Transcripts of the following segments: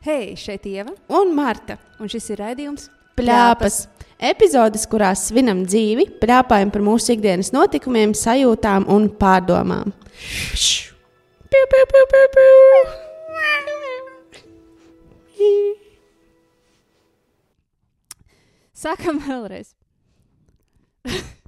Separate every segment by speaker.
Speaker 1: Hei, šeit Ieva,
Speaker 2: un Marta.
Speaker 1: un šis ir raidījums
Speaker 2: Pļāpas. Epizodes, kurās svinam dzīvi, pļāpājam par mūsu ikdienas notikumiem, sajūtām un pārdomām. Piu, piu, piu, piu, piu.
Speaker 1: Sākam vēlreiz.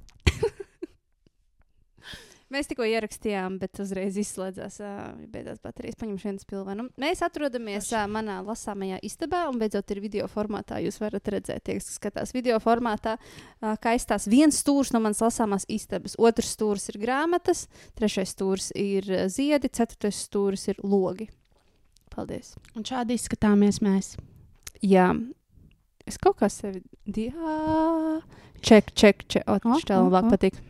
Speaker 1: Mēs tikko ierakstījām, bet uzreiz izslēdzās, ā, beidzās baterijas. Paņemšu vienu spilvenu. Mēs atrodamies ā, manā lasāmajā istabā, un beidzot ir video formātā. Jūs varat redzēt, tie, kas skatās video formātā, ā, kā izstāsta viens stūris no manas lasāmās istabas, otrs stūris ir grāmatas, trešais stūris ir ziedi, ceturtais stūris ir logi. Paldies!
Speaker 2: Un šādi izskatāmies mēs.
Speaker 1: Jā, es kaut kā sevi. Jā, ček, ček, ček. O,
Speaker 2: O,
Speaker 1: tas tā
Speaker 2: o,
Speaker 1: labāk
Speaker 2: o.
Speaker 1: patīk.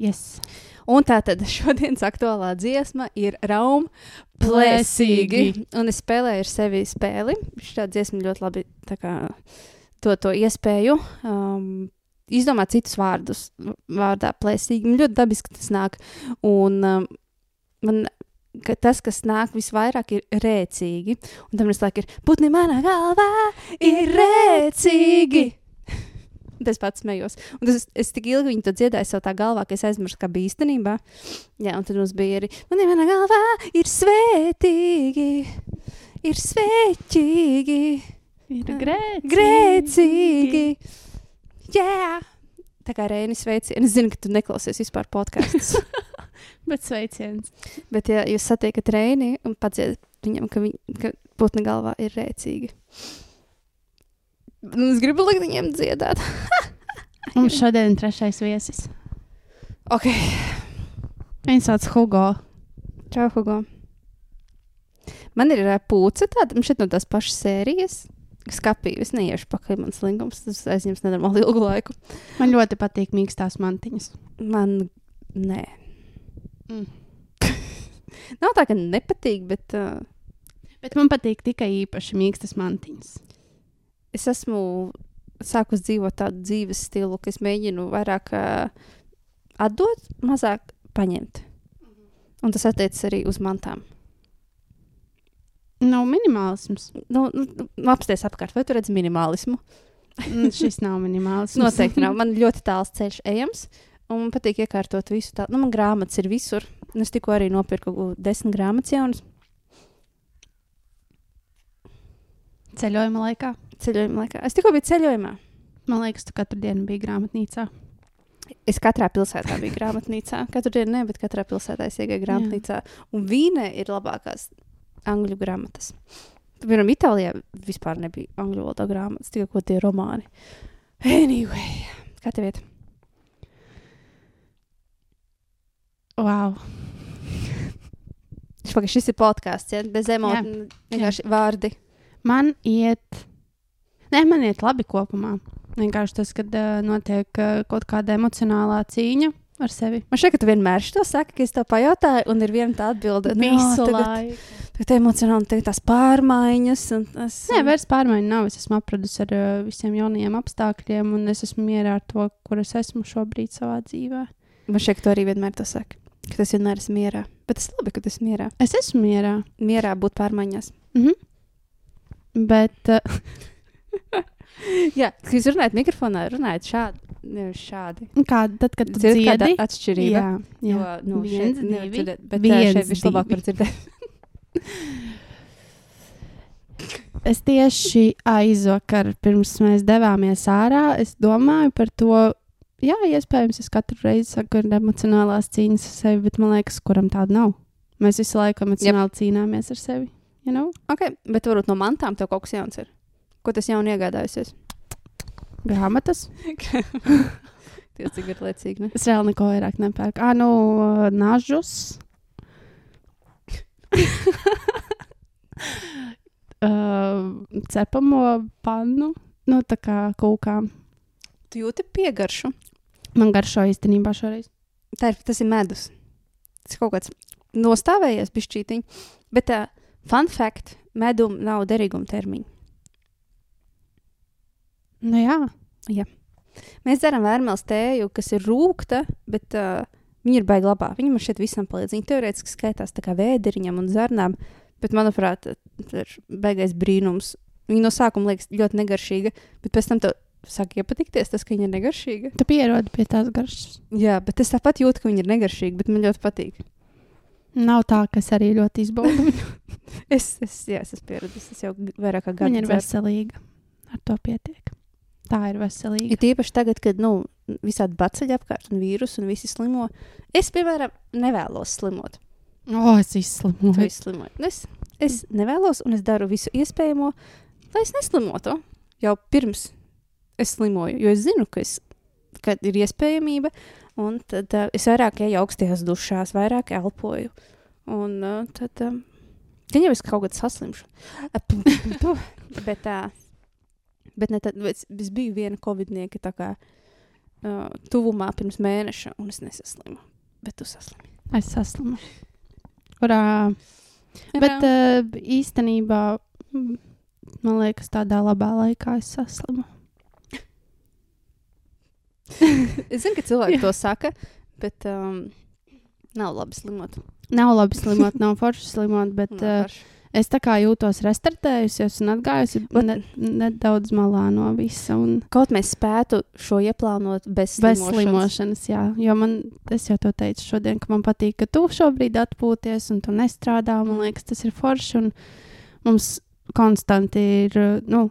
Speaker 2: Yes.
Speaker 1: Un tā tad šodienas aktuālā dziesma ir Rauma plēsīgi. Un es spēlēju ar sevi spēli. Šī dziesma ļoti labi kā, to, to iespēju. Um, Izdomāt citus vārdus, vārdā plēsīgi. Man ļoti dabiski tas nāk. Un um, man ka tas, kas nāk visvairāk, ir rēcīgi. Un tam visu laiku ir putni manā galvā, ir rēcīgi. Tas pats smējos. Un tas, es tik ilgi viņu dziedāju savā galvā, ka es aizmirsu, kā bija īstenībā. Jā, un tad mums bija arī, man ir manā galvā, ir svētīgi, ir sveķīgi,
Speaker 2: Ir
Speaker 1: grēcīgi. grēcīgi. Jā! Tā kā Reinis sveiciens. Es zinu, ka tu neklausies vispār podkāstus.
Speaker 2: Bet sveiciens.
Speaker 1: Bet, ja jūs satiekat Reini un padziedat viņam, ka, viņ, ka putna galvā ir rēcīgi. Es gribu likt viņiem dziedāt.
Speaker 2: Mums šodien ir trešais viesis.
Speaker 1: Ok,
Speaker 2: Viņš sauc Hugo.
Speaker 1: čau, Hugo. Man ir ā, pūce tāda, šeit no tās pašas sērijas. Skapīju, es neiešu pakaļ manas linkums, tas aizņems nenormāli ilgu laiku.
Speaker 2: Man ļoti patīk mīkstās mantiņas.
Speaker 1: Man, nē.
Speaker 2: Mm.
Speaker 1: Nav tā, ka nepatīk, bet uh,
Speaker 2: Bet man patīk tikai īpaši mīkstas mantiņas.
Speaker 1: Es esmu sākus dzīvot tādu dzīves stilu, ka es mēģinu vairāk uh, atdot, mazāk paņemt. Un tas attiecas arī uz mantām.
Speaker 2: Nav minimālisms.
Speaker 1: Nu, nu, nu, apsties apkārt, vai tu redzi minimālismu?
Speaker 2: Mm, Šis nav minimālisms.
Speaker 1: Noteikti nav. Man ļoti tāls ceļš ejams. Un man patīk iekārtot visu tādu. Nu, man grāmatas ir visur. Es tikko arī nopirku desmit grāmatas jaunas
Speaker 2: Ceļojuma laikā.
Speaker 1: Ceļojuma laikā. Es tikko biju ceļojumā.
Speaker 2: Man liekas, tu katru dienu biji grāmatnīcā.
Speaker 1: Es katrā pilsētā biju grāmatnīcā. Katru dienu ne, bet katrā pilsētā es iegāju grāmatnīcā. Un Vīnē ir labākās angļu grāmatas. Piemēram, Itālijā vispār nebija angļu valodā grāmatas, tikai tie romāni. Anyway, kā tev iet?
Speaker 2: Wow.
Speaker 1: Šis ir podkāsts, ja? bez emociju, vienkārši vārdi.
Speaker 2: Man iet, nē, man iet labi kopumā. Vienkārši tas, kad uh, notiek uh, kaut kāda emocionālā cīņa ar sevi.
Speaker 1: Man šķiet, ka tu vienmēr to saki, ka es tev pajautāju, un ir viena tā atbilde. "Nā, tagad,
Speaker 2: laiku.
Speaker 1: tagad emocionāli tagad tās pārmaiņas. Tas,
Speaker 2: Nē, vairs pārmaiņu nav. Es esmu apradusi ar uh, visiem jaunajiem apstākļiem, un es esmu mierā ar to, kur es esmu šobrīd savā dzīvē.
Speaker 1: Man šķiet, ka tu arī vienmēr to saki. Ka tas vienmēr ir mierā. Bet tas ir labi, ka tas ir mierā.
Speaker 2: Es esmu mierā.
Speaker 1: Mierā būt pārmaiņās.
Speaker 2: Mhm. Bet uh,
Speaker 1: Jā, kad jūs runājat mikrofonā, runājat šādi. Nevis šādi.
Speaker 2: kā, tad, kad tu
Speaker 1: Dzirdat, kāda
Speaker 2: dziedi,
Speaker 1: atšķirība.
Speaker 2: jā, jā.
Speaker 1: Jo, nu,
Speaker 2: Viens,
Speaker 1: šeit nevar dzirdēt, bet
Speaker 2: Viens,
Speaker 1: Viens, šeit vislabāk var dzirdēt.
Speaker 2: Es tieši aizvakar, pirms mēs devāmies ārā, es domāju par to. Jā, iespējams, es katru reizi saku, ir emocionālās cīņas ar sevi, bet man liekas, kuram tāda nav. Mēs visu laiku emocionāli yep. cīnāmies ar sevi. You know?
Speaker 1: Okay, bet varbūt no mantām tev kaut kas jauns ir. Ko tas jaunu iegādājusies?
Speaker 2: Grāmatas.
Speaker 1: Tiesa, cik ir liecīgi, ne?
Speaker 2: Es vēl neko vairāk nepērku. Ah, nu, nažus. uh, cepamo pannu. Nu, tā kā kūkām.
Speaker 1: Tu jūti piegaršu.
Speaker 2: Man garšo īstenībā šoreiz.
Speaker 1: Tā ir, tas ir medus. Tas kaut kāds nostāvējies pišķītiņ. Bet uh, fun fact, medum nav derīguma termiņa.
Speaker 2: Nu, jā.
Speaker 1: Mēs darām vērmēlas tēju, kas ir rūkta, bet uh, viņa ir baigta labā. Viņa man šeit visam palīdz. Viņa teorētiski skaitās tā kā vēderiņam un zarnām, Bet, manuprāt, tas ir beigais brīnums. Viņa no sākuma liekas ļoti negaršīga, bet pēc tam tev sāk iepatikties tas, ka viņa ir negaršīga.
Speaker 2: Tu pierodi pie tās garšas.
Speaker 1: Jā, bet es tāpat jūtu, ka viņa ir negaršīga, bet man ļoti patīk.
Speaker 2: Nav tā, ka es arī ļoti izbaudu.
Speaker 1: Es, es, jā, es esmu pieradis. Es jau vairāk kā gadu
Speaker 2: Viņa ir
Speaker 1: dzeru.
Speaker 2: veselīga. Ar to pietiek. Tā ir veselīga.
Speaker 1: Ir tīpaši tagad, kad nu, visādi baceļi apkārt un vīrusu un visi slimo. Es, piemēram, nevēlos slimot.
Speaker 2: O, es
Speaker 1: Tu
Speaker 2: izslimoju.
Speaker 1: Nu, Es, es nevēlos, un es daru visu iespējamo, lai es neslimotu. Jau pirms es slimoju, jo es zinu, ka, es, ka ir iespējamība, un tad uh, es vairāk eju augstajās dušās, vairāk elpoju. Un uh, tad, um, gan jau es kaut kad saslimšu. Bet, uh, bet, ne, tad, es, es biju viena covidnieka tā kā uh, tuvumā pirms mēneša, un es nesaslimu. Bet tu saslimi.
Speaker 2: Es saslimu. Kurā? Bet uh, īstenībā, mm, man liekas, tādā labā laikā es saslimu.
Speaker 1: Es zinu, ka cilvēki
Speaker 2: Jā.
Speaker 1: to saka, bet um, nav labi slimot.
Speaker 2: Nav labi slimot, nav forši slimot, bet
Speaker 1: Nav
Speaker 2: uh,
Speaker 1: forši.
Speaker 2: Es tā kā jūtos restartējusies un atgājusi ne, nedaudz malā no visa. Un
Speaker 1: Kaut mēs spētu šo ieplānot bez,
Speaker 2: bez
Speaker 1: slimošanas.
Speaker 2: slimošanas, jā. Jo man, es jau to teicu šodien, ka man patīk, ka tu šobrīd atpūties un tu nestrādā. Man liekas, tas ir forši. Un mums konstanti ir, uh, nu,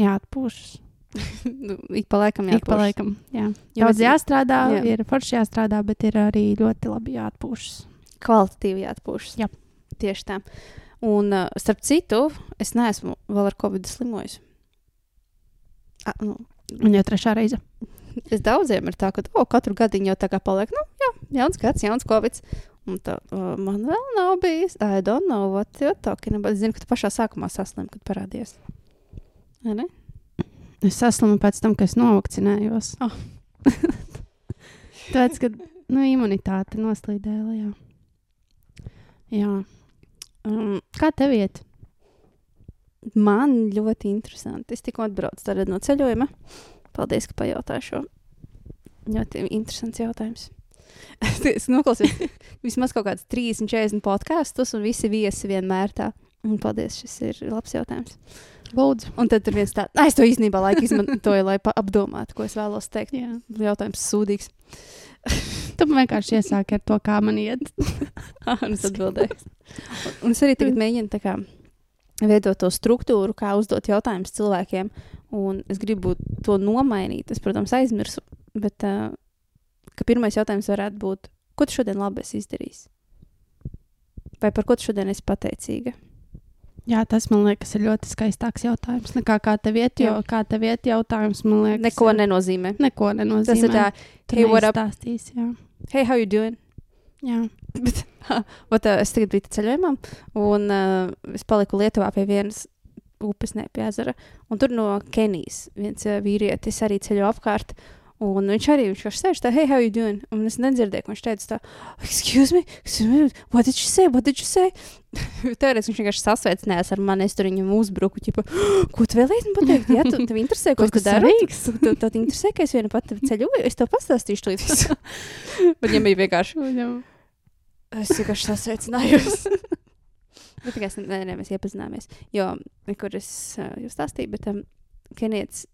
Speaker 2: jāatpūšas.
Speaker 1: Nu, Ik pa laikam
Speaker 2: Ik pa
Speaker 1: jāatpūšas.
Speaker 2: laikam, jā. Daudz jāstrādā,
Speaker 1: jā.
Speaker 2: ir forši jāstrādā, bet ir arī ļoti labi jāatpūšas.
Speaker 1: Kvalitatīvi jāatpūšas.
Speaker 2: Jā.
Speaker 1: Tieši tā. Un, uh, starp citu, es neesmu vēl ar covid slimojis. A, nu,
Speaker 2: Un jau trešā reize.
Speaker 1: es daudziem ir tā, ka oh, katru gadu jau tā kā paliek, nu, jā, jauns gads, jauns covid. Un tā, uh, man vēl nav bijis. I don't know what you're talking about. Es zinu, ka tu pašā sākumā saslimu, kad parādījies. Vai ne?
Speaker 2: Es saslimu pēc tam, kad es novakcinējos.
Speaker 1: Oh.
Speaker 2: Tāpēc, ka nu, imunitāte noslīdēja lejā. Jā.
Speaker 1: Um,
Speaker 2: Kā tev iet?
Speaker 1: Man ļoti interesanti. Es tikko atbraucu no ceļojuma. Paldies, ka pajautāji šo. Ļoti interesants jautājums. es noklausījos vismaz kaut kāds 30, 40 podkāstus, un visi viesi vienmēr tā. Un paldies, šis ir labs jautājums.
Speaker 2: Lūdzu.
Speaker 1: Un tad tur viens tāds, "Ai, es to īstenībā laiku izmantoju, lai apdomātu, ko es vēlos teikt.
Speaker 2: Jā.
Speaker 1: Jautājums sūdīgs.
Speaker 2: Tu vienkārši iesāki ar to, kā man iet.
Speaker 1: Un es atbildēju. Un, es arī tagad mēģinu veidot to struktūru, kā uzdot jautājumus cilvēkiem. Un es gribu to nomainīt. Es, protams, aizmirsu. Bet uh, ka pirmais jautājums varētu būt, ko tu šodien labi esi izdarījis? Vai par ko tu šodien esi pateicīga?
Speaker 2: Jā, tas man liekas, ir ļoti skaistāks jautājums. Nekā kā tev iet, jo
Speaker 1: Jā.
Speaker 2: kā tev iet jautājums, man liekas,
Speaker 1: Neko
Speaker 2: ir-
Speaker 1: nenozīmē.
Speaker 2: Neko nenozīmē.
Speaker 1: Tas ir tā, hey, what up?
Speaker 2: neizstāstīsi, jā.
Speaker 1: hey, how you doing?
Speaker 2: jā.
Speaker 1: Bet, ot, uh, es tagad biju ceļojumā, un uh, es paliku Lietuvā pie vienas upes, ne pie ezera. Un tur no Kenijas viens uh, vīrietis arī ceļo apkārt. Un viņš arī viņš vienkārši sēž tā, hey, how you doing? Un es nedzirdēju, ka viņš teica, tā, excuse me, excuse me, what did you say? What did you say? Toreiz viņš vienkārši sasveicinājās ar mani, es tur viņam uzbruku, ķipa, ko tu vēlējies man pateikt? Jā, tu tev interesē, ko tu dari? Tu, tu, tev interesē, ka es viena pati ceļoju, es tev pastāstīšu visu. Bet viņam bija vienkārši. Es vienkārši sasveicinājos. Bet tikai es ne, ne, mēs iepazināmies. Jo, kur es uh, jau stāstīju, bet um, Kenijas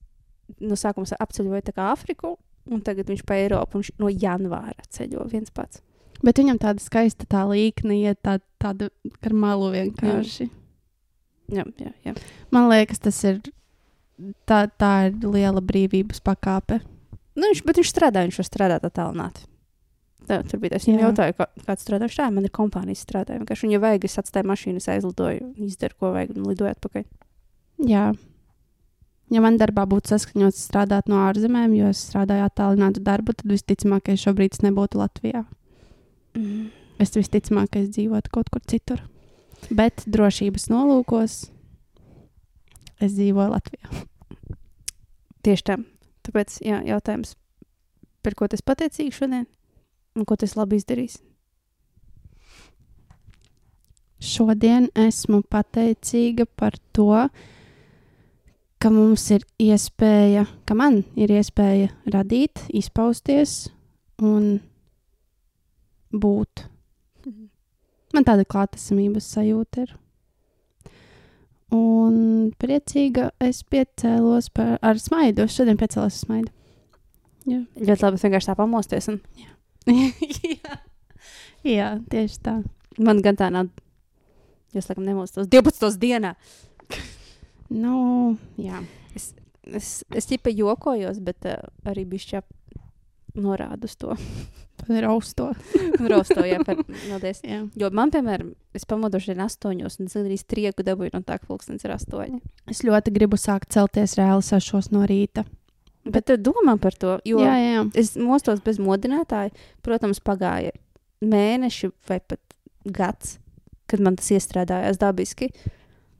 Speaker 1: no sākuma apceļoja Āfriku, un tagad viņš pa Eiropu, viņš no janvāra ceļo viens pats.
Speaker 2: Bet viņam tāda skaista tā līkne, iet tā, tāda ar malu vienkārši.
Speaker 1: Jā, jā, jā.
Speaker 2: Man liekas, tas ir. Tā, tā ir liela brīvības pakāpe.
Speaker 1: Nu, viņš, bet viņš strādā, viņš var strādāt attālināti. Tā, tur bija tas, viņam
Speaker 2: Jā.
Speaker 1: jautāja, kā, kāds strādā. Tā, man ir kompānijas strādāja. Vienkārši viņam vajag, es atstāju mašīnu, aizlidoju, izdaru, ko vajag, un lidoju atpakaļ.
Speaker 2: Jā. Ja man darbā būtu saskaņots strādāt no ārzemēm, jo es strādāju attālinātu darbu, tad visticamāk, ka es šobrīd nebūtu Latvijā.
Speaker 1: Mm.
Speaker 2: Es visticamāk, ka es dzīvotu kaut kur citur. Bet drošības nolūkos es dzīvoju Latvijā.
Speaker 1: Tieši tā. Tāpēc, jā, jautājums, par ko tas pateicīgi šodien, un ko tas labi izdarīs.
Speaker 2: Šodien esmu pateicīga par to, ka mums ir iespēja, ka man ir iespēja radīt, izpausties un būt. Man tāda klātesamības sajūta ir. Un priecīga es piecēlos par, ar smaidu. Es šodien piecēlos ar smaidu. Jā.
Speaker 1: Ļoti labi vienkārši tā pamosties. Un...
Speaker 2: Jā. Jā, tieši tā.
Speaker 1: Man gan tā nav. Jūs laikam nemostos 12. dienā.
Speaker 2: Nu, jā.
Speaker 1: Es, es ķipa jokojos, bet uh, arī bišķi norādu uz to.
Speaker 2: Rausto.
Speaker 1: Rausto, jā, par, paldies.
Speaker 2: Jā.
Speaker 1: Jo man, piemēram, es pamodu šodien astoņos, un es arī strieku dabūju no tā, ka pulkstenis ir astoņi.
Speaker 2: Es ļoti gribu sākt celties reāli sešos no rīta.
Speaker 1: Bet tu domā par to, jo
Speaker 2: Jā, jā.
Speaker 1: es mostos bez modinātāja. Protams, pagāja mēneši vai pat gads, kad man tas iestrādājās dabiski.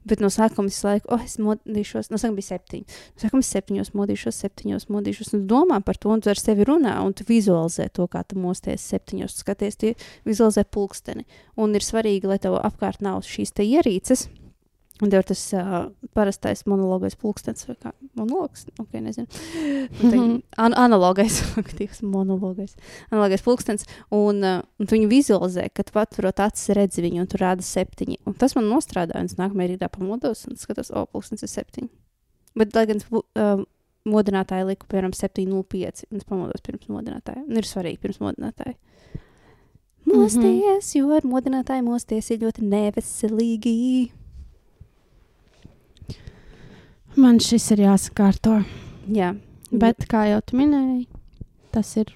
Speaker 1: Bet no sākuma visu laiku, oh, es modīšos, no sākuma bija septiņi. No sākuma septiņos modīšos, septiņos modīšos. Un domā par to, un tu ar sevi runā, un tu vizualizē to, kā tu mosties septiņos. Tu skaties, tu vizualizē pulksteni. Un ir svarīgi, lai tev apkārt nav šīs ierīces. Un tev ir tas uh, parastais monologais pulkstenis, vai kā monologs, ok, nezinu. Te-
Speaker 2: Mhm.
Speaker 1: An analogais, aktīvs monologais, analogais pulkstenis. Un, uh, un tu viņu vizualizē, kad tu atverot acis, redzi viņu, un tur rāda septiņi. Un tas man nostrādāja, un es nākamajā rītā pamodos un skatos, o, pulkstenis ir septiņi. Bet, lai gan uh, modinātāji liku, piemēram, 7,05, un es pamodos pirms modinātāja. Un ir svarīgi pirms modinātāja. Mosties, jo ar modinātāju mosties ir ļoti neveselīgi.
Speaker 2: Man šis ir jāsakārto.
Speaker 1: Jā,
Speaker 2: Bet, kā jau minēji, tas ir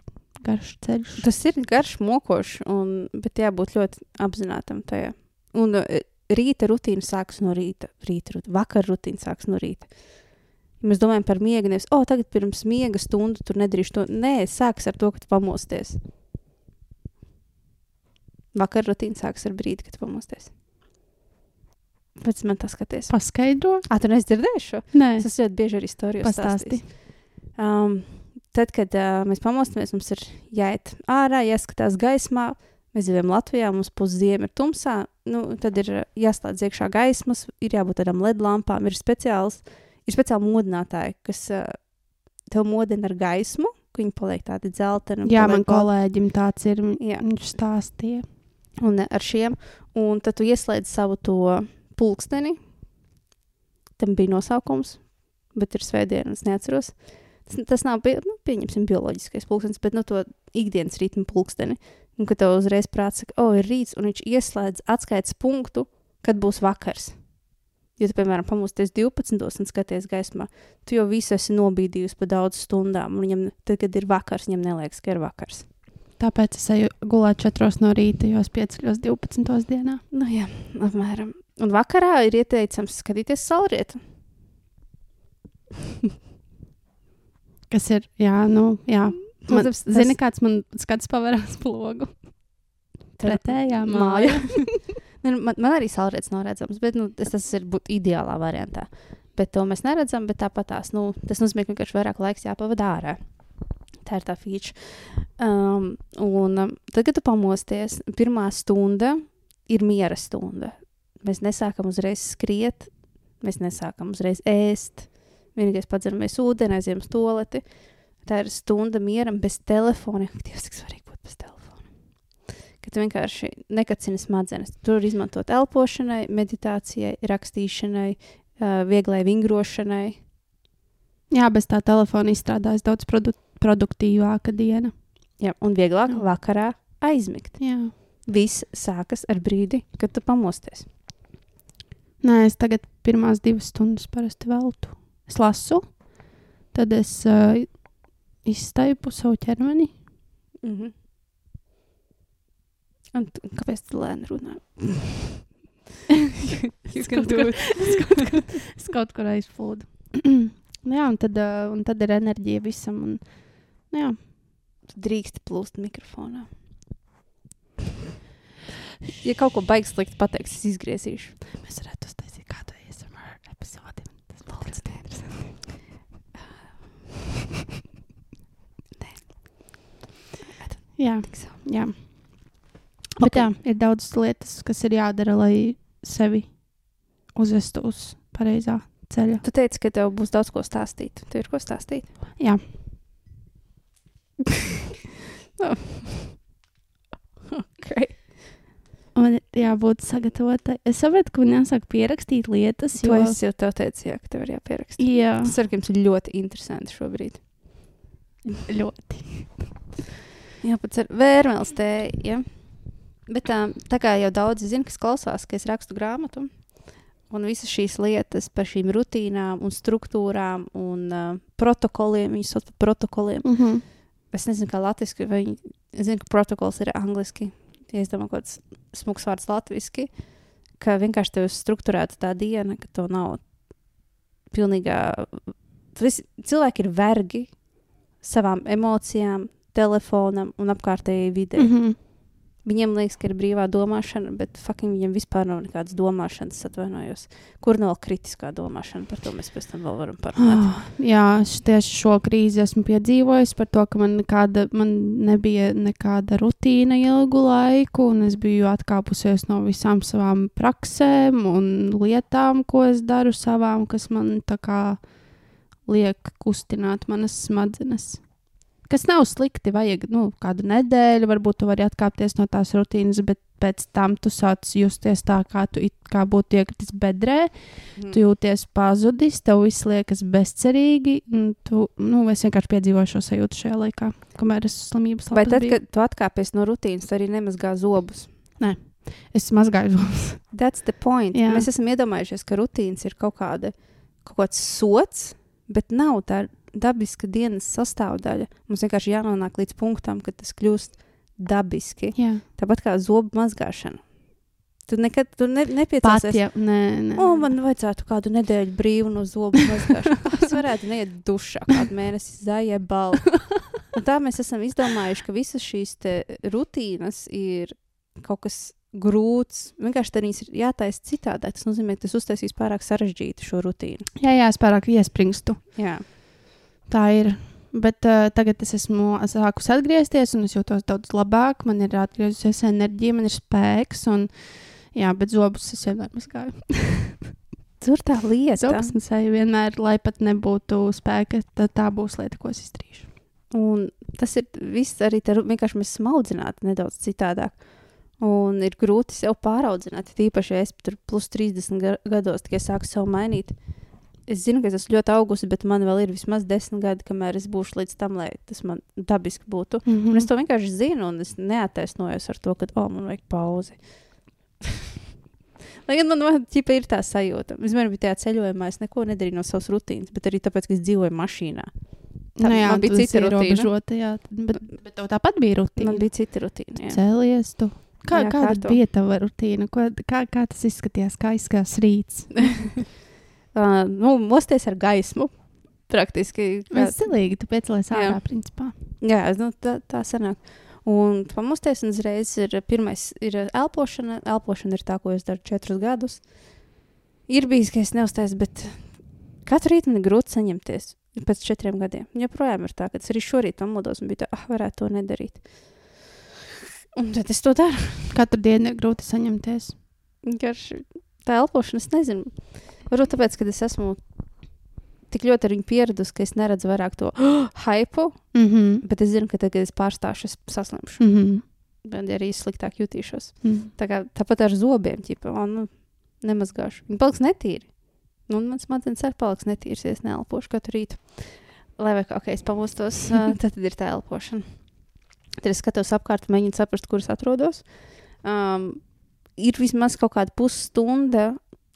Speaker 2: garš ceļš.
Speaker 1: Tas ir garš, mokošs, un, bet jābūt ļoti apzinātam tajā. Un uh, rīta rutīna sākas no rīta, rīta rut, vakar rutīna sākas no rīta. Mēs domājam par miegu, nevis, oh, tagad pirms miega stundu tur nedarīšu to. Nē, sākas ar to, ka tu pamosties. Vakar rutīna sākas ar brīdi, kad tu pamosties. Pēc man tas skaties.
Speaker 2: Paskaidro?
Speaker 1: Ah, tu neizdzirdēji šo?
Speaker 2: Nē,
Speaker 1: Es ļoti bieži arī stāstīju.
Speaker 2: pastāsti.
Speaker 1: Um, tad, kad uh, mēs pamostamies, mums ir jāiet ārā, jāskatās gaismā. Mēs dzīvojam Latvijā, mums pusdiena ir tumsā. Nu, tad ir jāslēdz iekšā gaismas, ir jābūt tādām LED lampām. Ir speciāls, ir speciāli modinātāji, kas uh, tev modina ar gaismu, ka viņi paliek tādi dzelteni.
Speaker 2: Jā, man kolēģim tāds ir.
Speaker 1: Jā.
Speaker 2: Viņš stāstīja.
Speaker 1: un ar šiem. Un tad tu ieslēdz savu to pulksteni. Tam bija nosaukums, bet ir svētdiena, es neatceros. Tas, tas nav, bi- nu, pieņemsim, bioloģiskais pulkstenis, bet no to ikdienas ritmu pulksteni. Un kad tev uzreiz prāts saka, o, ir rīts, un viņš ieslēdz atskaites punktu, kad būs vakars. Ja tu, piemēram, pamosties 12. un skaties gaismā, tu jau visu esi nobīdījusi pa daudz stundām. un Viņam, tad, kad ir vakars, viņam neliekas, ka ir vakars.
Speaker 2: Tāpēc es eju gulēt 4 no rīta, jo es pieceļos 12. dienā.
Speaker 1: Nu, jā, apmēram. Un vakarā ir ieteicams skatīties saulrietu.
Speaker 2: Kas ir, jā, nu, jā. Man,
Speaker 1: Protams, tas-
Speaker 2: zini, kāds man skats pavērās plogu? Pretējā māja.
Speaker 1: Nu, man, man arī saulrietis nav redzams, bet nu, tas, tas ir būt ideālā variantā. Bet to mēs neredzam, bet tāpat tās, nu, tas nozīmē, ka vienkārši vairāk laiks jāpavada ārā. Tā ir tā feature. Um, un um, tad, kad tu pamosties, pirmā stunda ir miera stunda. Mēs nesākam uzreiz skriet, mēs nesākam uzreiz ēst. Vienīgais padzeramies ūdeni, aizjām uz toleti. Tā ir stunda mieram bez telefona. Dievs, cik svarīgi būt bez telefona. Ka tu vienkārši nekacini smadzenes. Tur izmantot elpošanai, meditācijai, rakstīšanai, vieglai vingrošanai.
Speaker 2: Jā, bez tā telefona izstrādājas daudz produ produktīvāka diena.
Speaker 1: Jā, un vieglāk
Speaker 2: Jā.
Speaker 1: vakarā aizmigt.
Speaker 2: Jā.
Speaker 1: Viss sākas ar brīdi, kad tu pamosties.
Speaker 2: Nē, es tagad pirmās divas stundas parasti veltu. Es lasu, tad es uh, izstaipu savu ķermeni.
Speaker 1: Mm -hmm. Un kāpēc tu lēni runā?
Speaker 2: Es kaut kur- es kaut kur- es kaut kur aizplūdu. nu, jā, un tad, uh, un tad ir enerģija visam. Un, nu, jā,
Speaker 1: Tu drīkst plūst mikrofonā. Ja kaut ko baigs slikti pateiks, es izgriezīšu.
Speaker 2: mēs varētu uztaisīt kādu ASMR epizodi. Tas būtu ļoti interesanti. Jā, jā.
Speaker 1: Ok.
Speaker 2: Bet jā, ir daudz lietas, kas ir jādara, lai sevi uzvestu uz pareizā ceļa.
Speaker 1: Tu teici, ka tev būs daudz ko stāstīt. Tev ir ko stāstīt?
Speaker 2: Jā.
Speaker 1: okay.
Speaker 2: Man jābūt sagatavotai. Es saprotu, ka man jāsāk pierakstīt lietas.
Speaker 1: To
Speaker 2: Jo...
Speaker 1: es jau tev teicu, jā, ka tev ir jāpieraksta.
Speaker 2: Jā,
Speaker 1: Tas ar jums ir ļoti interesanti šobrīd.
Speaker 2: ļoti.
Speaker 1: Jā, pats ar vērmēls tēju. Ja? Bet tā, tā kā jau daudzi zina, kas klausās, ka es rakstu grāmatu. Un visas šīs lietas par šīm rutīnām, un struktūrām un uh, protokoliem, viņas sauc par protokoliem.
Speaker 2: Mm -hmm.
Speaker 1: Es nezinu, kā latviešu, vai viņi es zinu, ka protokols ir angliski. Ja es domāju, ka tas smags vārds latviešu, ka vienkārši tev ir strukturēta tā diena, ka tev nav pilnīgā. Visi, cilvēki ir vergi savām emocijām, telefonam un apkārtējai videi. Mm -hmm. Viņiem liekas, ka ir brīvā domāšana, bet fucking viņiem vispār nav nekādas domāšanas, atvainojos. Kur nav kritiskā domāšana, par to mēs pēc tam vēl varam parunāt.
Speaker 2: Oh, jā, tieši šo krīzi esmu piedzīvojis par to, ka man, nekāda, man nebija nekāda rutīna ilgu laiku, un es biju atkāpusies no visām savām praksēm un lietām, ko es daru savām, kas man tā kā liek kustināt manas smadzenes. Kas nav slikti, vajag nu, kādu nedēļu, varbūt tu vari atkāpties no tās rutīnas, bet pēc tam tu sāc justies tā, kā tu kā būtu iekritis bedrē.
Speaker 1: Mm.
Speaker 2: Tu jūties pazudis, tev viss liekas bezcerīgi. Tu, nu, es vienkārši piedzīvoju šo sajūtu šajā laikā, kamēr es slimības
Speaker 1: Vai
Speaker 2: lapas
Speaker 1: tad,
Speaker 2: biju.
Speaker 1: kad tu atkāpies no rutīnas, arī nemazgā zobus?
Speaker 2: Es mazgāju zobus.
Speaker 1: That's the point.
Speaker 2: Jā.
Speaker 1: Mēs esam iedomājušies, ka rutīnas ir kaut, kāda, kaut kāds sots, bet nav tā dabiska dienas sastāvdaļa. Mums vienkārši jānonāk līdz punktam, kad tas kļūst dabiski.
Speaker 2: Jā,
Speaker 1: Tāpat kā zobu mazgāšana. Tu nekad tu ne, nepiecēlies.
Speaker 2: ja. Nē, nē.
Speaker 1: O, man vajadzētu kādu nedēļu brīvu no zobu mazgāšanas. Es varētu neiet dušā kādu mēnesi zaļa balva. Un tā mēs esam izdomājuši, ka visas šīs te rutīnas ir kaut kas grūts. Vienkārši viņas ir jātaisa citādāk. Tas nozīmē, ka tas uztaisīs pārāk sarežģītu šo rutīnu.
Speaker 2: jā, jā, es pārāk iespringstu.
Speaker 1: Jā,
Speaker 2: Tā ir. Bet uh, tagad es esmu sākus atgriezties, un es jūtos daudz labāk. Man ir atgriezusies enerģija, man ir spēks. Un, jā, bet zobus es vienmēr mazgāju.
Speaker 1: tur tā lieta.
Speaker 2: Zobus mazgāju vienmēr, lai pat nebūtu spēka. Tad tā būs lieta, ko es izdarīšu.
Speaker 1: Un tas ir viss arī tā, vienkārši mēs esam audzināti nedaudz citādāk. Un ir grūti sev pāraudzināt. Tīpaši, ja es tur plus 30 ga- gados tikai sāku sev mainīt. Es zinu, ka es esmu ļoti augusi, bet man vēl ir vismaz 10 gadi, kamēr es būšu līdz tam, lai tas man dabiski būtu.
Speaker 2: Mm
Speaker 1: Un es to vienkārši zinu, un es neataisnojos ar to, ka, oh, man vajag pauzi. Lai gan man ķipa ir tā sajūta. Vispār bija tajā ceļojumā, es neko nedarīju no savas rutīnas, bet arī tāpēc, ka es dzīvoju mašīnā. Tā-
Speaker 2: nu, jā,
Speaker 1: bija cita
Speaker 2: ierobežota, Jā, bet, bet tev tāpat bija rutīna.
Speaker 1: Man bija cita rutīna. jā.
Speaker 2: Cēlies tu. Kā,
Speaker 1: Jā,
Speaker 2: kāda
Speaker 1: kārto.
Speaker 2: bija tava rutīna? Ko, kā, kā tas izskatījās? Kā izskatījās rīts?
Speaker 1: Uh, nu, mosties ar gaismu. Praktiski. kā-
Speaker 2: Es zilīgi, tu piecēlies
Speaker 1: Jā.
Speaker 2: ārā, principā.
Speaker 1: Jā, nu, tā, tā sanāk. Un pamosties, un uzreiz ir pirmais, ir elpošana. Elpošana ir tā, ko es daru četrus gadus. Ir bijis, ka es neuzstājos, bet katru rītu man ir grūti saņemties. Pēc četriem gadiem. Joprojām ir tā, ka es arī šorīt pamodos un biju tā, ah, varētu to nedarīt. Un tad es to daru.
Speaker 2: Katru dienu ir grūti saņemties.
Speaker 1: Vienkārši tā elpošana, es nezinu. Varbūt tāpēc, ka es esmu tik ļoti ar viņu pieradusi, ka es neredzu vairāk to oh, hypu,
Speaker 2: Mm -hmm.
Speaker 1: bet es zinu, ka tagad, kad es pārstāšu, es saslimšu.
Speaker 2: Mm -hmm.
Speaker 1: Bet arī sliktāk jutīšos.
Speaker 2: Mm.
Speaker 1: Tā kā, tāpat ar zobiem, ķipa, un, nu, nemazgāšu. Viņi paliks netīri. Nu, Un mans smadzenes arī paliks netīrs, ja es neelpošu katru rītu. Lai vai kā okay, es pamostos, tad, tad ir tā elpošana. Tad es skatos apkārt, mēģinu saprast, kur es atrodos. Um, ir vismaz kaut kāda pusstunda,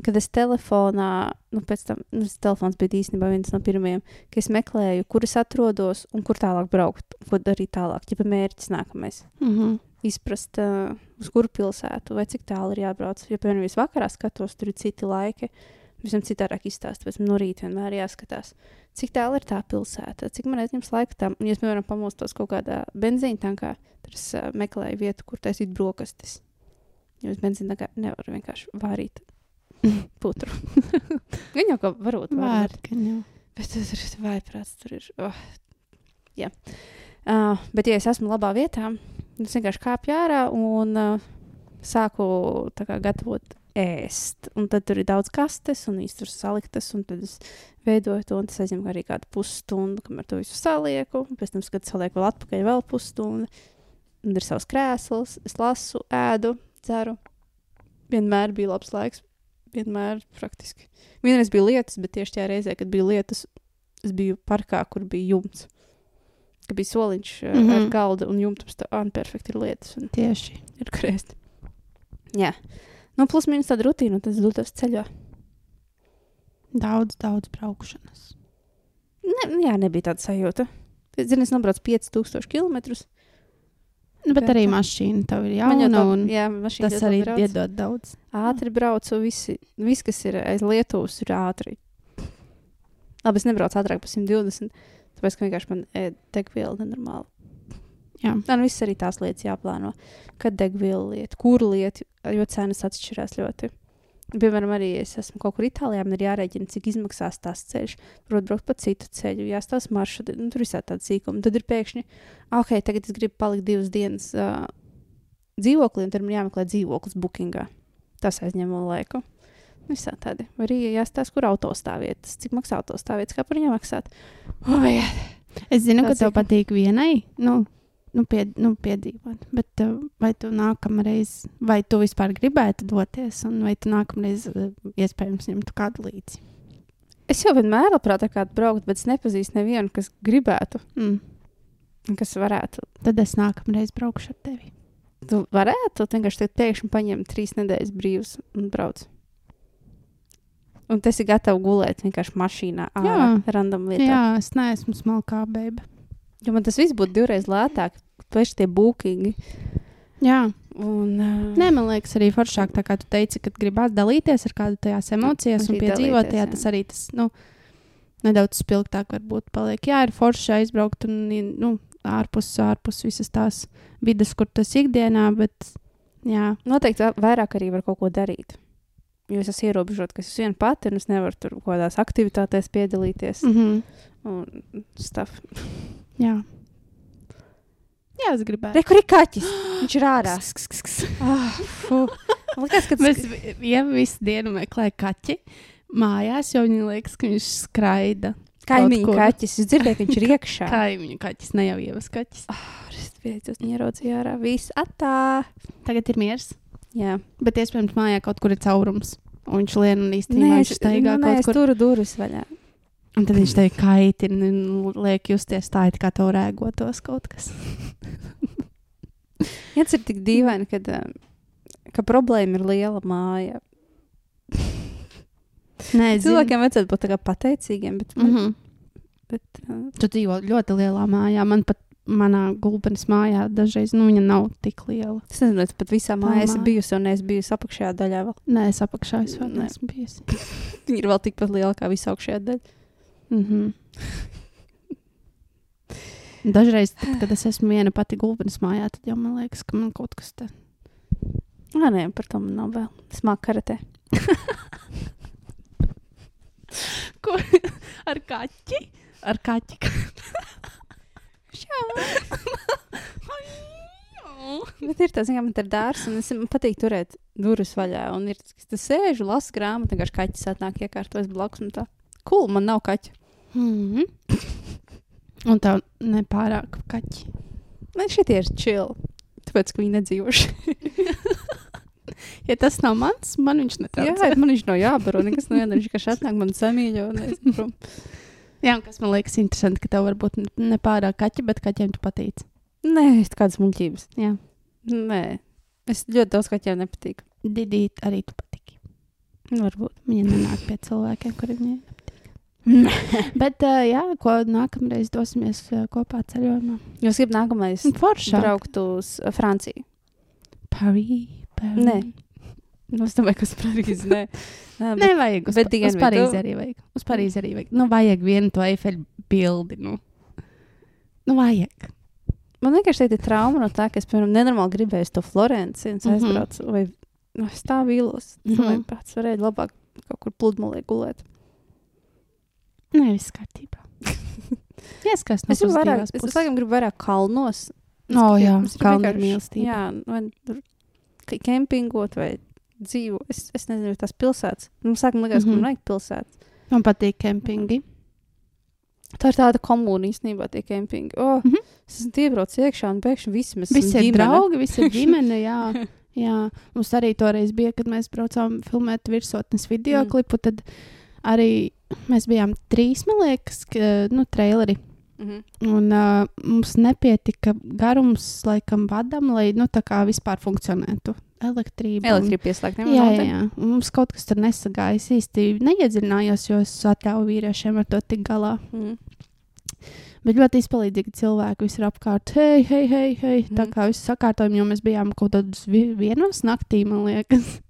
Speaker 1: kad es telefonā, nu, pēc tam, nu, tas telefons bija īstenībā viens no pirmajiem, ka es meklēju, kur es atrodos un kur tālāk braukt, ko darīt tālāk, ja mērķis nākamais
Speaker 2: Mm -hmm.
Speaker 1: izprast, uh, uz kuru pilsētu vai cik tālu ir jābrauc. Jo, piemēram, es vakarā skatos, tur ir citi laiki. Visam citādāk izstāsta, pēc tam no rīta vienmēr jāskatās, cik tālu ir tā pilsēta, cik man aizņems laika tam. Un, ja es, piemēram, pamostos kaut kādā benzīna tankā, tad es uh, meklēju vietu, kur taisīt brokastis. Jo es benzīna tankā nevaru vienkārši vārīt putru. Gan jau, ka varbūt var,
Speaker 2: gan jau.
Speaker 1: Bet tas ir vaiprāts. Tur ir. Oh. Jā. Uh, bet, ja es esmu labā vietā, tad es vienkārši kāpju ārā un uh, sāku kā, gatavot ēst. Un tad tur ir daudz kastes, un viņas tur saliktas. Un tad es veidoju to, un tas aizņem arī kādu pusstundu, kamēr to visu salieku. un Pēc tam, kad salieku vēl atpakaļ, vēl pusstundu. Un ir savs krēsls, es lasu, ēdu, dzeru. Vienmēr bija labs laiks. Vienmēr praktiski. Vienreiz bija lietas, bet tieši tajā reizē, kad bija lietas, es biju parkā, kur bija jumts. Kad bija soliņš mm -hmm. ar
Speaker 2: Mhm.
Speaker 1: galdu un jumts, tad ah, perfekti ir lietas. Un
Speaker 2: Tieši.
Speaker 1: ir krēsti. Jā. Nu, plus mīnus tāda rutīna, un tas dodas ceļā.
Speaker 2: Daudz, daudz braukšanas.
Speaker 1: Ne, jā, nebija tāda sajūta. Es zinu, es nobraucu 5000 km.
Speaker 2: Nu, bet arī mašīna tev ir jauna,
Speaker 1: tā,
Speaker 2: un
Speaker 1: jā,
Speaker 2: tas arī
Speaker 1: brauc.
Speaker 2: iedod daudz.
Speaker 1: Ātri braucu, visi, viss, kas ir aiz Lietuvas, ir ātri. Labi, es nebraucu ātrāk par 120, tāpēc, ka vienkārši man ēd degviela nenormāli.
Speaker 2: Jā.
Speaker 1: Man viss arī tās lietas jāplāno. Kad degviela lieta, kur lieta, jo cenas atšķirās ļoti. Piemēram, arī es esmu kaut kur Itālijā, man ir jārēķina, cik izmaksās tas ceļš. Protams, braukt pa citu ceļu, jāstāsta maršruti, nu, tur visā tāda sīkuma. Tad ir pēkšņi, ok, tagad es gribu palikt divas dienas uh, dzīvoklī, un tad man jāmeklē dzīvoklis bookingā. Tas aizņem man laiku. Visā tādi. Arī jāstāsta, kur autostāvvietas, cik maksā autostāvvietas, kā par viņu maksāt. Oi,
Speaker 2: Es zinu, ka
Speaker 1: Tas
Speaker 2: tev patīk vienai, nu, nu, pie, nu piedzīvot. Bet uh, vai tu nākamreiz, vai tu vispār gribētu doties, un vai tu nākamreiz uh, iespējams ņemtu kādu līdzi?
Speaker 1: es jau vienmēr labprāt ar kādu braukt, bet es nepazīstu nevienu, kas gribētu,
Speaker 2: Mm.
Speaker 1: kas varētu.
Speaker 2: Tad es nākamreiz braukšu ar tevi.
Speaker 1: Tu varētu tu vienkārši tagad pēkšņi paņemt trīs nedēļas brīvas un brauc. Un tas ir gatavs gulēt vienkārši mašīnā, ārā,
Speaker 2: Jā.
Speaker 1: random vietā.
Speaker 2: Jā, es neesmu smalkā beiba.
Speaker 1: Jo man tas viss būtu divreiz lētāk, tieši tie būkīgi.
Speaker 2: Jā,
Speaker 1: Un, uh,
Speaker 2: Nē, man liekas, arī foršāk, tā kā tu teici, ka gribās dalīties ar kādu tajās emocijās un piedzīvot
Speaker 1: jā.
Speaker 2: Tas arī tas, nu, nedaudz spilgtāk varbūt paliek. Jā, ir forši aizbraukt un, nu, ārpus, ārpus visas tās vidas, kur tas ikdienā, bet, jā,
Speaker 1: Noteikti va- vairāk arī var kaut ko darīt. Jo es esmu ierobežota, ka es esmu viena pati un es nevaru tur kaut kādās aktivitātēs piedalīties.
Speaker 2: mm -hmm.
Speaker 1: Un stuff.
Speaker 2: jā. Jā, es gribētu.
Speaker 1: Re, kur ir kaķis? Viņš ir ārā. Ah. Man liekas, ka
Speaker 2: Mēs vi- ja visu dienu meklējam kaķi mājās, jo viņi liekas, ka viņš skraida.
Speaker 1: kaimiņu kaķis. Es dzirdēju, ka viņš ir iekšā.
Speaker 2: Kaimiņu kaķis, ne jau ievas kaķis.
Speaker 1: Es beidzot ieraudzīju ārā. Viss atā.
Speaker 2: Tagad ir miers.
Speaker 1: Jā.
Speaker 2: Bet iespējams, mājā kaut kur ir caurums. Un viņš lien un īstenībā
Speaker 1: Nē,
Speaker 2: viņš staigā
Speaker 1: nu, nē,
Speaker 2: kaut
Speaker 1: es
Speaker 2: kur.
Speaker 1: turu durvis vaļā.
Speaker 2: Un tad viņš tevi kaitina un liek justies tā, it kā tev rēgotos kaut kas.
Speaker 1: Tas ir tik dīvaini, kad, um, ka problēma ir liela māja.
Speaker 2: Nē.
Speaker 1: Cilvēkiem vajadzētu būt pateicīgiem, bet,
Speaker 2: Mm -hmm.
Speaker 1: bet uh,
Speaker 2: Tu dzīvo ļoti lielā mājā. Man pat manā gulbenes mājā dažreiz nu, viņa nav tik liela.
Speaker 1: es nezinu, es pat visā mājā esmu bijusi, un es biju apakšējā daļā. Vēl.
Speaker 2: Nē, es apakšā es vēl neesmu bijusi.
Speaker 1: Viņa ir vēl tikpat liela kā visā augšējā daļā.
Speaker 2: Mm -hmm. Dažreiz, tad, kad es esmu viena pati gulbenes mājā, tad jau man liekas, ka man kaut kas te.
Speaker 1: Ah, nē, par to man nav vēl. Es māku karatē.
Speaker 2: Ko? Ar kaķi? Ar kaķi.
Speaker 1: Bet ir tas, ka man ir dārsts, un es, man patīk turēt durvis vaļā. Un ir tas, ka es sēžu, lasu grāmatu, vienkārši kaķis atnāk iekārtojas blakus. un Tā cool, man nav kaķa.
Speaker 2: Mm -hmm. Un tā nepārāk kaķi.
Speaker 1: Man šitie ir chill. Tāpēc, ka viņi nedzīvo šeit.
Speaker 2: Ja tas nav mans, man viņš netraucē.
Speaker 1: Jā, man viņš nav jābaro. Nekas nav jādara. Viņš vienkārši atnāk man prom.
Speaker 2: Jā, un kas man liekas interesanti, ka tev varbūt ne- nepārāk kaķi, bet kaķiem tu patīc.
Speaker 1: Nē, es kādas muļķības.
Speaker 2: Jā.
Speaker 1: Nē, es ļoti daudz kaķiem nepatīk.
Speaker 2: Didīt arī tu patīk.
Speaker 1: Varbūt.
Speaker 2: Viņa nenāk pie cilvēkiem, kuriem viņai nepatīk. bet, uh, jā, ko nākamreiz dosimies uh, kopā ceļojumā?
Speaker 1: Jūs gribat nākamais
Speaker 2: Foršā.
Speaker 1: braukt uz Franciju?
Speaker 2: Parī, Parī.
Speaker 1: Nē. Nu, es domāju, ka uz Parīzi. Nē, Nē, bet-
Speaker 2: Nevajag uz,
Speaker 1: bet
Speaker 2: pa- uz
Speaker 1: dienvidu.
Speaker 2: Parīzi arī vajag. Uz Parīzi arī vajag. Nu, vajag vienu to eifeļu bildi, nu. Nu, vajag.
Speaker 1: Man vienkārši ir trauma no tā, ka es, piemēram, nenormāli gribēju to Florenci un es
Speaker 2: Mhm.
Speaker 1: aizbraucu. Mm -hmm. Vai nu, es tā vīlos. Mm
Speaker 2: Mhm.
Speaker 1: -hmm. Vai pats varēja labāk kaut kur pludmalē gulēt.
Speaker 2: Nē, viss kārtībā. Ieskās no
Speaker 1: Es gribu vairāk, es
Speaker 2: puses.
Speaker 1: laikam gribu vairāk kalnos. Es
Speaker 2: O,
Speaker 1: gribu-
Speaker 2: jā,
Speaker 1: es vienkārši-
Speaker 2: mīlestība.
Speaker 1: Jā, vai tur kempingot vai dzīvo. Es, es nezinu, tās pilsētas. Man sākumā likās, mm
Speaker 2: Mhm.
Speaker 1: -hmm. ka man vajag pilsētas.
Speaker 2: Man patīk kempingi.
Speaker 1: Tā ir tāda komūna īstenībā, tie kempingi. Oh, mm
Speaker 2: Mhm.
Speaker 1: -hmm. Es esmu iebraucis iekšā un pēkšņi visi mēs
Speaker 2: Visi ir draugi, visi ir ģimene, jā. Jā, mums arī toreiz bija, kad mēs braucām filmēt virsotnes video mm. klipu. Tad arī mēs bijām trīs, man liekas, ka, nu, traileri.
Speaker 1: -hmm.
Speaker 2: Un uh, mums nepietika garums, laikam, vadam, lai nu, tā kā vispār funkcionētu elektrība.
Speaker 1: Elektrība pieslēgta.
Speaker 2: Jā, jā, jā. Un mums kaut kas tur nesagājās īsti. Neiedziļinājos, jo es atļauju vīriešiem ar to tik galā.
Speaker 1: Mm.
Speaker 2: Bet ļoti izpalīdzīgi cilvēki visur apkārt. Hei, hei, hei, hei. Mm. Tā
Speaker 1: Mhm.
Speaker 2: kā viss sakārtojam, jo mēs bijām kaut kādos vi vienos naktī, man liekas.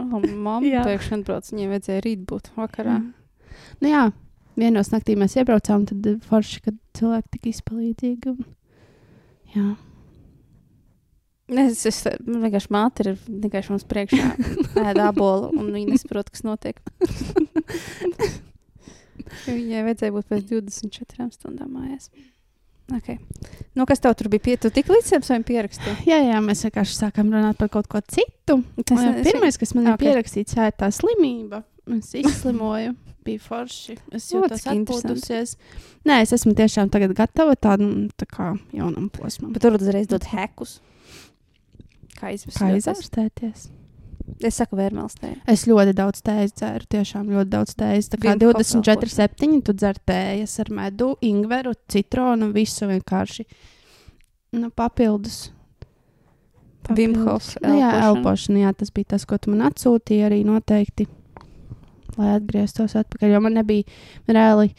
Speaker 1: Oh, Mamma pēkšņi atbrauc, viņai vajadzēja rīt būt vakarā.
Speaker 2: Mm. Nu jā, vienos naktī mēs iebraucām, tad eh, forši, kad cilvēki tik izpalīdzīgi. Un... Jā.
Speaker 1: Es, es vienkārši māte ir vienkārši mums priekšā ēda abolu, un viņa nesaprot, kas notiek. Viņai vajadzēja būt pēc 24 stundām mājās. Okay. Nu, kas tev tur bija? Pie, tu tik līdz saviem pierakstiem.
Speaker 2: Jā, jā, mēs vienkārši sākām runāt par kaut ko citu.
Speaker 1: Tas ne-
Speaker 2: Pirmais, kas man ir
Speaker 1: Ok.
Speaker 2: pierakstīts, jā, ir tā slimība. Es izslimoju, bija forši. Es jūtos atpūtusies. Nē, es esmu tiešām tagad gatava tādam tā kā jaunam posmam.
Speaker 1: Bet tur uzreiz dod hekus. Kā izvēlēties? Es saku, vērmēls te.
Speaker 2: Es ļoti daudz tējas dzēru, tiešām ļoti daudz tējas. Tā kā
Speaker 1: Wim Hof
Speaker 2: 24,
Speaker 1: elpošana.
Speaker 2: 7, tu dzer tējas ar medu, ingveru, citronu, visu vienkārši. Nu, papildus.
Speaker 1: Hof
Speaker 2: Nu, jā,
Speaker 1: elpošana.
Speaker 2: jā, tas bija tas, ko tu man atsūtīji arī noteikti, lai atgrieztos atpakaļ, jo man nebija reāli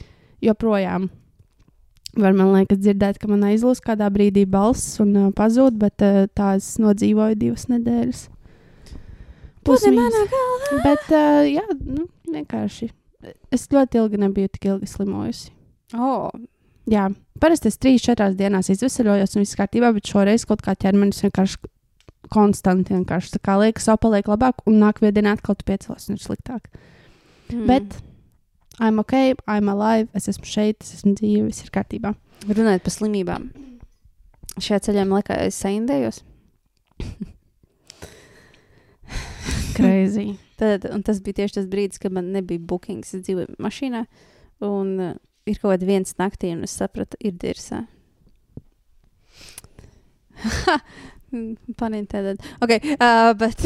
Speaker 2: joprojām. Var man liekas dzirdēt, ka man aizlūs kādā brīdī balss un uh, pazūd, bet uh, tā es nodzīvoju divas nedēļas. Pusmīgs. Bet, uh, jā, nu, vienkārši. Es ļoti ilgi nebiju tik ilgi slimojusi.
Speaker 1: Oh,
Speaker 2: Jā, parasti es trīs, četrās dienās izvesaļojos un viss kārtībā, bet šoreiz kaut kā ķermenis vienkārši konstanti vienkārši tā kā liekas, savu paliek labāk, un nākamajā dienā atkal tu piecēlies un ir sliktāk.
Speaker 1: mm.
Speaker 2: Bet I'm ok, I'm alive, es esmu šeit, es esmu dzīva, viss ir kārtībā.
Speaker 1: Runājot par slimībām. Šajā ceļā man liekas, es saindējos.
Speaker 2: Crazy.
Speaker 1: Tad, un tas bija tieši tas brīdis, kad man nebija bookings. Es dzīvoju mašīnā, un uh, ir kaut kāda viens naktī, un es sapratu, ir dirsā. Panintēdad. Ok, uh, bet.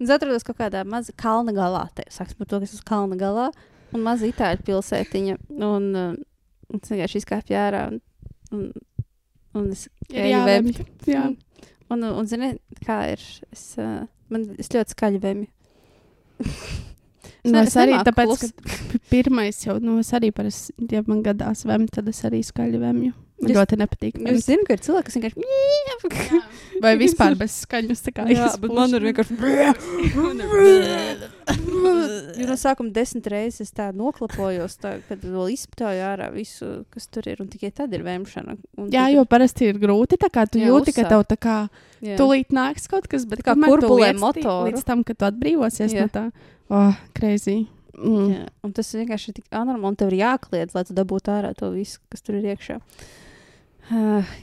Speaker 1: es atrodos kaut kādā mazā kalna galā. Sāks par to, kas ir kalna galā. Un maza itāļu pilsētiņa. Un uh, es vienkārši izkāpu ārā. Un, un, un es eju
Speaker 2: jāvemj.
Speaker 1: Un, un, zini, kā ir? Es, uh, man, es ļoti skaļi vemju.
Speaker 2: Nu,
Speaker 1: ne-
Speaker 2: es arī tāpēc, ka pirmais jau, nu, es arī parasti, ja man gadās vemt, tad es arī skaļi vemju. Man
Speaker 1: Jūs-
Speaker 2: ļoti nepatīk.
Speaker 1: Es zinu, ka ir cilvēki, kas vienkārši.
Speaker 2: Vai vispār bez skaņas tā kā
Speaker 1: Jā, bet man ir vienkārši. Jo no sākuma desmit reizes es tā noklapojos, tā, kad vēl izpētīju ārā visu, kas tur ir. Un tikai tad ir vēmšana. Un
Speaker 2: Jā,
Speaker 1: tad-
Speaker 2: jo parasti ir grūti. Tā kā tu
Speaker 1: Jā,
Speaker 2: jūti, ka
Speaker 1: uzsākt.
Speaker 2: tev tā kā
Speaker 1: jā.
Speaker 2: tūlīt nāks kaut kas, bet
Speaker 1: Tā kā kurbulē motoru.
Speaker 2: Līdz tam, kad tu atbrīvosies
Speaker 1: Jā.
Speaker 2: no tā. Oh, crazy. Mm.
Speaker 1: Jā, un tas vienkārši ir tik anormāli. Un tev ir jākliedz, lai tu dabūtu ārā to visu, kas tur ir iekšā. Uh,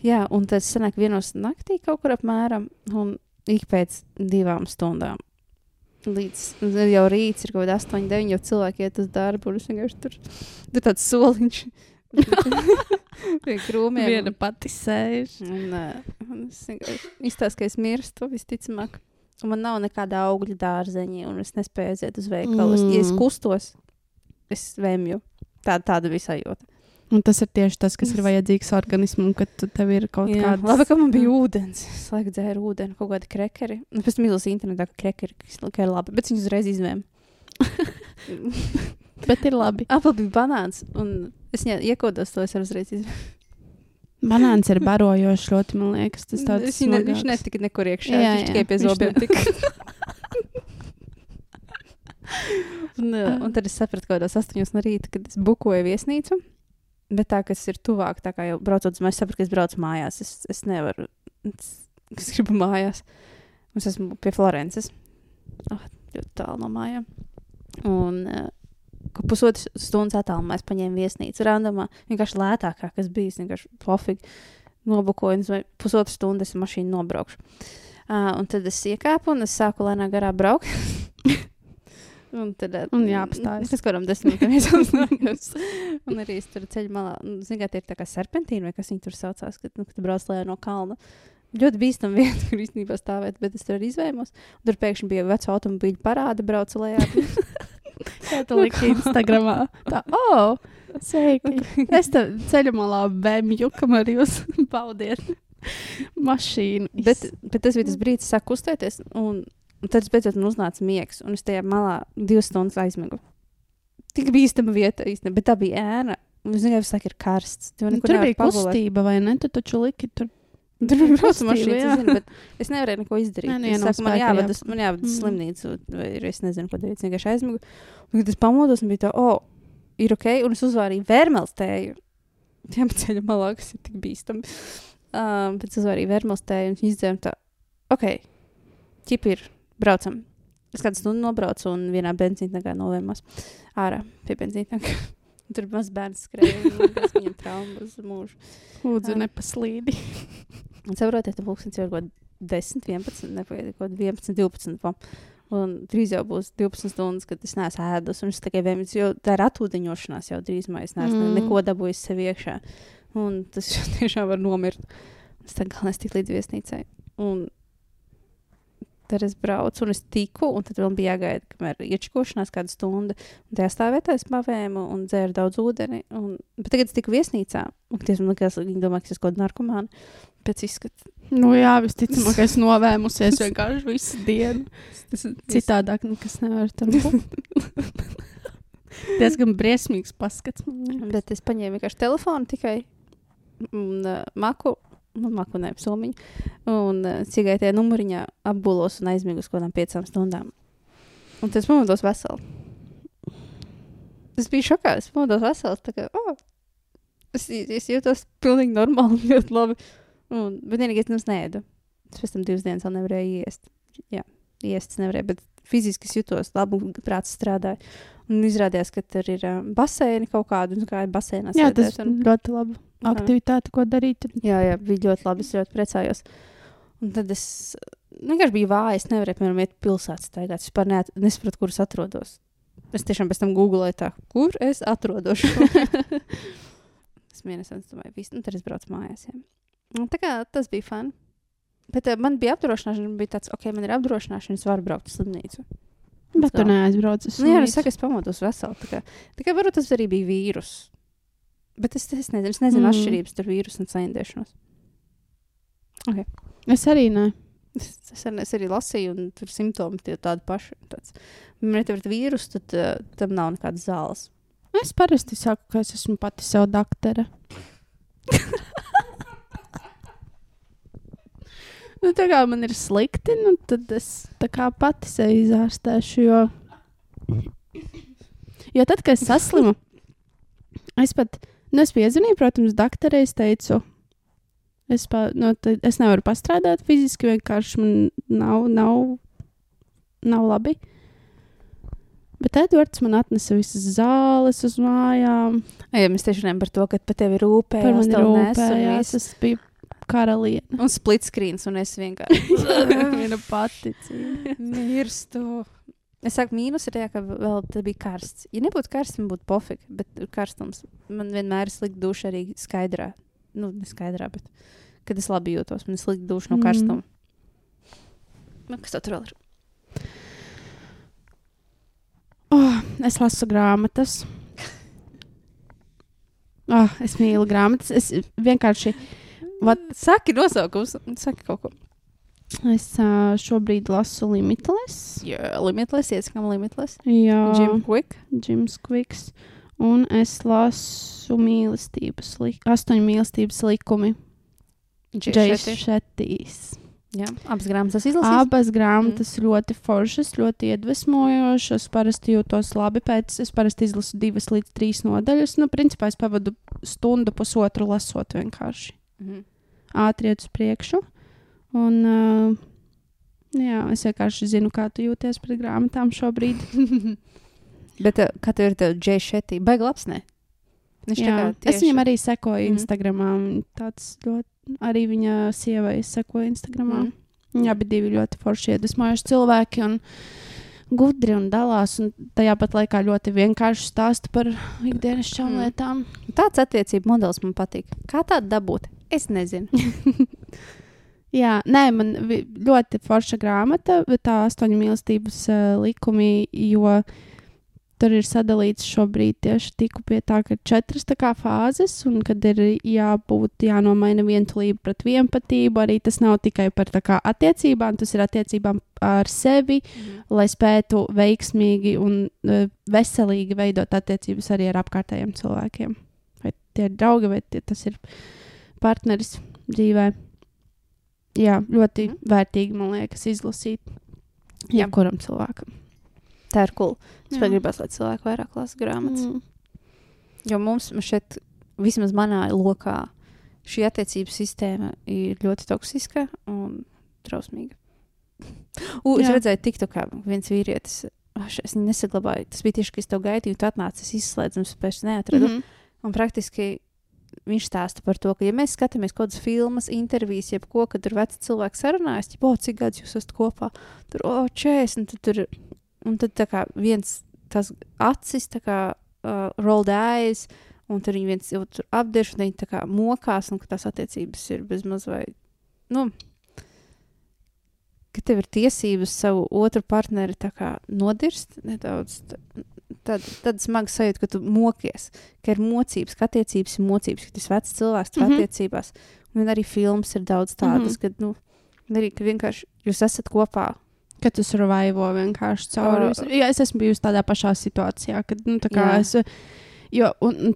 Speaker 1: jā, un tas sanāk vienos naktī kaut kur apmēram. Un ik pēc divām stundām. Līdz jau rīts ir kaut kāda 8, 9, jau cilvēki iet uz darbu. Un es vienkārši tur tur tāds soliņš. Pie krūmiem.
Speaker 2: Viena pati sēž.
Speaker 1: Un, uh, un es vienkārši izstāstu, ka es mirstu visticamāk. Un man nav nekāda augļu dārzeņa, un es nespēju aiziet uz veikalu. Mm. Ja es
Speaker 2: Mm.
Speaker 1: kustos, es vēmju. Tā, tāda visai jūta.
Speaker 2: Un tas ir tieši tas, kas ir vajadzīgs organismam, kad tev ir kaut
Speaker 1: Jā,
Speaker 2: kāda.
Speaker 1: labi, ka man bija ūdens. Es laiku dzēru ūdeni, kaut kādi krekeri. Un pēc tam izlasīju internetā, ka krekeri ka ir labi, bet viņus uzreiz izvēmu.
Speaker 2: Bet ir labi.
Speaker 1: Apel bija banāns, un es iekodos to, es uzreiz izvēmu.
Speaker 2: Banāns ir barojošs ļoti, man liekas. Tas tāds
Speaker 1: Es viņu ne, viņš netika nekur iekšā,
Speaker 2: Jā,
Speaker 1: viņš tikai pie
Speaker 2: viņš
Speaker 1: zobiem tika. un, uh, un tad es sapratu, ka kādā astoņos no rīta, kad es bukoju viesnīcu. Bet tā, kas ir tuvāk, tā kā jau braucot uz mājās, es sapratu, ka es braucu mājās. Es, es nevaru. Es, es gribu mājās. Es esmu pie Florences. Oh, ļoti tālu no mājām. Un uh, pusotras stundas attālumā es paņēmu viesnīcu randomā. Vienkārši lētākā, kas bija. Vienkārši pofīgi nobukoju. vai- Pusotru stundu es mašīnu nobraukšu. Uh, un tad es iekāpu un es sāku lēnām garā braukt. Un tad ā,
Speaker 2: Un jāapstājas.
Speaker 1: Es kādam desmit minūtēm aizsākos. Un arī tur ceļu malā. Zinu, kā tie ir tā kā serpentīni vai kas viņi tur saucās, kad, nu, kad brauc lejā no kalna. Ļoti bīstam vieta, kur īstenībā stāvēt, bet es tur arī. Un tur pēkšņi bija veca automobīļa parāda, brauca lejā.
Speaker 2: Kā tu liki Instagramā? Tā, oh, sveiki. Es te ceļu malā bēmju, kamēr jūs baudiet mašīnu.
Speaker 1: bet, bet tas bija tas brīdis, kad sāk kustēties. Un, un tad beidzot man uznāca miegs, un es tajā malā divas stundas aizmigu. Tik bīstama vieta īstenībā, bet tā bija ēna. Un es ka tas ir karsts. Tu
Speaker 2: Nu, tur bija
Speaker 1: pagulēt.
Speaker 2: kustība, vai ne? Tu taču liki tur.
Speaker 1: Tur bija
Speaker 2: jā.
Speaker 1: es es nevarēju neko izdarīt.
Speaker 2: Nē, nu,
Speaker 1: es saku, man jāvada,
Speaker 2: jā.
Speaker 1: man jāvada
Speaker 2: Mm.
Speaker 1: slimnīcu, vai es nezinu, ko darīt. Es vienkārši aizmigu. Un, kad es pamodos, un bija tā, oh, ir ok, un es uzvārīju vērmelstēju. Tiem ceļa malā, kas ir tik bīstami. Um, pēc uzvārīju vērmelstēju, un viņi izdzēra tā, ok, ķip ir, braucam. Es kādu stundu nobraucu, un vienā benzīnā novērmos ārā pie benzīna. Tur mazs bērns tas viņam traumas uz mūžu.
Speaker 2: Lūdzu,
Speaker 1: Jā.
Speaker 2: nepaslīdi.
Speaker 1: Saprotiet, ka pulkstenis jau ir kaut kāds 10, 11, nepagaidi, kaut kāds 11, 12. Pa. Un drīz jau būs 12 stundas, kad es neesmu ēdus. Es tikai vienmēr, jo tā ir atūdeņošanās jau drīzumā. Es neesmu
Speaker 2: Mm.
Speaker 1: neko dabūjis sev iekšā. Un tas tiešām var nomirt. Es kā nes tik līdz viesnīcai. Un tad es braucu un es tiku, un tad vēl bija jāgaida, kamēr iečkošanās kādu stundu. Un tajā stāvvietā es pavēmu un dzēru daudz ūdeni. Un, bet tagad es tiku viesnīcā. Un tas man liekas, viņi domā, ka es kaut kāda narkomāna. Pēc izskata.
Speaker 2: Nu jā, visticamāk, es novēmusies vienkārši visu dienu.
Speaker 1: Tas ir
Speaker 2: Citādāk nekas nevar tur būt. Diezgan briesmīgs paskats.
Speaker 1: Bet es paņēmu vienkārši telefonu tikai un uh, maku. Nu, maku ne somiņu. Un uh, cigai tajā numuriņā apgulos un aizmigu uz kaut kādām piecām stundām. Un tas pamodos veseli. Es biju šokā, es pamodos vesels. Tā kā, oh, es, es jūtos pilnīgi normāli, ļoti labi. Un, bet vienīgais, nu, es neēdu. Es pēc tam divas dienas vēl nevarēju iest. Jā, iest es nevarēju, bet fiziski es jutos labi un prāts strādāja. Un izrādījās, ka tur ir um, baseini kaut kādi, un kā ir baseinā.
Speaker 2: Jā, tas
Speaker 1: sēdēt un-
Speaker 2: ļoti labi. Aktivitāte, ko darīt.
Speaker 1: Jā, jā, bija ļoti labi. Es ļoti priecājos. Un tad es vienkārši biju vāja. Es nevarēju, piemēram, iet pilsētā staigāt. Es vispār nesapratu, kur es atrodos. Es tiešām pēc tam googlēju, tā, kur es atrodos. es mēnesī domāju, viss, nu, tad es braucu mājās. Jā. Un Tā kā tas bija fani. Bet uh, man bija apdrošināšana, bija tāds, ok, man ir apdrošināšana, es varu braukt uz slimnīcu.
Speaker 2: Bet tu neaizbrauc uz
Speaker 1: Nu, jā, es
Speaker 2: slimnīcu.
Speaker 1: saku, es pamodos veselu. Tā kā, tā kā varbūt tas arī bija vīrus. Bet es, es nezinu, es nezinu
Speaker 2: Mm.
Speaker 1: atšķirības starp vīrusu un saindēšanos.
Speaker 2: Es arī nē.
Speaker 1: Es, es, arī, es arī lasīju, un tur simptomi tie tādi paši. Tāds. Tev ir vīrus, tad uh, tam nav nekādas zāles.
Speaker 2: Es parasti saku, ka es esmu pati sev doktora. nu, tā kā man ir slikti, nu, tad es pati sevi izārstēšu. Jo, jo tad, kad es saslimu, es pat, nu, es piezvanīju, protams, doktorai, es teicu, es, pa, nu, tad es nevaru pastrādāt fiziski, vienkārši man nav, nav, nav labi. Bet Edvards man atnesa visas zāles uz mājām.
Speaker 1: Ja mēs tieši runājam par to, ka par tevi rūpējās,
Speaker 2: Par mani
Speaker 1: viss.
Speaker 2: Es biju karaliene.
Speaker 1: Un split screens, un es vienkārši
Speaker 2: Viena pati.
Speaker 1: mirstu. Es saku, mīnus ir tajā, ka vēl te bija karsts. Ja nebūtu karsts, man būtu pofīgi, bet karstums man vienmēr ir slikti duša arī skaidrā. Nu, ne skaidrā, bet kad es labi jūtos, man ir slikti duša no
Speaker 2: Mm.
Speaker 1: karstuma. Nu, kas tev tur vēl ir?
Speaker 2: Oh, es lasu grāmatas. Oh, es mīlu grāmatas. Es vienkārši. Vat,
Speaker 1: Saki nosaukums, saki kaut ko.
Speaker 2: Es uh, šobrīd lasu Limitless.
Speaker 1: Jā, limitless, ieskam limitless.
Speaker 2: Jā,
Speaker 1: Jim Quick.
Speaker 2: Jims Kviks. Un es lasu mīlestības, li astoņu mīlestības likumi. Džejs Šetīs.
Speaker 1: Jā, abas grāmatas izlasīju.
Speaker 2: Abas grāmatas mm. ļoti foršas, ļoti iedvesmojošas. Parasti jūtos labi pēc. Es parasti izlasu divas līdz trīs nodaļas. Nu, principā es pavadu stundu, pusotru lasot vienkārši.
Speaker 1: Mhm.
Speaker 2: Ātri iet uz priekšu. Un, uh, jā, es vienkārši zinu, kā tu jūties pret grāmatām šobrīd.
Speaker 1: Bet uh, kā tev ir tev Džejs Šetī? Baigi labs, ne? Tā
Speaker 2: Jā, es viņam arī sekoju mm. Instagram. Tāds ļoti, arī viņa sievai es sekoju Instagram.
Speaker 1: Mhm.
Speaker 2: Mm. Viņi abi divi ļoti forši iedvesmojuši cilvēki. Un, gudri un dalās, un tajā pat laikā ļoti vienkārši stāsta par ikdienas šām
Speaker 1: Mm.
Speaker 2: lietām.
Speaker 1: Tāds attiecību modelis man patīk. Kā tādu dabūt? Es nezinu.
Speaker 2: Jā, nē, man ļoti forša grāmata, tā astoņu mīlestības uh, likumi, jo tur ir sadalīts šobrīd tieši tiku pie tā, ka ir četras tā kā fāzes, un kad ir jābūt, jānomaina vientulība pret vienpatību, arī tas nav tikai par tā kā attiecībām, tas ir attiecībām ar sevi, lai spētu veiksmīgi un uh, veselīgi veidot attiecības arī ar apkārtējiem cilvēkiem. Vai tie ir draugi, vai tie, tas ir partneris dzīvē. Jā, ļoti mm. vērtīgi, man liekas, izlasīt.
Speaker 1: Jā.
Speaker 2: Jebkuram cilvēkam.
Speaker 1: Tā ir cool. Es gribētu, lai cilvēki vairāk lasa grāmatas. Mm. Jo mums šeit, vismaz manā lokā, šī attiecību sistēma ir ļoti toksiska un trausmīga. U, es
Speaker 2: Jā.
Speaker 1: redzēju, tiktu, kā viens vīrietis. aš- Es nesaglabāju. Tas bija tieši, kad es tev gaidīju, tu atnāci, es izslēdzu, un tam neatradu. Mm. -hmm. Un praktiski viņš stāsta par to, ka, ja mēs skatāmies kaut kādas filmas, intervijas, jebko, kad tur veci cilvēki sarunājas, tad, oh, cik gadus jūs esat kopā, tur, oh, 40, un tad tur, un tad tā kā viens tas acis, tā kā uh, rolled eyes, un tur viņi viens tur apdiež, un viņi tā kā mokās, un ka tās attiecības ir bezmaz vai, nu, ka tev ir tiesības savu otru partneri tā kā nodirst nedaudz. t- Tad, tad smaga sajūta, ka tu mokies, ka ir mocības, ka attiecības ir mocības, ka tas vecs cilvēks tur mm. -hmm. attiecībās. Un arī filmas ir daudz tādas, mm. -hmm. kad, nu, arī, ka vienkārši jūs esat kopā.
Speaker 2: Kad tu survivo vienkārši cauri. Uh, Jā, es esmu bijusi tādā pašā situācijā, kad, nu, tā kā
Speaker 1: Jā.
Speaker 2: es. Jo,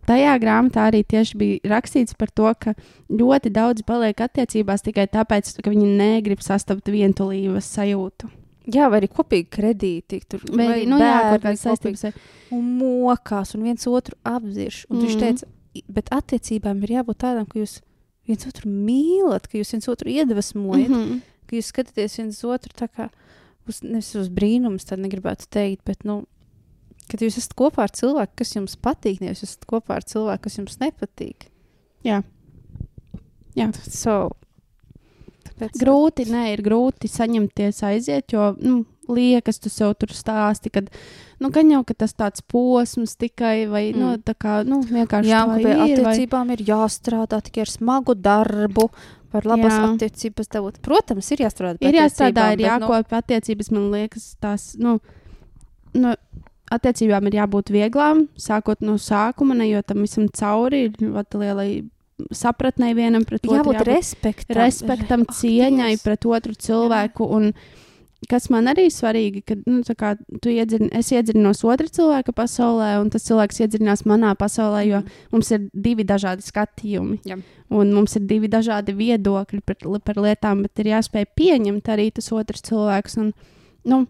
Speaker 2: tajā grāmatā arī tieši bija rakstīts par to, ka ļoti daudz paliek attiecībās tikai tāpēc, ka viņi negrib sastapt vientulības sajūtu.
Speaker 1: Jā, vai arī kopīgi kredīti, tur
Speaker 2: Vai arī, nu,
Speaker 1: bērni
Speaker 2: saistības.
Speaker 1: un mokās, un viens otru apzirš. Un mm. viņš
Speaker 2: Mhm.
Speaker 1: teica, "I- bet attiecībām ir jābūt tādām, ka jūs viens otru mīlat, ka jūs viens otru iedvesmojat, mm -hmm. Ka jūs skatāties viens otru tā kā uz, nevis uz brīnumus, tad negribētu teikt, bet, nu, kad jūs esat kopā ar cilvēku, kas jums patīk, nevis jūs esat kopā ar cilvēku, kas jums nepatīk.
Speaker 2: Jā. Jā.
Speaker 1: So, tāpēc,
Speaker 2: Grūti, nē, ir grūti saņemties, aiziet, jo nu, liekas, tu sev tur stāsti, ka nu, gan jau ka tas tāds posms tikai, vai mm. nu,
Speaker 1: Mm.
Speaker 2: tā kā nu, vienkārši
Speaker 1: Jā,
Speaker 2: tā
Speaker 1: ka
Speaker 2: ir. Vai...
Speaker 1: attiecībām ir jāstrādā tikai ar smagu darbu, var labas
Speaker 2: Jā.
Speaker 1: attiecības dabūt. Protams, ir jāstrādā.
Speaker 2: Ir jāstrādā, ir
Speaker 1: bet, nu,
Speaker 2: jākopja attiecības. Man liekas, tās nu, nu, attiecībām ir jābūt vieglām, sākot no sākuma, nejot tam visam cauri. Ir ļoti lielai sapratnei vienam pret otru.
Speaker 1: jābūt respektam.
Speaker 2: respektam,
Speaker 1: Ak,
Speaker 2: cieņai
Speaker 1: Dievs.
Speaker 2: pret otru cilvēku. Un, kas man arī svarīgi, ka nu, kā tu iedzirni, es iedziļinos otrā cilvēka pasaulē, un tas cilvēks iedziļinās manā pasaulē, jo mums ir divi dažādi skatījumi.
Speaker 1: Jā.
Speaker 2: Un mums ir divi dažādi viedokļi par, par lietām, bet ir jāspēj pieņemt arī tas otrs cilvēks. Un, nu,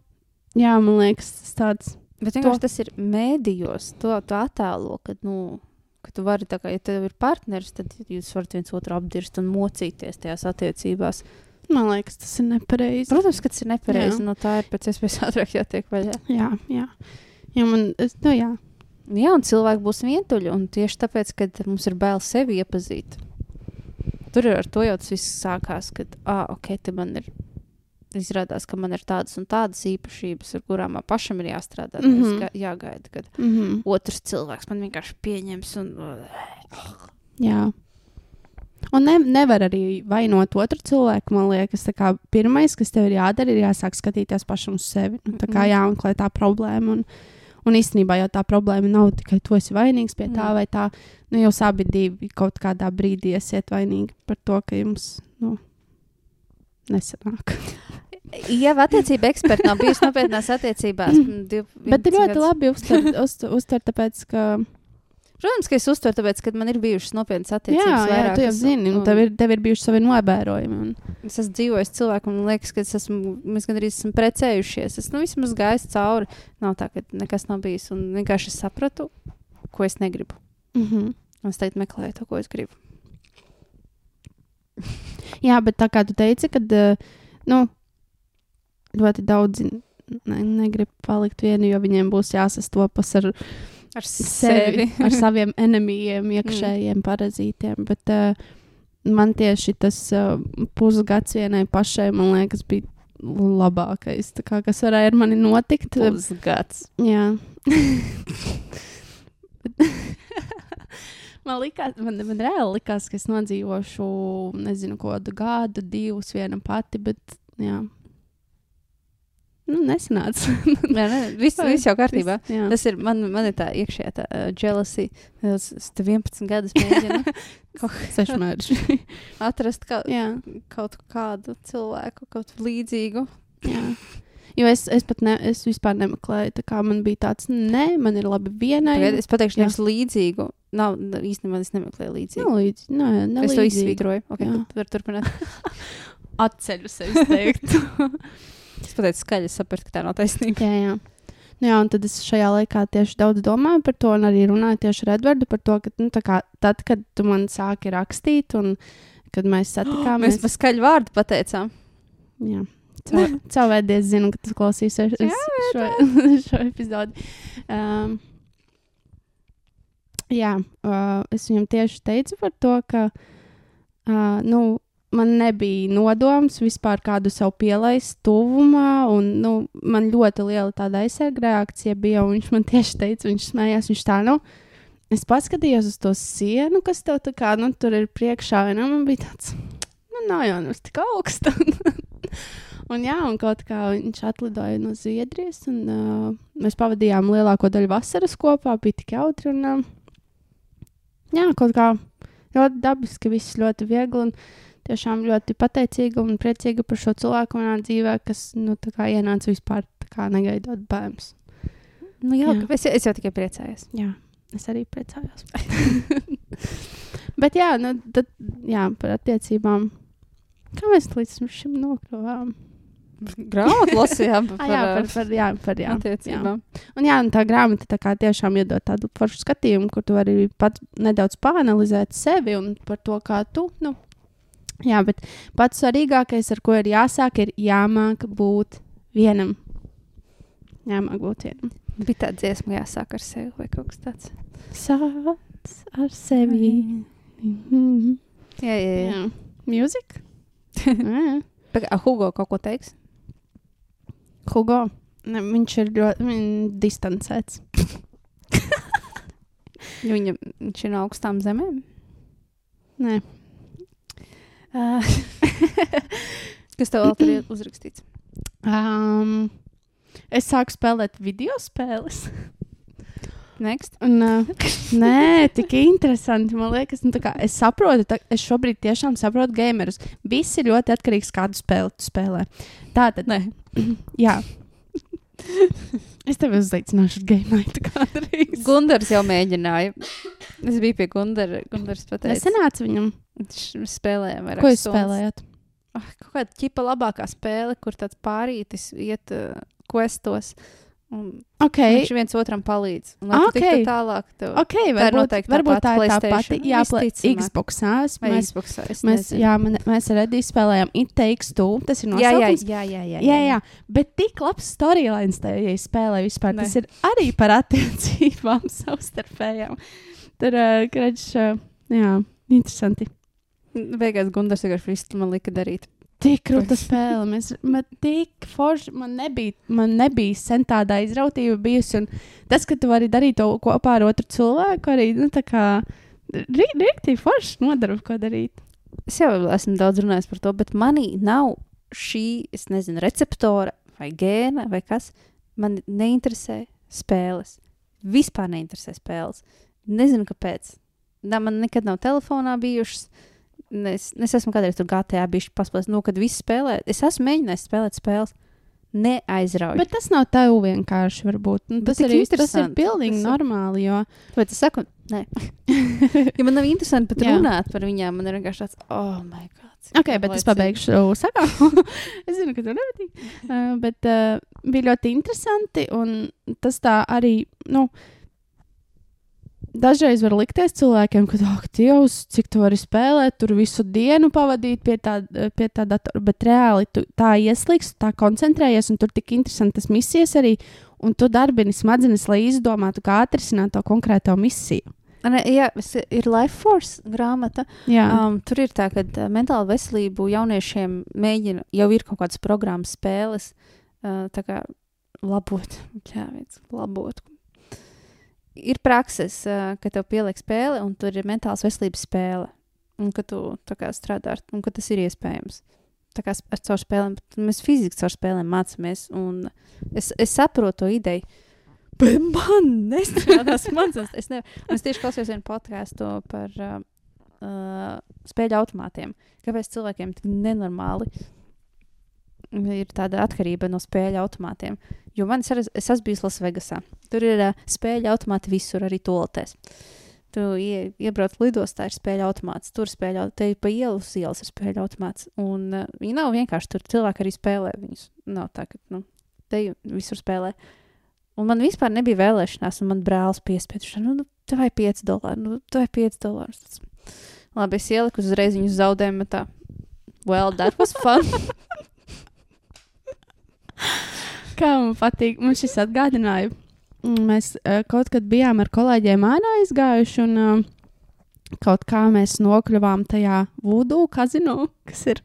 Speaker 2: jā, man liekas, tas tāds.
Speaker 1: Bet vienkārši tas ir mēdījos, to, to attēlo, kad, nu, ka tu vari, kā, ja tev ir partneris, tad jūs varat viens otru apdirst un mocīties tajās attiecībās.
Speaker 2: Man liekas, tas ir nepareizi.
Speaker 1: Protams, ka tas ir nepareizi, no tā ir pēc iespējas ātrāk jātiek vaļā.
Speaker 2: Jā, jā. jā, man, es, nu, jā.
Speaker 1: Jā, un cilvēki būs vientuļi, un tieši tāpēc, ka mums ir bail sevi iepazīt. Tur ar to jau tas viss sākās, kad, ah, ok, te man ir. Izrādās, ka man ir tādas un tādas īpašības, ar kurām man pašam ir jāstrādā. Mm. -hmm. Jāgaida, kad
Speaker 2: Mm -hmm.
Speaker 1: otrs cilvēks man vienkārši pieņems un
Speaker 2: Jā. Un ne, nevar arī vainot otru cilvēku. Man liekas, kā pirmais, kas tev ir jādara, ir jāsāk skatīties pašam uz sevi. Nu, tā kā
Speaker 1: Mhm.
Speaker 2: jāmeklē tā problēma. Un, un īstenībā jau tā problēma nav tikai tu esi vainīgs pie tā,
Speaker 1: Mm.
Speaker 2: vai tā. Nu, jūs abi divi kaut kādā brīdī esiet vainīgi par to, ka jums nu, nesanāk.
Speaker 1: Ja attiecība eksperta nav bijusi nopietnās attiecībās, mm, div,
Speaker 2: Bet ir
Speaker 1: 11
Speaker 2: ļoti
Speaker 1: gadus-
Speaker 2: labi uztvert, uz, uztvert tāpēc, ka.
Speaker 1: Protams, ka es uztveru, tāpēc, ka man ir bijušas nopietnas
Speaker 2: Jā,
Speaker 1: attiecības.
Speaker 2: jā, tu jau zini, un
Speaker 1: un
Speaker 2: tev ir, tev ir bijuši savi novērojumi. Un...
Speaker 1: Es esmu dzīvojis cilvēku, un man liekas, ka es esmu, mēs gandrīz esam precējušies. Es nu, vismaz gāju cauri. Nav tā, ka nekas nav bijis. Un vienkārši es sapratu, ko es negribu.
Speaker 2: Mm -hmm.
Speaker 1: Un es tagad meklēju to, ko es gribu.
Speaker 2: Jā, bet tā kā tu teici, ka nu, ļoti daudzi ne, negrib palikt vieni, jo viņiem būs jāsastopas ar
Speaker 1: Ar
Speaker 2: sevi, ar saviem enemijiem, iekšējiem mm. parazītiem. Bet uh, man tieši tas uh, pusgads vienai pašai, man liekas, bija labākais, kā, kas varēja ar mani notikt.
Speaker 1: Pusgads.
Speaker 2: Jā. man likās, man, man reāli likās, ka es nodzīvošu, nezinu, ko gadu, divus, viena pati, bet, jā. Nu, nesanāca.
Speaker 1: Jā, ne, viss, viss jau kārtībā.
Speaker 2: Viss, jā.
Speaker 1: Tas ir man, man ir tā iekšējā tā uh, jealousy. Es, es te 11 gadus mēģinu
Speaker 2: Sešmērķi.
Speaker 1: atrast kaut,
Speaker 2: jā,
Speaker 1: kaut kādu cilvēku, kaut ko līdzīgu.
Speaker 2: jā. Jo es, es pat ne, es vispār nemeklēju. Tā kā man bija tāds, nē, man ir labi vienai.
Speaker 1: Tagad es pateikšu, nevis līdzīgu. Nav īstenībā es nemeklēju līdzīgu.
Speaker 2: Nav līdzi. Nē, ne
Speaker 1: es to izsvītroju. Okay,
Speaker 2: Jā.
Speaker 1: tu vari turpināt.
Speaker 2: Atceļu sevi teikt.
Speaker 1: Es pateicu skaļi, sapratu, ka tā nav taisnība.
Speaker 2: jā, jā. Nu Jā, un tad es šajā laikā tieši daudz domāju par to, un arī runāju tieši ar Edvardu par to, ka nu, tā kā, tad, kad tu man sāki rakstīt, un kad mēs satikāmies,
Speaker 1: Mēs pa skaļu vārdu pateicām.
Speaker 2: Jā. Vēdies zinu, ka tas klausīsies šo, šo epizodi. Um, jā, uh, es viņam tieši teicu par to, ka uh, nu, man nebija nodoms vispār kādu savu pielaist tuvumā, un nu, man ļoti liela tāda aizsarga reakcija bija, un viņš man tieši teica, viņš smējās, viņš tā, nu, es paskatījos uz to sienu, kas tev tā kā, nu, tur ir priekšā, un man bija tāds, nu, nav jau nemaz tik augsta. Un, jā, un kaut kā viņš atlidoja no Zviedrijas, un uh, mēs pavadījām lielāko daļu vasaras kopā. Bija tik jautri, un uh, jā, kaut kā ļoti dabiski, viss ļoti viegli. Un tiešām ļoti pateicīga un priecīga par šo cilvēku manā dzīvē, kas nu, ienāca vispār negaidot bērns.
Speaker 1: Nu, jā,
Speaker 2: Jā.
Speaker 1: jā. Es, es jau tikai priecājos.
Speaker 2: Jā, es arī priecājos. Bet jā, nu, tad, jā, par attiecībām. Kā mēs līdz šim nokļuvām?
Speaker 1: Grāmatu lasījām
Speaker 2: Ah,
Speaker 1: par,
Speaker 2: jā,
Speaker 1: ā,
Speaker 2: par, par, jā, par jā,
Speaker 1: attiecībām.
Speaker 2: Un, jā, un tā grāmata tā kā tiešām iedod tādu foršu skatījumu, kur tu vari pats nedaudz pāranalizēt sevi un par to, kā tu. Nu, jā, bet pats svarīgākais, ar ko ir jāsāk, ir jāmāk būt vienam. Jāmāk būt vienam.
Speaker 1: Bija tā dziesma, jāsāk ar sevi vai kaut kas tāds.
Speaker 2: Sāc ar sevi. Mhm.
Speaker 1: Jā, jā, jā.
Speaker 2: Jā, mūzika.
Speaker 1: Pagā, Hugo kaut ko teiks?
Speaker 2: Hugo. Ne, viņš ir ļoti viņ, distancēts.
Speaker 1: Viņa, viņš ir no augstām zemēm.
Speaker 2: Nē,
Speaker 1: Uh, kas tev vēl tur ir uzrakstīts?
Speaker 2: um, es sāku spēlēt video spēles.
Speaker 1: Next.
Speaker 2: Un, uh, nē, tik interesanti. Man liekas, nu, tā kā es saprotu, tā, es šobrīd tiešām saprotu gamerus. Viss ir ļoti atkarīgs no kādu spēli tu spēlē. Tā tad,
Speaker 1: Nē.
Speaker 2: jā. es tev uzaicināšu night kādreiz.
Speaker 1: Gundars jau mēģināja. Es biju pie Gundara. Gundars pateica,
Speaker 2: Nesenāca viņam.
Speaker 1: Spēlējām vairāk
Speaker 2: Ko jūs spēlējāt?
Speaker 1: Ah, kaut kāda ķipa labākā spēle, kur tāds pārītis iet uh, questos. Un
Speaker 2: Okay.
Speaker 1: viņš viens otram palīdz. Un, lai
Speaker 2: Ah,
Speaker 1: tu tālāk, tev
Speaker 2: Ok,
Speaker 1: ir
Speaker 2: varbūt,
Speaker 1: noteikti tā
Speaker 2: varbūt
Speaker 1: pati
Speaker 2: tā ir tā pati.
Speaker 1: PlayStation.
Speaker 2: Jā, pla-
Speaker 1: Visticamāk.
Speaker 2: Xbox. Mēs,
Speaker 1: vai
Speaker 2: mēs,
Speaker 1: Xbox. Es
Speaker 2: mēs, jā, man, mēs ar Ediju spēlējām It Takes Two. Tas ir
Speaker 1: jā, jā,
Speaker 2: nosaukums.
Speaker 1: jā, jā, jā,
Speaker 2: Jā, jā, bet tik labs storylines tajā spēlē vispār.
Speaker 1: Ne.
Speaker 2: Tas ir arī par attiecībām savstarpējām. Tur, uh, grudž, uh, jā, interesanti.
Speaker 1: Beigās Gundars vienkārši visu man lika darīt.
Speaker 2: Tik krūta spēle. Mēs, man tik forši, man nebija, man nebija sen tāda izrautība bijusi. Un tas, ka tu vari darīt to kopā ar otru cilvēku, arī, nu, tā kā, rīktīgi forši nodarbu, ko darīt.
Speaker 1: Es jau esmu daudz runājis par to, bet manī nav šī, es nezinu, receptora vai gēna vai kas. Man neinteresē spēles. Vispār neinteresē spēles. Nezinu, kāpēc. Nā, man nekad nav telefonā bijušas. Es, es esmu kādreiz tur GTA bijuši paspēlēt, nu, kad visi spēlē. Es esmu mēģinājis spēlēt spēles. Neaizrauju.
Speaker 2: Bet tas nav tev vienkārši, varbūt. Nu, tas, arī, tas ir pilnīgi
Speaker 1: Tas
Speaker 2: normāli, jo.
Speaker 1: Bet es saku, nē. ja man nav interesanti pat runāt par viņām, man ir vienkārši tāds, oh, my God.
Speaker 2: Ok, bet es pabeigšu sakām. es zinu, ka tev nepatīk. Uh, bet uh, bija ļoti interesanti, un tas tā arī, nu, dažreiz var likties cilvēkiem, ka, ak, Dievs, cik tu vari spēlēt, tur visu dienu pavadīt pie tā, pie tā datora, bet reāli tu tā ieslīgs, tā koncentrējies, un tur tik interesantas misijas arī, un tu darbini smadzenes, lai izdomātu, kā atrisināt to konkrēto misiju.
Speaker 1: Jā, ir Life Force grāmata.
Speaker 2: Jā,
Speaker 1: Um, tur ir tā, ka uh, mentāla veselību jauniešiem mēģina, jau ir kaut kādas programmas, spēles, uh, tā kā labot, viens, labot. Ir prakses, uh, ka tev pieliek spēle, un tur ir mentālas veselības spēle, un ka tu kā strādā, ar, un ka tas ir iespējams. Tā kā ar caur spēlēm, mēs fiziski caur spēlēm mācāmies, es, es saprotu to ideju. Bet man nestrādās smadzenes. Es, ne, un es tieši klausījos vienu podkāstu par uh, uh, spēļu automātiem. Kāpēc cilvēkiem tik nenormāli ir tāda atkarība no spēļu automātiem? Jo man ir, es esmu bijis Lasvegasā. Tur ir uh, spēļu automāti visur, arī tolotēs. Tu ie, iebrauc lidostā, ir spēļu automāts. Tur spēļu te pa ielu uz ielas ir spēļu automāts. Un uh, viņi nav vienkārši tur. Cilvēki arī spēlē viņus. Nav tā, ka nu, te visur spēlē. Un man vispār nebija vēlēšanās, un man brālis piespieduši, nu, nu tev vajag 5 dolāri, nu, tev vajag 5 dolārus. Labi, es ieliku uzreiz viņu zaudējumu, tā. Well, that was fun.
Speaker 2: kā man patīk, man šis atgādināja. mm, Mēs uh, kaut kad bijām ar kolēģiem ārā izgājuši, un uh, kaut kā mēs nokļuvām tajā vudu kazino, kas ir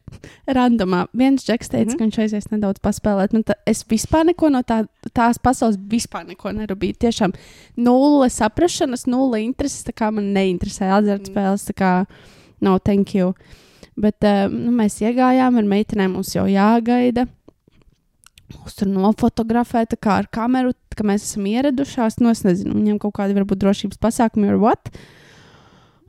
Speaker 2: randomā. Viens džeks teica, mm. -hmm. ka viņš aizies nedaudz paspēlēt. Nu, tā, es vispār neko no tā, tās pasaules vispār neko nerūpīju. Tiešām nulle saprašanas, nulle intereses. Tā kā man neinteresē azartspēles. Tā kā no thank you. Bet uh, nu, mēs iegājām ar meitenēm, mums jau jāgaida. Mums tur nofotografēja tā kā ar kameru, ka mēs esam ieradušās. Nu, es nezinu, viņiem kaut kādi varbūt drošības pasākumi ir what.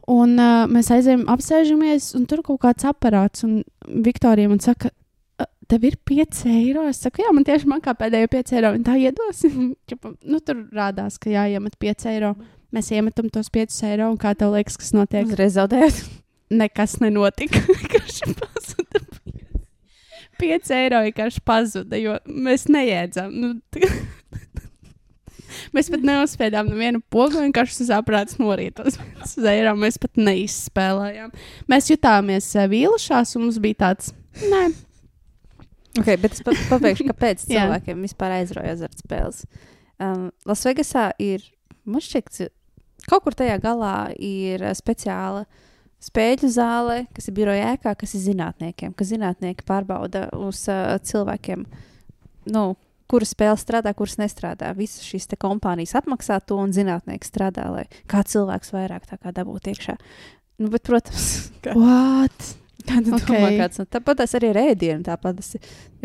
Speaker 2: Un uh, mēs aizējām, apsēžamies, un tur kaut kāds aparāts. Un Viktorija man saka, "A, tev ir 5 eiro. Es saku, jā, man tieši maksā pēdējo 5 eiro. Viņa tā iedos. Nu, tur rādās, ka jāiemet 5 eiro. Mēs iemetam tos 5 eiro, un kā tev liekas, kas notiek?
Speaker 1: Uzreiz zaudējot.
Speaker 2: Nekas nenotika. Vienkārši pazuda. 5 eiro vienkārši pazuda, jo mēs neiedzām. Nu, mēs pat neuzspēdām nevienu pogu, vienkārši tas aprāts norītos. Uz eiro mēs pat neizspēlējām. Mēs jutāmies eh, vīlušās, un mums bija tāds, nē,
Speaker 1: Okay, bet es pa pabeigšu, kāpēc cilvēkiem vispār aizrauja azartspēles. Um, Lasvegasā ir, man šķiet, ka kaut kur tajā galā ir uh, speciāla spēļu zāle, kas ir biroja ēkā, kas ir zinātniekiem, ka zinātnieki pārbauda uz uh, cilvēkiem, nu, kuras spēles strādā, kuras nestrādā. Visas šīs te kompānijas apmaksā to, un zinātnieki strādā, lai kā cilvēks vairāk tā kā dabūtu iekšā. Nu, bet, protams, kā,
Speaker 2: what?
Speaker 1: kā tu
Speaker 2: Ok.
Speaker 1: okay. domā, kāds, nu, tāpat arī ir ēdienu, tāpat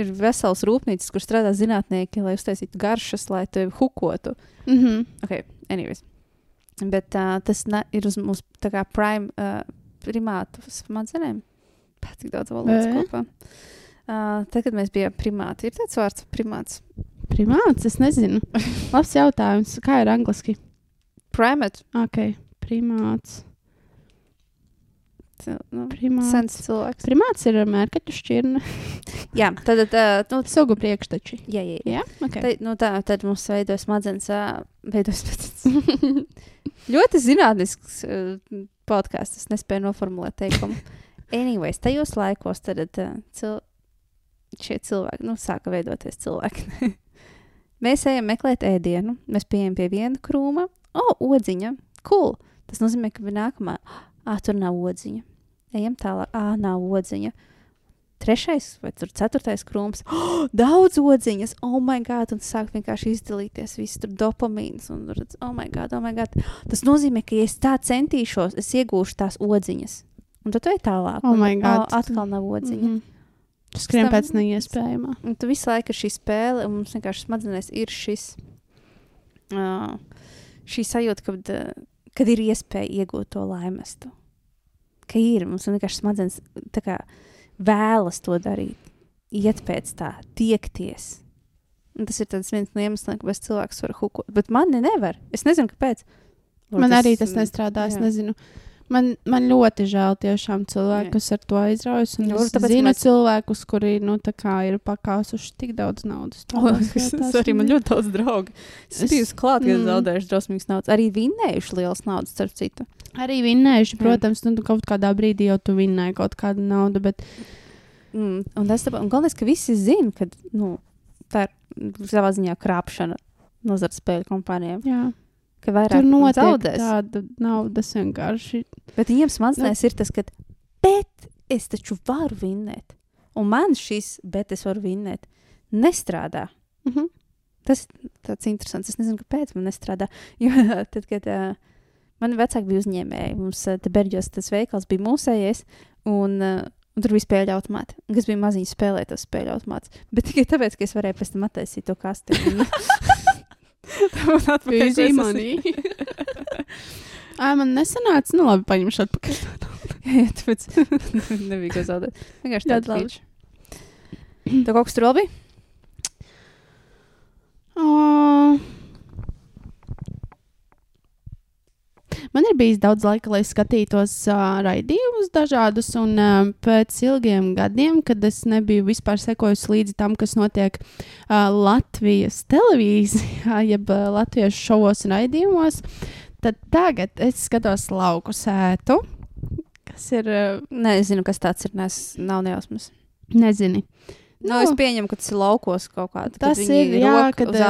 Speaker 1: ir, vesels rūpnīcas, kur strādā zinātnieki, lai uztaisītu garšas, lai tevi hukotu.
Speaker 2: Mm -hmm.
Speaker 1: Ok, anyways. Bet uh, tas ne, ir uz mūsu tā kā prime uh, primātu smadzenēm. Pēc cik daudz valodas
Speaker 2: Ē?
Speaker 1: kopā. Uh, tad, kad mēs bijām primāti, ir tāds vārds primāts.
Speaker 2: Primāts, es nezinu. Labs jautājums. Kā ir angliski?
Speaker 1: Primate.
Speaker 2: Ok, primāts.
Speaker 1: Nu,
Speaker 2: Primāts.
Speaker 1: cilvēks.
Speaker 2: Primāts ir mērkaķu šķirne.
Speaker 1: Jā, tad, uh, nu,
Speaker 2: Sugu priekšteči.
Speaker 1: jā, jā, jā.
Speaker 2: Jā, ok.
Speaker 1: Tad, nu, tā, tad mums veidojas smadzenes, uh, veidojas smadzenes. ļoti zinātnisks uh, podkāsts. Es nespēju noformulēt teikumu. Anyways, tajos laikos tad, uh, cil šie cilvēki, nu, sāka veidoties cilvēki. mēs ejam meklēt ēdienu, mēs pieejam pie viena krūma. O, oh, odziņa, cool. Tas nozīmē, ka nākamā. Ah, tur nav odziņa. Ejam tālāk. Ah, nav odziņa. Trešais vai tur ceturtais krūms. Oh, daudz odziņas. Oh, my God. Un sāk vienkārši izdalīties. Viss tur dopamīns. Un oh, my God, oh, my God. Tas nozīmē, ka, ja es tā centīšos, es iegūšu tās odziņas. Un tad tu ej tālāk.
Speaker 2: Oh
Speaker 1: un,
Speaker 2: my God.
Speaker 1: Oh, atkal nav odziņa. Mm -hmm.
Speaker 2: Tu skrien pēc neiespējamā.
Speaker 1: Un tu visu laiku šī spēle, un mums vienkārši smadzenēs ir šis, uh, šī sajūta, kad, uh, kad ir iespēja iegūt to laimestu. Ka ir mums vienkārši smadzenes tā kā vēlas to darīt, iet pēc tā, tiekties. Un tas ir tas viens no iemesliem, kāpēc cilvēks var hukot. Bet man nevar. Es nezinu, kāpēc.
Speaker 2: Man
Speaker 1: Varbūt
Speaker 2: arī
Speaker 1: es,
Speaker 2: tas nestrādā. Es
Speaker 1: jā.
Speaker 2: nezinu. Man, man ļoti žēl tiešām cilvēku, kas ar to aizraujas. Un
Speaker 1: Nu,
Speaker 2: es zinu
Speaker 1: mēs-
Speaker 2: cilvēkus, kuri nu, ir pakāsuši tik daudz naudas.
Speaker 1: O, es, es arī man ļoti daudz draugu. Es
Speaker 2: Es-
Speaker 1: biju klāt, kad
Speaker 2: mm.
Speaker 1: zaudējuši drosmīgas naudas. Arī vinnējuši lielas naudas, starp citu.
Speaker 2: Arī vinnējuši, protams, nu, kaut kādā brīdī jau tu vinnēji kaut kādu naudu, bet
Speaker 1: Mm, un tas un galvenais, ka visi zina, ka nu, tā ir savā ziņā krāpšana no azartspēļu kompānijām.
Speaker 2: jā.
Speaker 1: Ka vairāk
Speaker 2: Tur
Speaker 1: zaudēs.
Speaker 2: tāda naudas vienkārši.
Speaker 1: Bet viņiem smadzenēs ir tas, ka, bet es taču varu vinnēt. Un man šis, bet es varu vinnēt, nestrādā.
Speaker 2: Mhm.
Speaker 1: Tas ir tāds interesants. Es nezinu, kāpēc man nestrādā. Jo tad, kad uh, man vecāki bija uzņēmēji, mums uh, berģos tas veikals bija mūsējais, un, uh, un tur bija spēļu automāti. Un Es biju maziņš spēlēt tos spēļu automātus. Bet tikai tāpēc, ka es varēju pēc tam attaisīt to kasti. Un, Tā man atpakaļ
Speaker 2: Easy money. Ai, man nesanāca, nu labi, paņemšu atpakaļ.
Speaker 1: Jā, tāpēc nebija ko zaudēt. Vienkārši tāds
Speaker 2: labi.
Speaker 1: Tev kaut kas tur vēl bija?
Speaker 2: O... Man ir bijis daudz laika, lai skatītos uh, raidījumus dažādus, un uh, pēc ilgiem gadiem, kad es nebiju vispār sekojusi līdzi tam, kas notiek uh, Latvijas televīzijā, jeb uh, Latvijas šovos un raidījumos, tad tagad es skatos lauku sētu, kas ir, uh,
Speaker 1: Nezinu, kas tas ir. Nes, nav nejausmas.
Speaker 2: nezini.
Speaker 1: Nu, es pieņemu, ka tas ir laukos kaut kādā.
Speaker 2: Tas
Speaker 1: viņi
Speaker 2: ir, jā, kad,
Speaker 1: uz
Speaker 2: eh,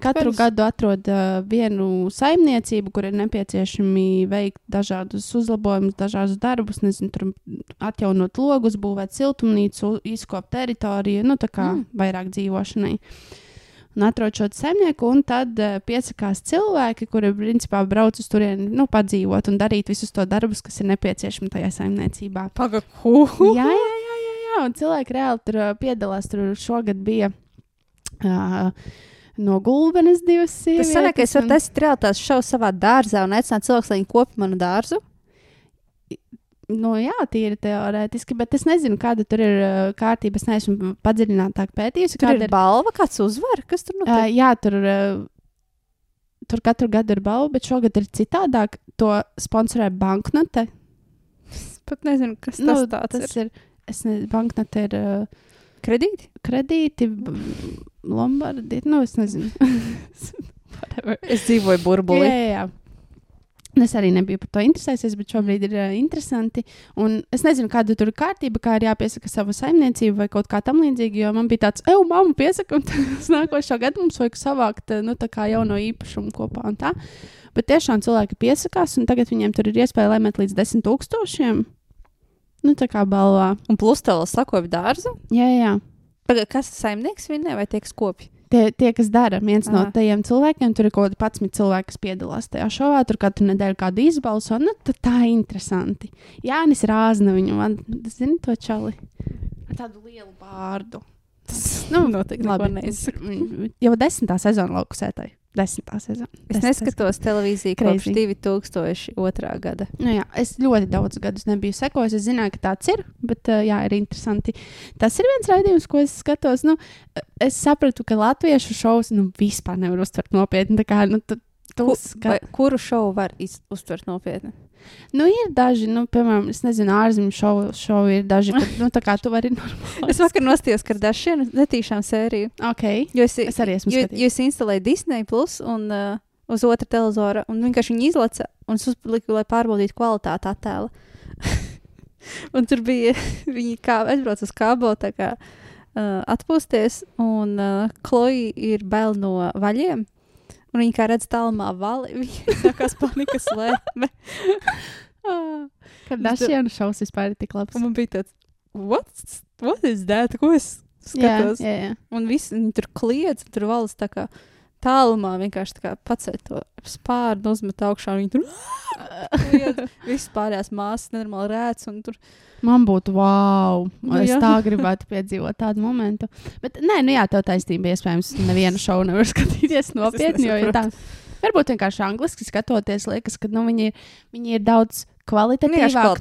Speaker 2: Katru gadu atrod uh, vienu saimniecību, kur ir nepieciešami veikt dažādus uzlabojumus, dažādus darbus, nezinu, tur atjaunot logus, būvēt siltumnīcu, izkopt teritoriju, nu tā kā
Speaker 1: Mm.
Speaker 2: vairāk dzīvošanai. Un atrod šo saimnieku, un tad uh, piesakās cilvēki, kuri principā brauc uz turieni, nu, padzīvot un darīt visus to darbus, kas ir nepieciešami tajā saimniecībā.
Speaker 1: Pagaku.
Speaker 2: Jā, jā, jā. Un cilvēki reāli tur piedalās. Tur šogad bija uh, no Gulbenes divas
Speaker 1: Tas
Speaker 2: sievietes.
Speaker 1: sanāk, ka es varu
Speaker 2: un-
Speaker 1: taisīt realitātes šovu savā dārzā un aicināt cilvēkus, lai viņi kopi manu dārzu.
Speaker 2: Nu, jā, tīri teorētiski, bet es nezinu, kāda tur ir uh, kārtība. Es neesmu padziļinātāk pētījusi.
Speaker 1: Tur
Speaker 2: kāda
Speaker 1: ir balva, kāds uzvar, kas tur
Speaker 2: Uh,
Speaker 1: notiek.
Speaker 2: jā, tur, uh, tur katru gadu ir balva, bet šogad ir citādāk. To sponsorē banknote.
Speaker 1: Es pat nezinu, kas tas
Speaker 2: Nu,
Speaker 1: tāds
Speaker 2: tas
Speaker 1: ir.
Speaker 2: ir. Es nezinu, banknote ir uh,
Speaker 1: Kredīti?
Speaker 2: kredīti, lombardi. Nu, es nezinu.
Speaker 1: Es dzīvoju burbulī.
Speaker 2: Jā, jā, jā. Es arī nebiju par to interesējies, bet šobrīd ir uh, interesanti. Un es nezinu, kāda tur ir kārtība, kā ir jāpiesaka sava saimniecība vai kaut kā tamlīdzīga. Jo man bija tāds, ej, mamma, piesaka, un tas nākošā gada mums vajag savākt nu, jauno īpašumu kopā. Bet tiešām cilvēki piesakās, un tagad viņiem tur ir iespēja lēmēt līdz desmit tūkstošiem. Nu, tā kā balvā.
Speaker 1: Un plus tev vēl sakopi dārzu.
Speaker 2: Jā, jā.
Speaker 1: Pagaid, Kas saimnieks vinnē vai tie, kas kopja?
Speaker 2: Tie, tie, kas dara, viens no
Speaker 1: Ā.
Speaker 2: tajiem cilvēkiem, tur ir kaut kādi 11 cilvēki, kas piedalās tajā šovā. Tur katru nedēļu kādu izbalso. Nu, tā ir interesanti. Jānis Rāzna viņu, man, zini, to čali. Ar tādu lielu vārdu.
Speaker 1: Tas
Speaker 2: Nu,
Speaker 1: noteikti
Speaker 2: Labi. Viņ- Jau desmitā sezona laukusētai. Desmitā sezona.
Speaker 1: Es
Speaker 2: Desmitā
Speaker 1: neskatos televīziju kopš
Speaker 2: Crazy.
Speaker 1: 2002. gada.
Speaker 2: Nu, jā, es ļoti daudz gadus nebiju sekojis. Es zināju, ka tāds ir, bet uh, jā, ir interesanti. Tas ir viens raidījums, ko es skatos. Nu, es sapratu, ka latviešu šovus nu, vispār nevar uztvert nopietni. Tā kā, nu, tu, tu
Speaker 1: Ku,
Speaker 2: ska...
Speaker 1: vai, kuru šovu var iz, uztvert nopietni?
Speaker 2: Nu, ir daži, nu, piemēram, es nezinu, ārzemju šovu, šovu ir daži, kad, nu, tā kā tu vari normāli.
Speaker 1: Es vakar nostājos Kardashianu netīšām sēriju.
Speaker 2: Ok,
Speaker 1: Jo es,
Speaker 2: es arī esmu
Speaker 1: jo,
Speaker 2: skatījies.
Speaker 1: jo es instalēju Disney Plus un uh, uz otra televizora un vienkārši viņi izlaica un es uzliku, lai pārbaudītu kvalitāti attēla. un tur bija viņi kā aizbrauc uz kābo tā kā uh, atpūsties un uh, Kloja ir bail no vaļiem. Un viņi kā redz tālumā vali, viņi sākās panikas lēme.
Speaker 2: Kad dažiem šovs vispār ir tik labs.
Speaker 1: Un man bija tāds, what, what is that? Ko es
Speaker 2: Jā,
Speaker 1: skatos?
Speaker 2: jā, jā.
Speaker 1: Un viss viņi tur kliedz, un tur valsts tā kā tālumā vienkārši tā pacēla to spārnu, uzmet augšā. un Viņi tur kliedz. Viss pārējās māsas nenormāli rēc. Tur
Speaker 2: Man būtu wow.
Speaker 1: Nu,
Speaker 2: es
Speaker 1: jā.
Speaker 2: tā gribētu piedzīvot tādu momentu. Bet, nē, nu jā, tev taisnība. Iespējams, nevienu šovu nevar skatīties nopietni. Varbūt vienkārši angliski skatoties, liekas, ka nu, viņi, viņi ir daudz kvalitatīvāk,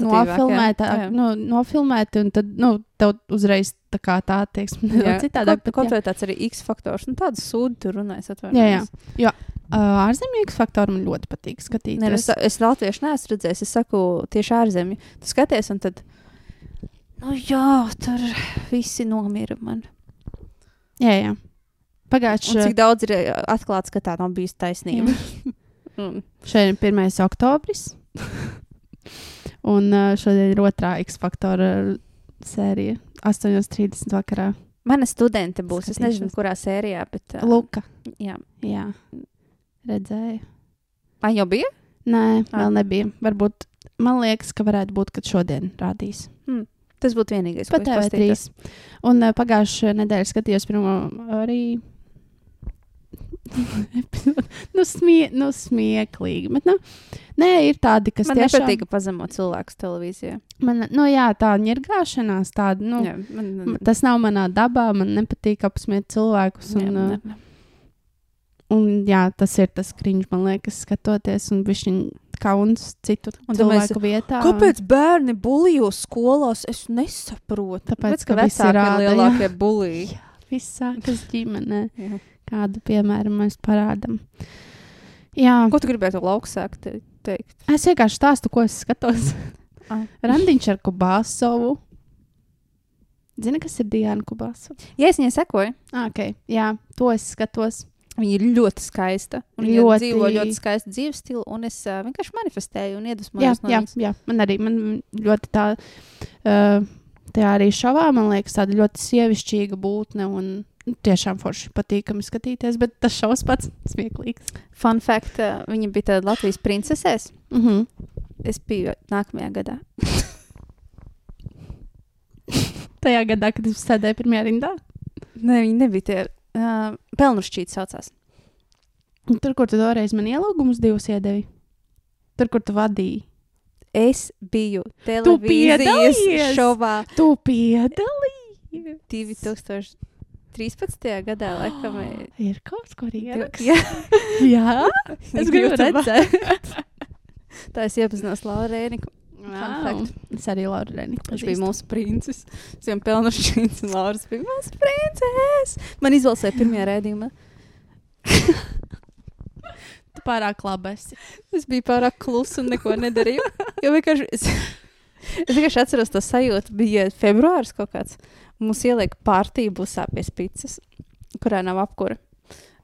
Speaker 1: jā, jā.
Speaker 2: nu, nofilmēti, un tad nu, tev uzreiz tā kā tā attieksme nedaudz citādāk.
Speaker 1: Kaut, kaut vai tāds arī X faktors. Nu, tādu sūdu tur runājas.
Speaker 2: Jā, jā. Uh, ārzemju faktoru man ļoti patīk skatīties.
Speaker 1: Nē, nu, es, es latviešu neesmu redzējis. Es saku, tieši ārzemju. Tu skaties, un tad. Nu, jā, tur visi nomira man.
Speaker 2: jā, jā.
Speaker 1: Un
Speaker 2: Pagājušajā
Speaker 1: cik daudz ir atklāts, ka tā nav bijusi taisnība. Un
Speaker 2: Šodien ir 1. oktobris. un uh, šodien ir otrā X faktora sērija. 8.30 vakarā.
Speaker 1: Mana studente būs. Es nezinu,
Speaker 2: Skatīšos.
Speaker 1: kurā sērijā, bet. ā,
Speaker 2: Luka.
Speaker 1: Jā.
Speaker 2: Jā, redzēju.
Speaker 1: Ai, jau bija?
Speaker 2: Nē,
Speaker 1: Ah.
Speaker 2: vēl nebija. Varbūt man liekas, ka varētu būt, kad šodien rādīs.
Speaker 1: Tas būtu vienīgais,
Speaker 2: Pa
Speaker 1: ko es
Speaker 2: TV3.
Speaker 1: paskatītos.
Speaker 2: Un uh, pagājušajā nedēļā skatījos pirmo arī. nu, smie, nu, smieklīgi. Bet, nu, nē, ir tādi, kas
Speaker 1: Man
Speaker 2: tiešām
Speaker 1: nepatīk pazemot cilvēkus televīzijā.
Speaker 2: Man, nu, jā, tā ņirgāšanās, tāda, nu,
Speaker 1: Jā, man,
Speaker 2: m- tas nav manā dabā. Man nepatīk apsmiet cilvēkus. Un,
Speaker 1: jā, man ne-
Speaker 2: un, jā, tas ir tas kriņš, man liekas, skatoties, un viņš ir kauns citu
Speaker 1: Un tu mēs-
Speaker 2: cilvēku vietā.
Speaker 1: Kāpēc bērni buļļo skolās? Es nesaprotu.
Speaker 2: Tāpēc,
Speaker 1: ka
Speaker 2: ka visi
Speaker 1: vecāki ir lielākie buļļi.
Speaker 2: Viss sākas ģimenē.
Speaker 1: Jā.
Speaker 2: Kādu piemēru mēs parādām? Jā,
Speaker 1: Ko tu gribētu lauksāk te, teikt?
Speaker 2: es vienkārši stāstu, ko es skatos. Randiņš ar Kubāsovu. Zini, kas ir Diana Kubāsova?
Speaker 1: Ja es viņai sekoju,
Speaker 2: Ah, ok, jā, to es skatos.
Speaker 1: viņa ir ļoti skaista. Un viņa
Speaker 2: Ļoti.
Speaker 1: dzīvo ļoti skaistu dzīves stilu, un es uh, vienkārši manifestēju un
Speaker 2: Jā,
Speaker 1: iedvesmojos no
Speaker 2: jā,
Speaker 1: viņas.
Speaker 2: jā, man arī man ļoti tā, uh, tā arī šovā, man liekas, tāda ļoti sievišķīga būtne un tiešām forši patīkami skatīties, bet tas šovs pats smieklīgs.
Speaker 1: Fun fact, uh, viņa bija tāda Latvijas princesēs.
Speaker 2: Mm -hmm.
Speaker 1: Es biju nākamajā gadā.
Speaker 2: Tajā gadā, kad es sēdēju pirmajā rindā.
Speaker 1: Nē, viņa nebija tie. Uh, Pelnušķīts saucās.
Speaker 2: Tur, kur tu toreiz man ielūgumus divus iedevi. Tur, kur tu vadīji.
Speaker 1: Es biju televīzijas
Speaker 2: piedalījies?
Speaker 1: šovā
Speaker 2: Tu piedalījies.
Speaker 1: 2013. gadā, laikam. e-
Speaker 2: Ir kaut kur ieraksts.
Speaker 1: Jā,
Speaker 2: Jā, es gribu redzēt.
Speaker 1: Tā es iepazinos Lauru Rēniku.
Speaker 2: Wow. Es arī Laura Reniku
Speaker 1: Viņš bija mūsu princis. Mēs bijām pelnušķīts, un Lauris bija mūsu princes. Man izvalsēja pirmajā rēdījumā.
Speaker 2: Tu pārāk labi esi.
Speaker 1: Es biju pārāk klusa un neko nedarīju. Jo vienkārši es, es vienkārši atceros to sajūtu. Bija februāris kaut kāds. Mums ieliek pārtību busā pie spīces, kurā nav apkura.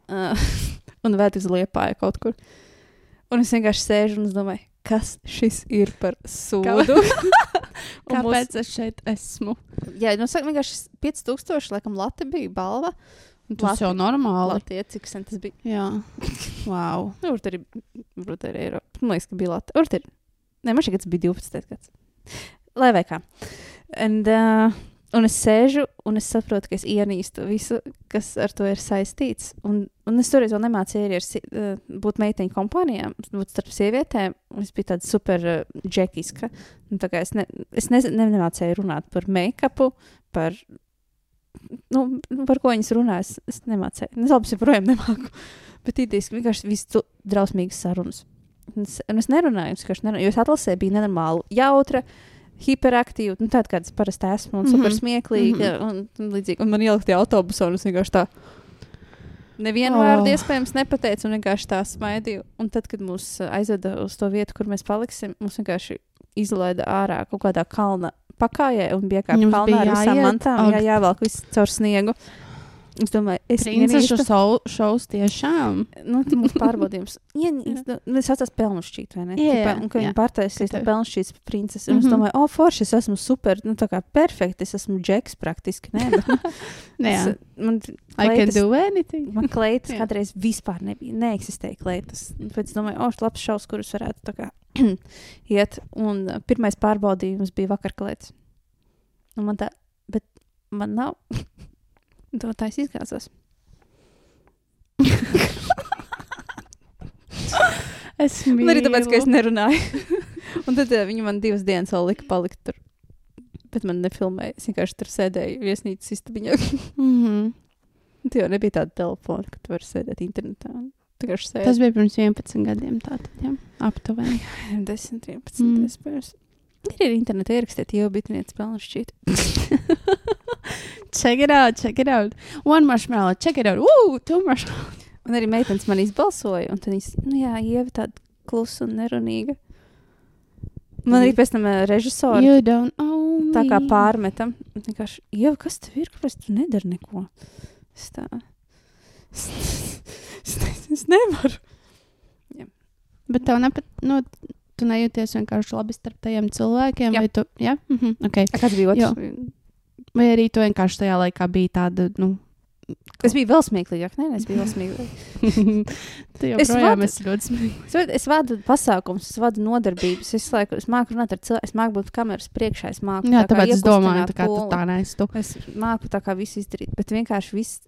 Speaker 1: Uh, un vēl uz liepāja kaut kur. Un es vienkārši sēžu un domāju, kas šis ir par sūdu?
Speaker 2: Kāpēc es šeit esmu?
Speaker 1: Mūs, jā, nu saka, vienkārši 5000, laikam, Latvija bija balva.
Speaker 2: Tas jau normāli.
Speaker 1: Latvija, cik sen tas bija?
Speaker 2: Jā. Wow.
Speaker 1: Nu, Varbūt arī, arī Eiropa. Man liekas, ka bija Latvija. Varbūt arī. Nē, man šķiet, ka tas bija 12. gads. Lai vai kā. And, uh, un es sēžu un es saprotu, ka es ienīstu visu, kas ar to ir saistīts. Un, un es toreiz vēl nemācīju si- uh, būt meiteņu kompānijām, būt starp sievietēm. Es biju tāda super uh, džekiska. Un tā Es, ne, es ne, ne, nemācīju runāt par make-upu, par, nu, par ko viņas runā. Es, nemācīju. Es labi, joprojām nemāku. Bet īstenībā vienkārši viss tu drausmīgas sarunas. Un es, un es nerunāju, es nerunāju, jo es atlasē biju nenormāli jautra, hiperaktīva, nu, tāda kāda es parasti esmu, un
Speaker 2: Mhm.
Speaker 1: super smieklīga.
Speaker 2: Mhm.
Speaker 1: Un, un, līdzīgi, un man ielikt tajā autobusā, un es vienkārši tā. Nevienu
Speaker 2: Oh.
Speaker 1: vārdu iespējams nepateicu, un vienkārši tā smaidīju. Un tad, kad mūs uh, aizveda uz to vietu, kur mēs paliksim, mums vienkārši izlaida ārā kaut kādā kalna pakājē, un bija kā kalnā ar visām mantām, jā, jāvelk viss caur sniegu. Es domāju, es
Speaker 2: Princešu
Speaker 1: ienīstu-
Speaker 2: šou- šovs tiešām.
Speaker 1: Nu, tas būs pārbaudījums. Jā, es saucos Pelnušķīt, vai ne?
Speaker 2: Jā,
Speaker 1: Tipā, un ka
Speaker 2: jā.
Speaker 1: viņi pārtaisīs
Speaker 2: Ka tev-
Speaker 1: Pelnušķīts princesi. Un es
Speaker 2: Mhm.
Speaker 1: domāju, o, forši, es esmu super, nu, tā kā perfekti, es esmu džeks praktiski. Nē, bet, nu,
Speaker 2: Jā.
Speaker 1: es, man,
Speaker 2: I can
Speaker 1: kleitas-
Speaker 2: do anything.
Speaker 1: man kleitas
Speaker 2: Jā.
Speaker 1: kādreiz vispār nebija, neeksistēja kleitas. Un Pēc es domāju, o, labs šaus, kurus varētu tā kā iet. Un uh, pirmais pārbaudījums bija vakarklēts. Un man tā, bet man nav. To tā es izgāzos.
Speaker 2: Es
Speaker 1: Un arī tāpēc, ka es
Speaker 2: mīlu.
Speaker 1: nerunāju. un tad uh, viņi man divas dienas vēl lika palikt tur. Bet man nefilmēja. Es vienkārši tur sēdēju viesnīcas istabiņā.
Speaker 2: Mhm.
Speaker 1: Tur jau nebija tāda telefona, ka tu vari sēdēt internetā. un sēdēt.
Speaker 2: Tas bija pirms 11 gadiem. Tātad, jā, aptuveni.
Speaker 1: 10, 11.
Speaker 2: Mm.
Speaker 1: Mm. Ir arī internetā ierakstīt, jau bija viens pelnu šķīt.
Speaker 2: check it out, check it out. One marshmallow, check it out. Woo, two marshmallow.
Speaker 1: Un arī meitenes man izbalsoja. Un tad viņas, nu jā, ieva tāda klusa un nerunīga. Man arī pēc tam ā, režisori tā kā
Speaker 2: me.
Speaker 1: pārmetam. Vienkārši, Ieva, kas tev ir? Kāpēc tu nedari neko? Es tā. Es, es, es, nevaru.
Speaker 2: Bet tev nepat, nu, tu nejūties vienkārši labi starp tajiem cilvēkiem.
Speaker 1: Jā.
Speaker 2: Vai, tu, jā? Mhm, okay.
Speaker 1: A, kāds bija
Speaker 2: Jā.
Speaker 1: otrs?
Speaker 2: Vai arī tu vienkārši tajā laikā biji tāda, nu,
Speaker 1: Es biju vēl smieklīgāk, nē, es biju vēl smieklīgāk. Es vadu-
Speaker 2: esi ļoti smieklīgs.
Speaker 1: Es, vadu- pasākumus, es vadu nodarbības. Es, laiku, es māku runāt ar cilvēku, es māku būt kameras priekšā. Es māku
Speaker 2: Jā,
Speaker 1: tā
Speaker 2: tāpēc es domāju, tā kā tu tā neesi.
Speaker 1: Es māku tā kā visu izdarīt, bet vienkārši viss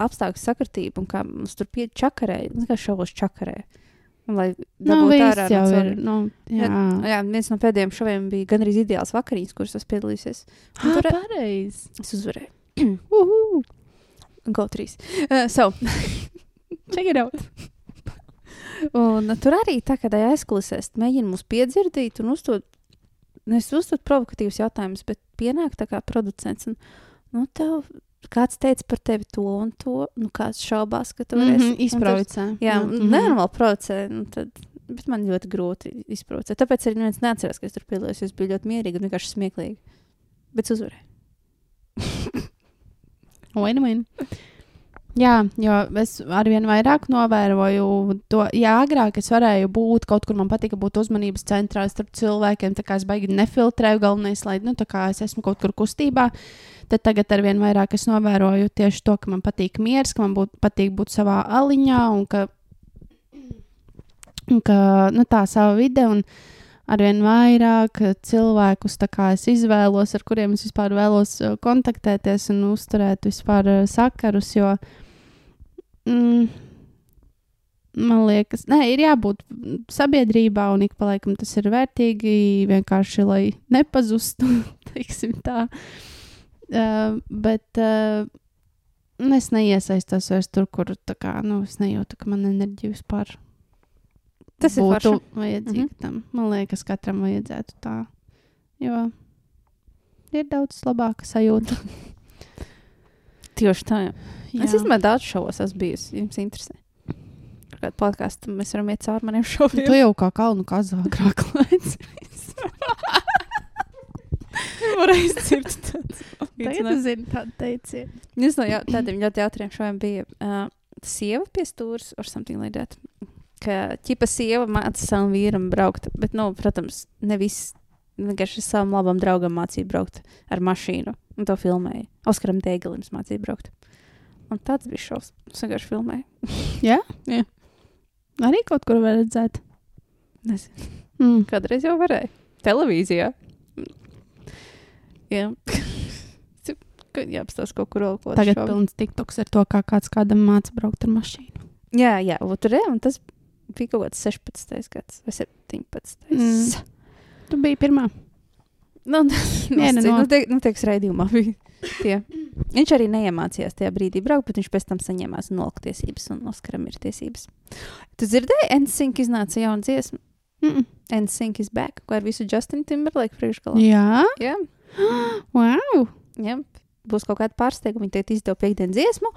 Speaker 1: apstākļu sakritība un kā mums tur pie čakarē, un kā šovos čakarē. Lai
Speaker 2: Nu,
Speaker 1: ārā
Speaker 2: jau ir. Nu, jā,
Speaker 1: Jā, viens no pēdējiem šoviem bija gandrīz ideāls vakariņas, kuras es piedalījusies.
Speaker 2: Ah,
Speaker 1: tur
Speaker 2: pareizi.
Speaker 1: es uzvarēju.
Speaker 2: Uhu.
Speaker 1: Go 3. Uh, so,
Speaker 2: Check it out.
Speaker 1: un tur arī tā kā tajā aizkulisēs mēģina mūs piedzirdīt un uzdot, nevis uzdot provokatīvus jautājumus, bet pienāk tā kā producents. Un, nu, tev, kāds teica par tevi to un to, nu kāds šaubās, ka tu
Speaker 2: Mm
Speaker 1: varēsi
Speaker 2: -hmm, Izprovocē.
Speaker 1: Jā,
Speaker 2: Mhm.
Speaker 1: mm -hmm. nenormāli provocē. Nu, tad, bet man ļoti grūti izprovocēt. Tāpēc arī neviens neatcerās, ka es tur piedalījos. Es biju ļoti mierīga un vienkārši smieklīga. Bet es uzvarēju.
Speaker 2: Win win. Jā, jo es arvien vairāk novēroju to, ja agrāk es varēju būt kaut kur, man patika būt uzmanības centrā starp cilvēkiem, tā kā es baigi nefiltrēju, galvenais, lai, nu, es esmu kaut kur kustībā, tad tagad arvien vairāk es novēroju tieši to, ka man patīk miers, ka man būt, patīk būt savā aliņā un ka, un ka nu, tā sava vide un arvien vairāk cilvēkus es izvēlos, ar kuriem es vispār vēlos uh, kontaktēties un uzturēt vispār uh, sakarus, jo mm, man liekas, nē, ir jābūt sabiedrībā un ik pa laikam tas ir vērtīgi vienkārši, lai nepazustu, teiksim tā. Uh, bet uh, es neiesaistos vairs tur, kur tā kā, nu, es nejūtu, ka man enerģija vispār
Speaker 1: Tas ir
Speaker 2: būtu vajadzīga
Speaker 1: Mhm.
Speaker 2: tam. Man liekas, katram vajadzētu tā. Jo ir daudz labāka sajūta.
Speaker 1: Tieši tā. Jā. Es īstenībā daudz šovos esmu bijusi. Jums interesē. Kādu podkāstu mēs varam iet cauri maniem
Speaker 2: Tu
Speaker 1: šoviem.
Speaker 2: jau kā kalnu kazā agrāk lēci.
Speaker 1: Varēs dzirdt.
Speaker 2: Tagad es zinu tādu teicienu.
Speaker 1: Viens no jau, tādiem ļoti jautriem šoviem bija uh, sieva pie stūres or something like that. Ka ķipa sieva māca savam vīram braukt, bet, nu, protams, ne viss. Vienkārši savam labam draugam mācīja braukt ar mašīnu. Un to filmēja. Oskaram Dēgelim mācīja braukt. Un tāds bija šovs. Es vienkārši filmēju.
Speaker 2: Arī kaut kur var redzēt.
Speaker 1: Nezinu.
Speaker 2: Mm.
Speaker 1: Kādreiz jau varēja. Televīzijā. Jā. Jāapstāsta kaut kur vēl
Speaker 2: Tagad
Speaker 1: šovu.
Speaker 2: pilns tiktoks ar to, kā kāds kādam māca braukt ar mašīnu.
Speaker 1: Jā, jā, tur ir. Un tas bija kaut kāds 16. gads vai 17.
Speaker 2: Mm.
Speaker 1: Mm.
Speaker 2: Tu biji pirmā.
Speaker 1: Nu,
Speaker 2: Viena
Speaker 1: nu,
Speaker 2: no-
Speaker 1: nu, te, nu, teiks, raidījumā bija tie. Viņš arī neiemācījās tajā brīdī braukt, bet viņš pēc tam saņēmās nolika tiesības, un Oskaram ir tiesības. Tu dzirdēji, NSYNC iznāca jauna dziesma.
Speaker 2: Mm -mm.
Speaker 1: NSYNC is back, ko ar visu Justinu Timberlake priekšgalā.
Speaker 2: Jā,
Speaker 1: Jā,
Speaker 2: wow.
Speaker 1: jā. Būs kaut kāda pārsteiguma. Viņi teikt, izdeva piekdienas dziesmu,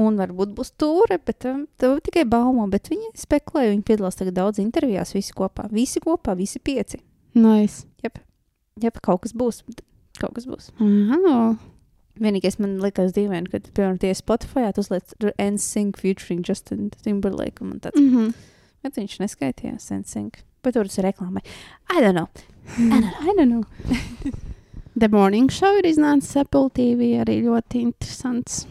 Speaker 1: un varbūt būs tūre, bet um, tev tikai baumo. Bet viņi spekulē, viņi piedalās tagad daudz intervijās, visi kopā. Visi kopā, visi pieci.
Speaker 2: Nice.
Speaker 1: Jā, kaut kas būs. Kaut kas būs.
Speaker 2: Wow.
Speaker 1: Vienīgais man likās dīvaini, kad, piemēram, tie Spotify uzliek NSYNC featuring Justin Timberlake. un tāds,
Speaker 2: Mm -hmm.
Speaker 1: bet viņš neskaitījās NSYNC. Bet tur tas ir reklāmai. I don't know. I don't know.
Speaker 2: I don't know. The Morning Show ir iznācis Apple TV. Arī ļoti interesants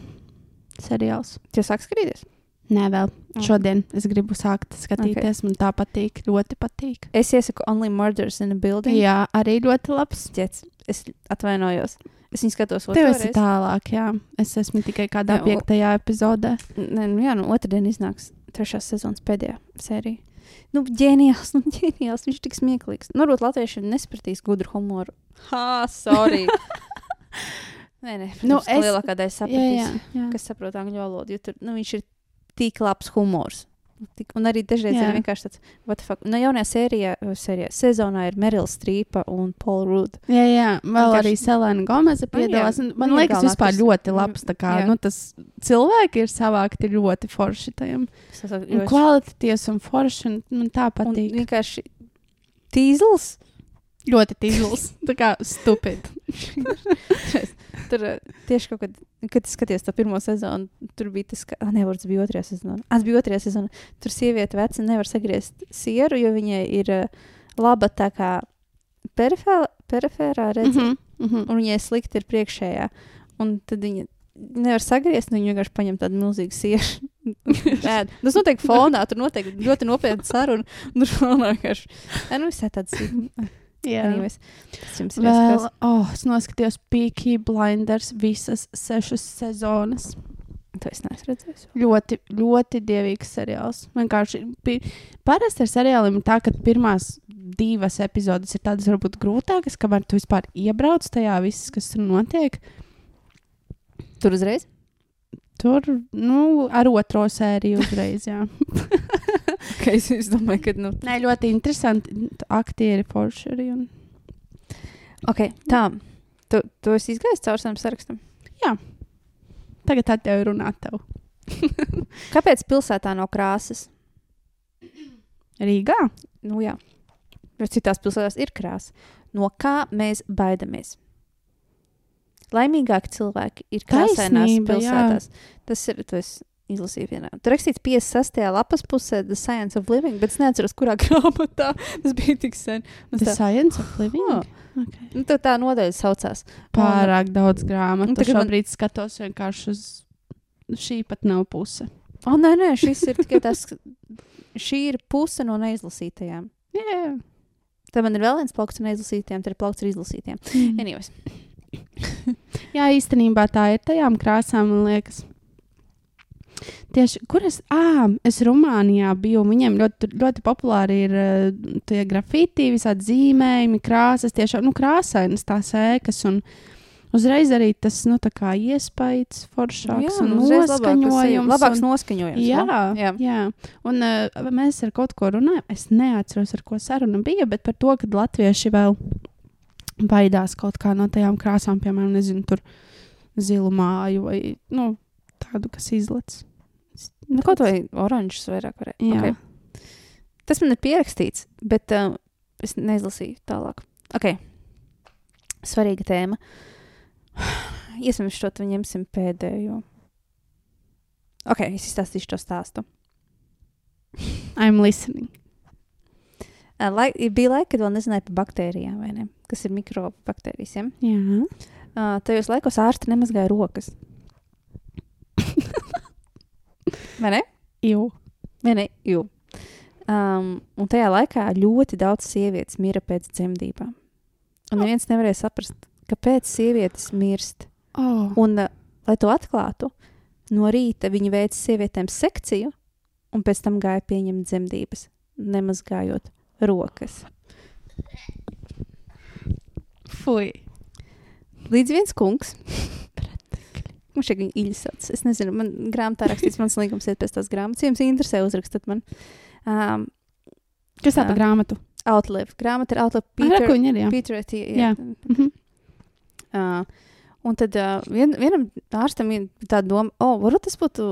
Speaker 2: seriāls.
Speaker 1: Jūs sākat skatīties?
Speaker 2: Nē, vēl
Speaker 1: Ok.
Speaker 2: šodien es gribu sākt skatīties. Man tā patīk. Ļoti patīk.
Speaker 1: Es iesaku Only Murders in a Building.
Speaker 2: Jā, arī ļoti labs.
Speaker 1: Ķets, es atvainojos. Es viņu skatos
Speaker 2: Tev
Speaker 1: otru
Speaker 2: esi
Speaker 1: reizi.
Speaker 2: tālāk, jā. Es esmu tikai kādā
Speaker 1: Jā,
Speaker 2: piektajā epizodē.
Speaker 1: Nē, nu jā, nu otrdien iznāks trešās sezonas pēdējā sērija. Nu, ģēnijāls, nu, ģēnijāls. Viņš ir tik smieklīgs. Nu, varbūt latvieši nespratīs gudru humoru. Ha, sorry. nē, nē, protams,
Speaker 2: Nu,
Speaker 1: nu, es... lielākā daļa
Speaker 2: Jā,
Speaker 1: sapratīs,
Speaker 2: jā, jā.
Speaker 1: kas saprot angļu valodu, jo tur, nu, viņš ir tik labs humors. Tik, un arī dažreiz
Speaker 2: Jā.
Speaker 1: ir vienkārši tāds, what the fuck. No jaunajā sērijā, sērijā sezonā ir Merila Strīpa un Paul Rudd.
Speaker 2: Jā, jā, vēl
Speaker 1: Vienkārši-
Speaker 2: arī Selēna Gomeza
Speaker 1: Nu, jā,
Speaker 2: piedalās. un Man
Speaker 1: viņa ir
Speaker 2: liekas,
Speaker 1: galvenā
Speaker 2: vispār ļoti labs. tā Kā,
Speaker 1: Jā.
Speaker 2: nu, tas cilvēki ir savākti ļoti forši tajam.
Speaker 1: Es saprotu,
Speaker 2: Un un forši. Un man tā
Speaker 1: un
Speaker 2: patīk.
Speaker 1: vienkārši tīzls.
Speaker 2: Ļoti tīzls. tā kā stupid.
Speaker 1: Tur eh, tieši kaut kad, kad es skatījos to pirmo sezonu, tur bija tas, ka, ah, nevar, tas bija otrajā sezonā. Ah, tas bija otrajā sezonā. Tur sieviete veca nevar sagriezt sieru, jo viņai ir eh, laba tā kā perifērā redzes, mm -hmm. un viņai slikti ir priekšējā. Un tad viņa nevar sagriezt, un viņi vienkārši paņem tādu milzīgu siešu. Ēd. Tas notiek fonā, tur notiek ļoti nopietna saruna. Un tur fonā vienkārši. Nē, nu, visai tāds.
Speaker 2: Jā.
Speaker 1: Anyways, tas jums ir
Speaker 2: Vēl,
Speaker 1: jāskatās.
Speaker 2: oh, es noskatījos Peaky Blinders visas sešas sezonas.
Speaker 1: To es neesmu redzējis.
Speaker 2: Ļoti, ļoti dievīgs seriāls. Vienkārši pi- parasti ar seriāliem ir tā, ka pirmās divas epizodes ir tādas varbūt grūtākas, kamēr tu vispār iebrauc tajā viss, kas tur notiek.
Speaker 1: Tur uzreiz?
Speaker 2: Tur, nu, ar otro sēriju uzreiz, jā.
Speaker 1: Okay, es, es domāju, ka. Nu...
Speaker 2: Nē, ļoti interesanti. Aktieri forši arī. Un...
Speaker 1: Ok, tā. Tu, tu esi izgājis cauri tam sarakstam.
Speaker 2: Tagad atdevu runāt tev.
Speaker 1: Kāpēc pilsētā nav krāsas?
Speaker 2: Rīgā?
Speaker 1: Nu, jā. Bet citās pilsētās ir krāsa. No kā mēs baidamies? Laimīgāki cilvēki ir krāsainās
Speaker 2: Taisnība, jā.
Speaker 1: pilsētās. Tas ir. Tas Izlasīju vienā. Tur rakstīts 56. lapas pusē, The Science of Living, bet es neatceros, kurā grāmatā tas bija tik sen. Un
Speaker 2: The
Speaker 1: tā,
Speaker 2: Science of Living.
Speaker 1: Ah.
Speaker 2: Okay.
Speaker 1: nu, tā, tā nodaļa saucās.
Speaker 2: Pārāk daudz grāmatu.
Speaker 1: Tagad man-
Speaker 2: šobrīd skatos vienkārši uz šī pat nav puse.
Speaker 1: O, nē, nē, šis ir tikai tas. Šī ir puse no neizlasītajām.
Speaker 2: Jā,
Speaker 1: Tad man ir vēl viens plaukts ar neizlasītajām, tad ir plaukts ar izlasītajām.
Speaker 2: mm.
Speaker 1: Anyways.
Speaker 2: Jā, īstenībā tā ir tajām krāsām, man liekas. Tieši, kur es, ah, es Rumānijā biju, un viņiem ļoti, ļoti populāri ir tie grafiti, visādi zīmējumi, krāsas, tiešām, nu, krāsainas tās ēkas, un uzreiz arī tas, nu, iespējas foršāks un
Speaker 1: uzreiz labākas sajūtas,
Speaker 2: noskaņojums.
Speaker 1: Labāks
Speaker 2: un,
Speaker 1: noskaņojums.
Speaker 2: jā,
Speaker 1: nu?
Speaker 2: jā.
Speaker 1: jā.
Speaker 2: jā, un uh, mēs ar kaut ko runājam, es neatceros, ar ko saruna bija, bet par to, ka latvieši vēl baidās kaut kā no tajām krāsām, piemēram, nezinu, tur zilu māju vai, nu, tādu, kas izlec.
Speaker 1: Nu, kaut vai oranžs vairāk varētu.
Speaker 2: Jā.
Speaker 1: Okay. Tas man ir pierakstīts, bet uh, es neizlasīju tālāk. Ok. Svarīga tēma. Iespējams, šo te ņemsim pēdējo. Ok, es izstāstīšu to stāstu.
Speaker 2: I'm listening.
Speaker 1: Uh, lai, bija laika, kad vēl nezināju par baktērijām, vai ne? Kas ir mikrobaktērijas. Ja?
Speaker 2: Jā.
Speaker 1: Uh, tajos laikos ārsti nemazgāja rokas. Vai ne?
Speaker 2: Jū.
Speaker 1: Vai ne? Jū. Um, un tajā laikā ļoti daudz sievietes mira pēc dzemdībām. Un neviens nevarēja saprast, kāpēc sievietes mirst.
Speaker 2: Oh.
Speaker 1: Un, uh, lai to atklātu, no rīta viņi veica sievietēm sekciju, un pēc tam gāja pieņemt dzemdības, nemazgājot rokas.
Speaker 2: Fui.
Speaker 1: Līdz viens kungs. Man šeit viņa ilgsats. Es nezinu, man grāmatā rakstīts, mans līgums iet pēc tās grāmatas. Ja jums interesē, uzrakstat man. Um,
Speaker 2: Kas tā
Speaker 1: Jā.
Speaker 2: pa grāmatu?
Speaker 1: Outlive. Grāmata ir Outlive
Speaker 2: Peter,
Speaker 1: Peter.
Speaker 2: viņa ir, jā.
Speaker 1: Peter Attie,
Speaker 2: Jā. Mhm.
Speaker 1: Uh, un tad uh, vien, vienam ārstam ir tā doma, o, oh, varbūt tas būtu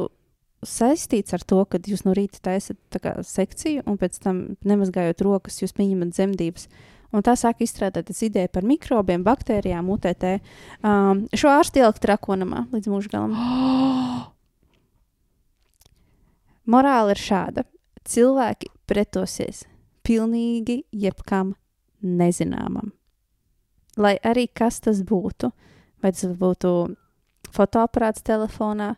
Speaker 1: saistīts ar to, ka jūs no rīta taisat tā kā sekciju, un pēc tam nemazgājot rokas, jūs pieņemat dzemdības. Un tā sāk izstrādāt tas ideja par mikrobiem, baktērijām, UTT. Um, šo ārstu ielikt trakonamā līdz mūža galam. Morāla ir šāda. Cilvēki pretosies pilnīgi jebkam nezināmam. Lai arī kas tas būtu, vai tas būtu fotoaparāts telefonā,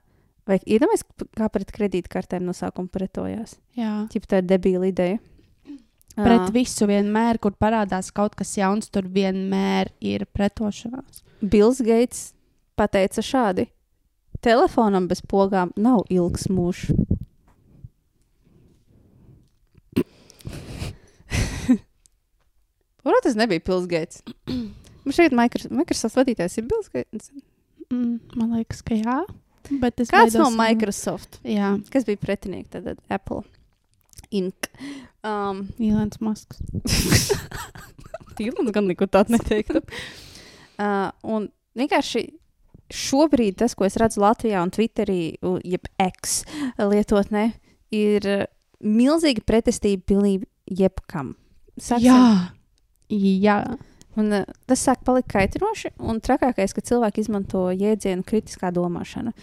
Speaker 1: vai iedomājieties, kā pret kredītkartēm no sākuma pretojās.
Speaker 2: Jā.
Speaker 1: Ķip tā ir debīla ideja.
Speaker 2: Pret
Speaker 1: Ā,
Speaker 2: visu vienmēr, kur parādās kaut kas jauns, tur vienmēr ir pretošanās.
Speaker 1: Bills Gates pateica šādi: Telefonam bez pogām nav ilgs mūžs. Varbūt tas nebija Gates. Man šeit Microsoft, vadītājs ir Bills Gates.
Speaker 2: Mm, man liekas, ka jā. Bet es
Speaker 1: Kāds no
Speaker 2: baidos, ka-
Speaker 1: Microsoft?
Speaker 2: Jā,
Speaker 1: Kas bija pretinieks? Tad Apple. Inc. Um,
Speaker 2: Ilants Masks.
Speaker 1: Tīlums gan neko tādu neteiktu. Uh, un vienkārši šobrīd tas, ko es redzu Latvijā un Twitterī, jeb X lietotnē, ir milzīga pretestība pilnīgi jebkam. Sāksim-
Speaker 2: Jā. Jā.
Speaker 1: Un, uh, tas sāk palikt kaitinoši, un trakākais, ka cilvēki izmanto jēdzienu kritiskā domāšana.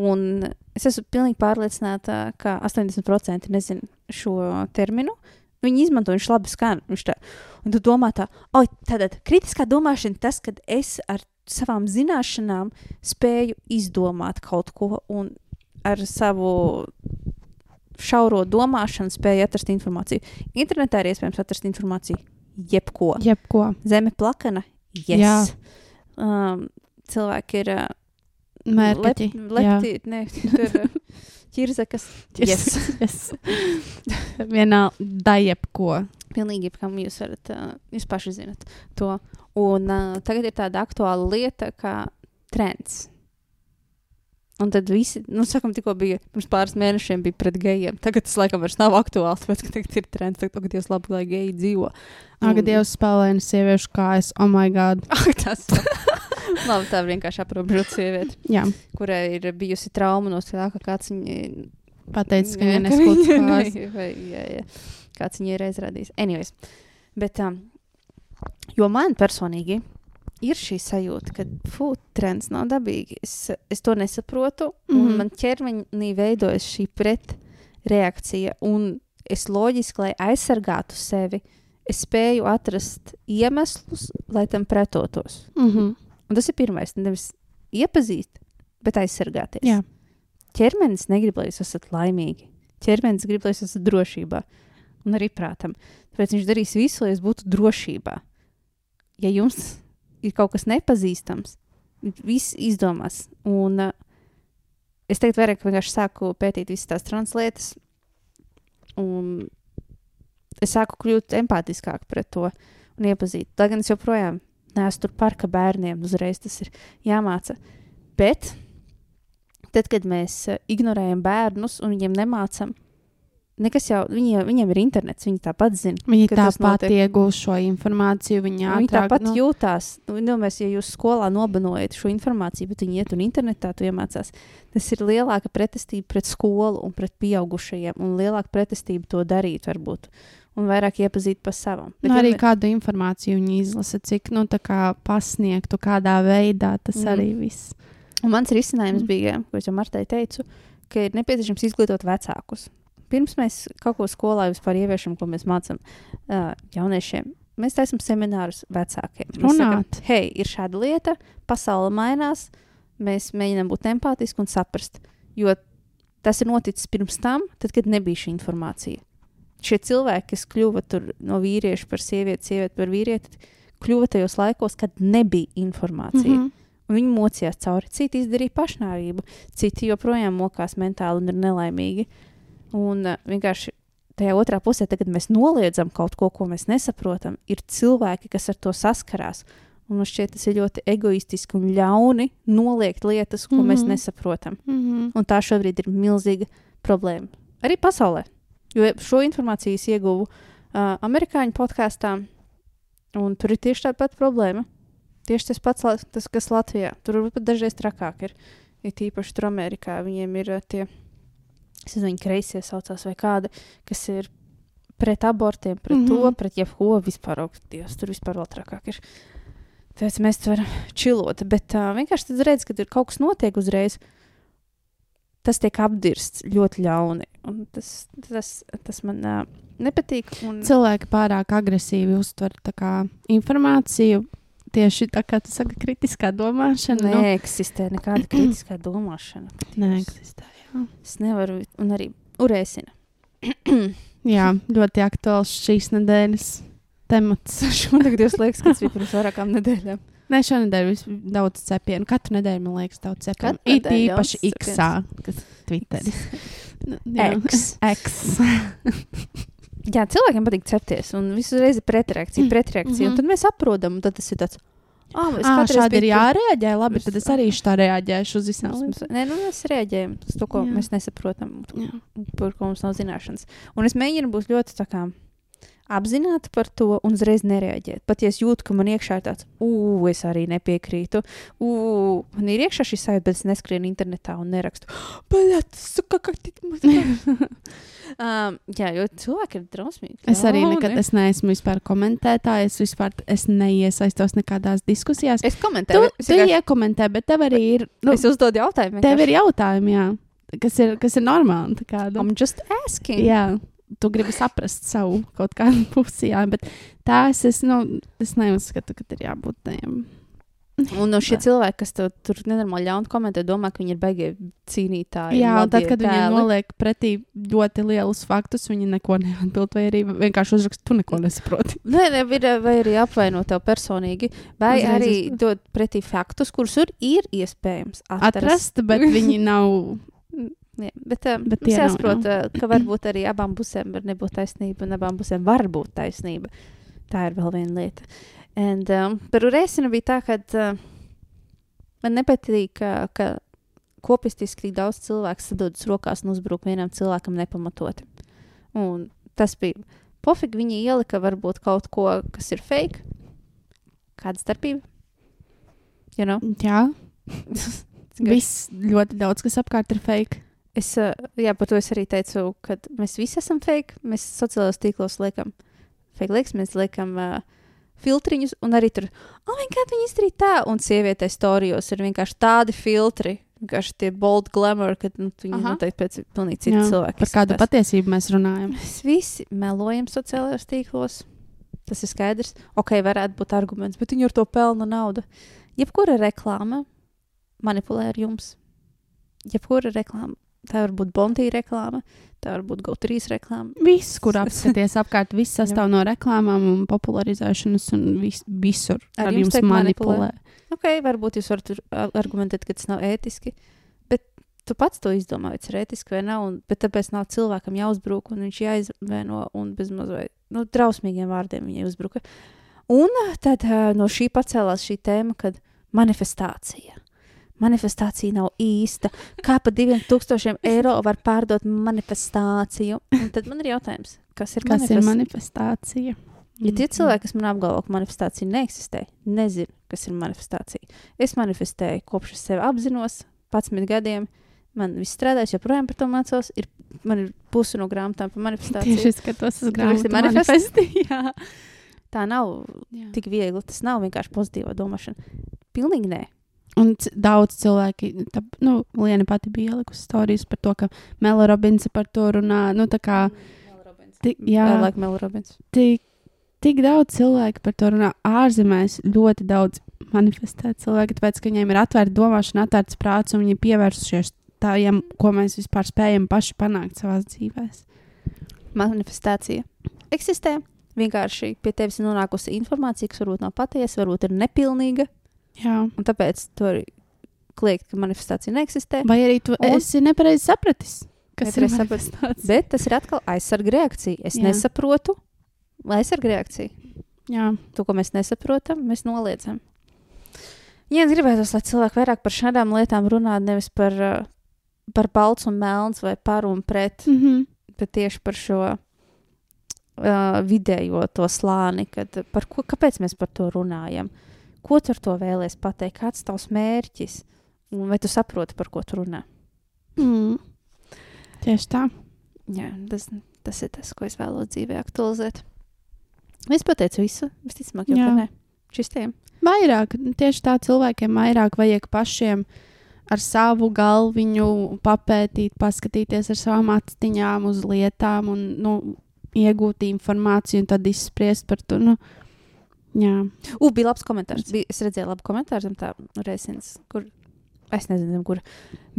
Speaker 1: Un es esmu pilnīgi pārliecināta, ka 80% nezina šo terminu. Viņi izmanto, viņš labi skan. Viņš tā, un tu domā tā, oi, tātad kritiskā domāšana tas, kad es ar savām zināšanām spēju izdomāt kaut ko un ar savu šauro domāšanu spēju atrast informāciju. Internetā ir iespējams atrast informāciju jebko.
Speaker 2: Jebko.
Speaker 1: Zeme plakana, yes.
Speaker 2: Jā.
Speaker 1: Um, cilvēki ir uh,
Speaker 2: Mērķi.
Speaker 1: lepti, ne, tur uh, ķirzakas. Yes.
Speaker 2: yes. Vienā daļepko.
Speaker 1: Pilnīgi jebkam jūs varat, uh, jūs paši zinat to. Un uh, tagad ir tāda aktuāla lieta kā trends. Un tad visi, nu, sakām, tikko bija pirms pāris mēnešiem bija pret gejiem. Tagad tas laikam vairs nav aktuāls, tāpēc, ka tagad ir trends, tagad, tagad Dievs labi, lai geji dzīvo.
Speaker 2: Ak, Dievs spēlēna sieviešu kājas, oh my god.
Speaker 1: Ak, tas labi, tā vienkārši aprobežot sievieti,
Speaker 2: Jā,
Speaker 1: kurai ir bijusi trauma no tā, ka kāds viņai
Speaker 2: pateicis, ka viņa
Speaker 1: vai- jā, jā. Kāds viņai reiz radīs. Anyways. Bet, um, jo man personīgi ir šī sajūta, ka fū, trends nav dabīgi. Es, es to nesaprotu, mm -hmm. un
Speaker 2: Mhm.
Speaker 1: man ķermeņī veidojas šī pretreakcija. Un es loģiski, lai aizsargātu sevi, es spēju atrast iemeslus, lai tam pretotos.
Speaker 2: Mhm.
Speaker 1: Un tas ir pirmais. Nevis iepazīt, bet aizsargāties.
Speaker 2: Jā.
Speaker 1: Ķermenis negrib, lai jūs esat laimīgi. Ķermenis grib, lai jūs esat drošībā. Un arī prātam. Tāpēc viņš darīs visu, lai jūs būtu drošībā. Ja jums ir kaut kas nepazīstams, viss izdomās. Un uh, es tagad vairāk vienkārši sāku pētīt visas tās translētas. Un es sāku kļūt empātiskāk pret to un iepazīt. Lai gan es joprojām neesmu tur parka bērniem, uzreiz tas ir jāmāca. Bet tad, kad mēs uh, ignorējam bērnus un viņiem nemācām, nekas jau viņiem, viņiem ir internets, viņi tāpat zina.
Speaker 2: Viņi tāpat iegūst šo informāciju. Viņi
Speaker 1: Viņi
Speaker 2: ātrāk,
Speaker 1: tāpat
Speaker 2: nu,
Speaker 1: nu. jūtās. Nu, Domājies, ja jūs skolā nobanojat šo informāciju, bet viņi iet un internetā to iemācās, tas ir lielāka pretestība pret skolu un pret pieaugušajiem, un lielāka pretestība to darīt, varbūt, un vairāk iepazīt pa savam.
Speaker 2: Nu, arī kādu informāciju viņi izlasa, cik nu, tā kā pasniegtu, kādā veidā tas
Speaker 1: Mm.
Speaker 2: arī viss.
Speaker 1: Un mans risinājums
Speaker 2: mm.
Speaker 1: bija, ko es jau Martai teicu, ka ir nepieciešams izglītot vecākus. Pirms mēs kaut ko skolā vispār ieviešam, ko mēs mācām uh, jauniešiem, mēs taisām seminārus vecākiem.
Speaker 2: Runāt.
Speaker 1: hei, ir šāda lieta, pasaule mainās, mēs mēģinām būt empātiski un saprast. Jo tas ir noticis pirms tam, tad, kad nebija šī informācija. Šie cilvēki, kas kļuva tur no vīrieša par sievieti, sievieti par vīrieti, kļuva tajos laikos, kad nebija informācija.
Speaker 2: Mhm.
Speaker 1: Un viņi mocījās cauri. Citi izdarīja pašnāvību, citi joprojām mokās mentāli un ir nelaimīgi. Un uh, vienkārši tajā otrā pusē, tad, kad mēs noliedzam kaut ko, ko mēs nesaprotam, ir cilvēki, kas ar to saskarās. Un man šķiet, tas ir ļoti egoistiski un ļauni noliegt lietas, ko mm -hmm. mēs
Speaker 2: Mhm.
Speaker 1: nesaprotam.
Speaker 2: Mhm.
Speaker 1: Un tā šobrīd ir milzīga problēma. Arī pasaulē. Jo šo informāciju es ieguvu uh, amerikāņu podkāstā, un tur ir tieši tāda pati problēma. Tieši tas pats, tas, kas Latvijā. Tur varbūt pat dažreiz trakāk ir. Ir tīpaši tur Amerikā. Viņiem ir uh, tie, es nezinu, kreisie saucās vai kādi, kas ir pret abortiem, pret mm -hmm. to,
Speaker 2: Mhm.
Speaker 1: pret jebko vispār. Dievs, tur vispār vēl trakāk ir. Tāpēc mēs tur varam čilot. Bet uh, vienkārši tad redz, kad ir kaut kas notiek uzreiz. Tas tiek apdirsts ļoti ļauni. Un Tas, tas, tas man uh, nepatīk. Un...
Speaker 2: Cilvēki pārāk agresīvi uztver kā, informāciju. Tieši tā kā tu saki, kritiskā domāšana. nu,
Speaker 1: Neeksistē nekāda kritiskā domāšana.
Speaker 2: neeksistē.
Speaker 1: Es nevaru, un arī urēsina.
Speaker 2: jā, ļoti aktuāls šīs nedēļas temats.
Speaker 1: Šonakt jūs liekas, ka tas bija pirms vairākām nedēļām.
Speaker 2: Nē, šonadēļ vis- daudz cepienu. Katru nedēļu man liekas daudz cepienu. It īpaši X-ā, kas Twitteris. Nu, jā.
Speaker 1: Eks.
Speaker 2: X.
Speaker 1: Jā, cilvēkiem patīk cepties, un visu reizi ir pretreakcija,
Speaker 2: Mm.
Speaker 1: pretreakcija. Mm
Speaker 2: Mhm.
Speaker 1: -hmm. Tad mēs saprotam, un tad tas ir tāds. Ah, es
Speaker 2: Ah, šādi ir jārēģē. Labi, tad es arī tā reaģēšu uz visām lietām.
Speaker 1: nē, nu, mēs reaģējam uz to, ko
Speaker 2: Jā.
Speaker 1: Jā. mēs nesaprotam,
Speaker 2: Jā.
Speaker 1: par ko mums nav zināšanas. Un es mēģinu būt ļoti tā kā apzināta par to un uzreiz nereaģēt. Pat ja es jūtu, ka man iekšā ir tāds, ugh, es arī nepiekrītu. Ugh, man ir iekšā šis sajūta, bet es neskrienu internetā un nerakstu. Um, jā, jo cilvēki ir drausmīgi.
Speaker 2: Es arī nekad es neesmu vispār komentētājs. Es vispār es neiesaistos nekādās diskusijās.
Speaker 1: Es
Speaker 2: Tu,
Speaker 1: komentēju, es,
Speaker 2: tu
Speaker 1: vienkārši-
Speaker 2: iekomentē, bet tev arī ir. Nu,
Speaker 1: es uzdodu jautājumu.
Speaker 2: tev ir jautājumi, jā, kas ir, kas ir normāli. nu,
Speaker 1: I'm just asking.
Speaker 2: jā, tu gribi saprast savu kaut kādu pusi, jā, bet tās es, nu, es neuzskatu, ka ir jābūt tiem.
Speaker 1: Un no šie cilvēki, kas tev tur nenormāli ļauni komentē, domā, ka viņi ir beigti cīnītāji.
Speaker 2: Jā, un tad, kad viņi noliek pretī ļoti lielus faktus, viņi neko neatbild, vai arī vienkārši uzraksta, tu neko nesaproti.
Speaker 1: Nē, ne, vai arī apvainot tev personīgi, vai
Speaker 2: Uzreiz
Speaker 1: arī
Speaker 2: uz-
Speaker 1: dot pretī faktus, kurus ir iespējams atrast.
Speaker 2: Atrast, bet viņi nav.
Speaker 1: Jā, bet um,
Speaker 2: Bet
Speaker 1: jāsaprot, uh, ka varbūt arī abām pusēm var nebūt taisnība, un abām pusēm var būt taisnība. Tā ir vēl viena lieta. And, um, par Urēsinu bija tā, ka uh, man nepatīk, ka, ka kopistiski daudz cilvēku sadodas rokās un uzbruk vienam cilvēkam nepamatoti. Un tas bija pofīgi. Viņi ielika varbūt kaut ko, kas ir fake. Kāda starpība? You know?
Speaker 2: Jā,
Speaker 1: viss
Speaker 2: ļoti daudz, kas apkārt ir fake.
Speaker 1: Es, jā, par to es arī teicu, ka mēs visi esam fake. Mēs sociālajos tīklos liekam fake liekas, mēs liekam uh, filtriņus, un arī tur, oh, kā viņi izdarīja tā, un sievietē storijos ir vienkārši tādi filtri. Vienkārši tie bold glamour, kad nu, viņi
Speaker 2: Aha.
Speaker 1: noteikti pēc pilnīgi cita
Speaker 2: Jā,
Speaker 1: cilvēka.
Speaker 2: Par kādu
Speaker 1: izskatās.
Speaker 2: patiesību mēs runājam?
Speaker 1: Mēs visi melojam sociālajos tīklos. Tas ir skaidrs. Ok, varētu būt arguments, bet viņi ar to pelna naudu. Jebkura reklāma manipulē ar jums. Jebkura reklāma. Tā var būt Bontija reklāma, tā var būt GO3 reklāma.
Speaker 2: Viss, kur apskaties apkārt, viss sastāv no reklāmām un popularizēšanas, un vis, visur
Speaker 1: Ar
Speaker 2: ar,
Speaker 1: jums
Speaker 2: jums
Speaker 1: tiek
Speaker 2: manipulē.
Speaker 1: Ok, varbūt jūs varat argumentēt, ka tas nav ētiski, bet tu pats to izdomā, vai tas ir ētiski vai nav. Un, bet tāpēc nav cilvēkam jāuzbruk, un viņš jāizvaino un bezmaz vai nu, drausmīgiem vārdiem viņai uzbruka. Un tad uh, no šī pacēlās šī tēma, kad manifestācija. Manifestācija nav īsta. Kā par 2000 eiro var pārdot manifestāciju? Un tad man ir jautājums, kas ir
Speaker 2: Kas ir
Speaker 1: manifest-
Speaker 2: manifestācija?
Speaker 1: Ja tie cilvēki, kas man apgalvo, ka manifestācija neeksistē, nezinu, kas ir manifestācija. Es manifestēju kopš es sevi apzinos, 11 gadiem. Man viss strādājas, joprojām par to mācos. Ir, man ir pusi no grāmatām par manifestāciju.
Speaker 2: Tieši skatos uz
Speaker 1: ir
Speaker 2: grāmatu
Speaker 1: manifest.
Speaker 2: manifesti. Jā.
Speaker 1: Tā nav
Speaker 2: Jā.
Speaker 1: tik viegli. Tas nav vienkārši pozitīva domāšana. Pilnīgi nē.
Speaker 2: Un daudz cilvēki, tā, nu, Liena pati bija ielikusi stāstījis par to, ka Mela Robinsa par to runā. Nu, tā kā ti, jā,
Speaker 1: Jā, laika Mel Robins.
Speaker 2: tik, tik daudz cilvēku par to runā. Ārzemēs ļoti daudz manifestē cilvēki, tāpēc, ka viņiem ir atvērta domāšana, atvērts prāts, un viņi pievērsušies tādiem, ko mēs vispār spējam paši panākt savā dzīvē.
Speaker 1: Manifestācija eksistē. Vienkārši pie tevis ir nonākusi informācija, kas varbūt nav patiesa, varbūt ir nepilnīga.
Speaker 2: Jā.
Speaker 1: Un tāpēc tu vari kliegt, ka manifestācija neeksistē.
Speaker 2: Vai arī tu
Speaker 1: Un-
Speaker 2: esi nepareizi sapratis? Kas ir manifestācija?
Speaker 1: Bet tas ir atkal aizsarga reakcija. Es
Speaker 2: Jā.
Speaker 1: Jā. nesaprotu, aizsarga reakcija.
Speaker 2: Jā,
Speaker 1: To, ko mēs nesaprotam, mēs noliedzam. Ja es gribētu, lai cilvēki vairāk par šādām lietām runā, nevis par, uh, par balts un melns vai par un pret,
Speaker 2: mm -hmm.
Speaker 1: bet tieši par šo uh, vidējo to slāni, kad, uh, par ko, kāpēc mēs par to runājam. Ko tu ar to vēlēsies pateikt? Kāds ir tavs mērķis? Un vai tu saproti, par ko tu runā?
Speaker 2: mm. tieši tā.
Speaker 1: Jā, tas, tas ir tas, ko es vēlos dzīvē aktualizēt. Es pateicu visu, visticamāk, jau nē. Čistiem.
Speaker 2: Vairāk, tieši tā cilvēkiem vairāk vajag pašiem ar savu galviņu papētīt, paskatīties ar savām acīm uz lietām un nu, iegūt informāciju un tad izspriest par to. Nu, jā,
Speaker 1: U, bija labs komentārs. Bija, es redzēju labu komentāru zem tā reizes, kur es nezinu, kur.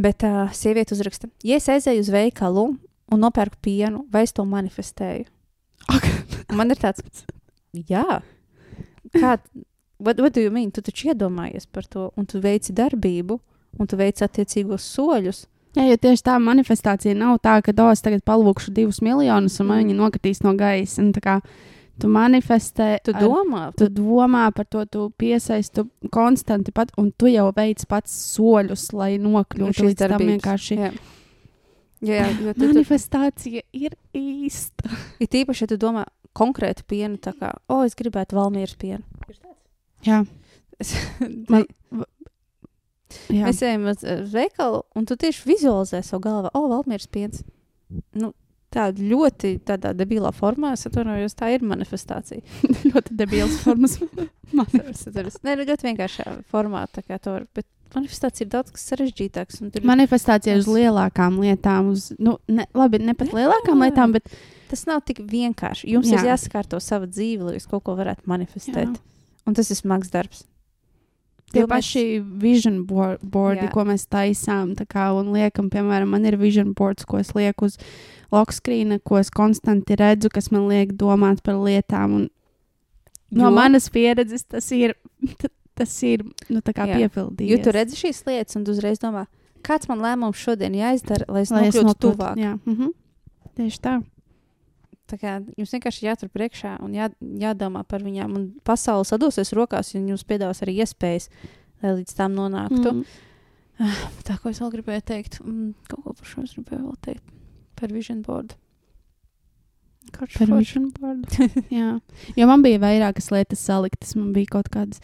Speaker 1: Bet tā uh, sieviete uzraksta, ja es aizēju uz veikalu un nopērku pienu, vai es to manifestēju? Man ir tāds, jā, kā, what, what do you mean? Tu taču iedomājies par to, un tu veici darbību, un tu veici attiecīgos soļus.
Speaker 2: jā jo tieši tā manifestācija nav tā, ka dos tagad palūkšu divus miljonus un man
Speaker 1: Mm.
Speaker 2: viņi nokritīs no gaisa. Un Tu manifestē,
Speaker 1: Tu
Speaker 2: ar-
Speaker 1: domā,
Speaker 2: tu domā par to, tu piesaisti konstanti, pat, un tu jau veic pats soļus, lai nokļūtu līdz tam
Speaker 1: darbības.
Speaker 2: vienkārši.
Speaker 1: Jā. Jā, jā, jo tu, tu,
Speaker 2: Manifestācija ir īsta.
Speaker 1: ir tīpaši, ja tu domā konkrēti pienu, tā kā, o, oh, es gribētu valmieras pienu.
Speaker 2: Jā,
Speaker 1: Es-
Speaker 2: Man- jā.
Speaker 1: Mēs ejam uz uz veikalu, un tu tieši vizualizē savu galvu, o, oh, valmieras piens. Nu, tāda ļoti tādā debilā formā, es atvainojos, tā ir manifestācija.
Speaker 2: ļoti debils formas.
Speaker 1: Es Nē, nu, ļoti vienkāršā formā, var, bet manifestācija ir daudz kas sarežģītāks.
Speaker 2: Manifestācija uz lielākām lietām, uz, nu, ne, labi, ne pat lielākām
Speaker 1: Jā.
Speaker 2: lietām, bet
Speaker 1: tas nav tik vienkārši. Jums
Speaker 2: Jā.
Speaker 1: ir jāsakārto sava dzīve, lai jūs kaut ko varētu manifestēt.
Speaker 2: Jā.
Speaker 1: Un tas ir smags darbs.
Speaker 2: Tie
Speaker 1: Jo mēs-
Speaker 2: paši vision board, boardi,
Speaker 1: Jā.
Speaker 2: ko mēs taisām, kā, un liekam, piemēram, man ir vision boards, ko es lieku uz lokskrīna, ko es konstanti redzu, kas man liek domāt par lietām. Un no
Speaker 1: Jo-
Speaker 2: manas pieredzes tas ir, tas ir nu, piepildījies.
Speaker 1: Jo tu redzi šīs lietas, un tu uzreiz domā, kāds man lēmums šodien jāizdara, lai es nokļūtu tuvāk.
Speaker 2: Jā, mhm. tieši tā.
Speaker 1: Tā kā jums vienkārši jātur priekšā un jā, jādomā par viņām. Un pasaule sadosies rokās, un jums piedāvās arī iespējas, lai līdz tam nonāktu.
Speaker 2: Mm.
Speaker 1: Tā, ko es vēl gribēju teikt, mm, kaut ko par šo es gribēju vēl teikt. Par vision board. Karš
Speaker 2: Par vision board. Jā, jo man bija vairākas lietas saliktas. Man bija kaut kādas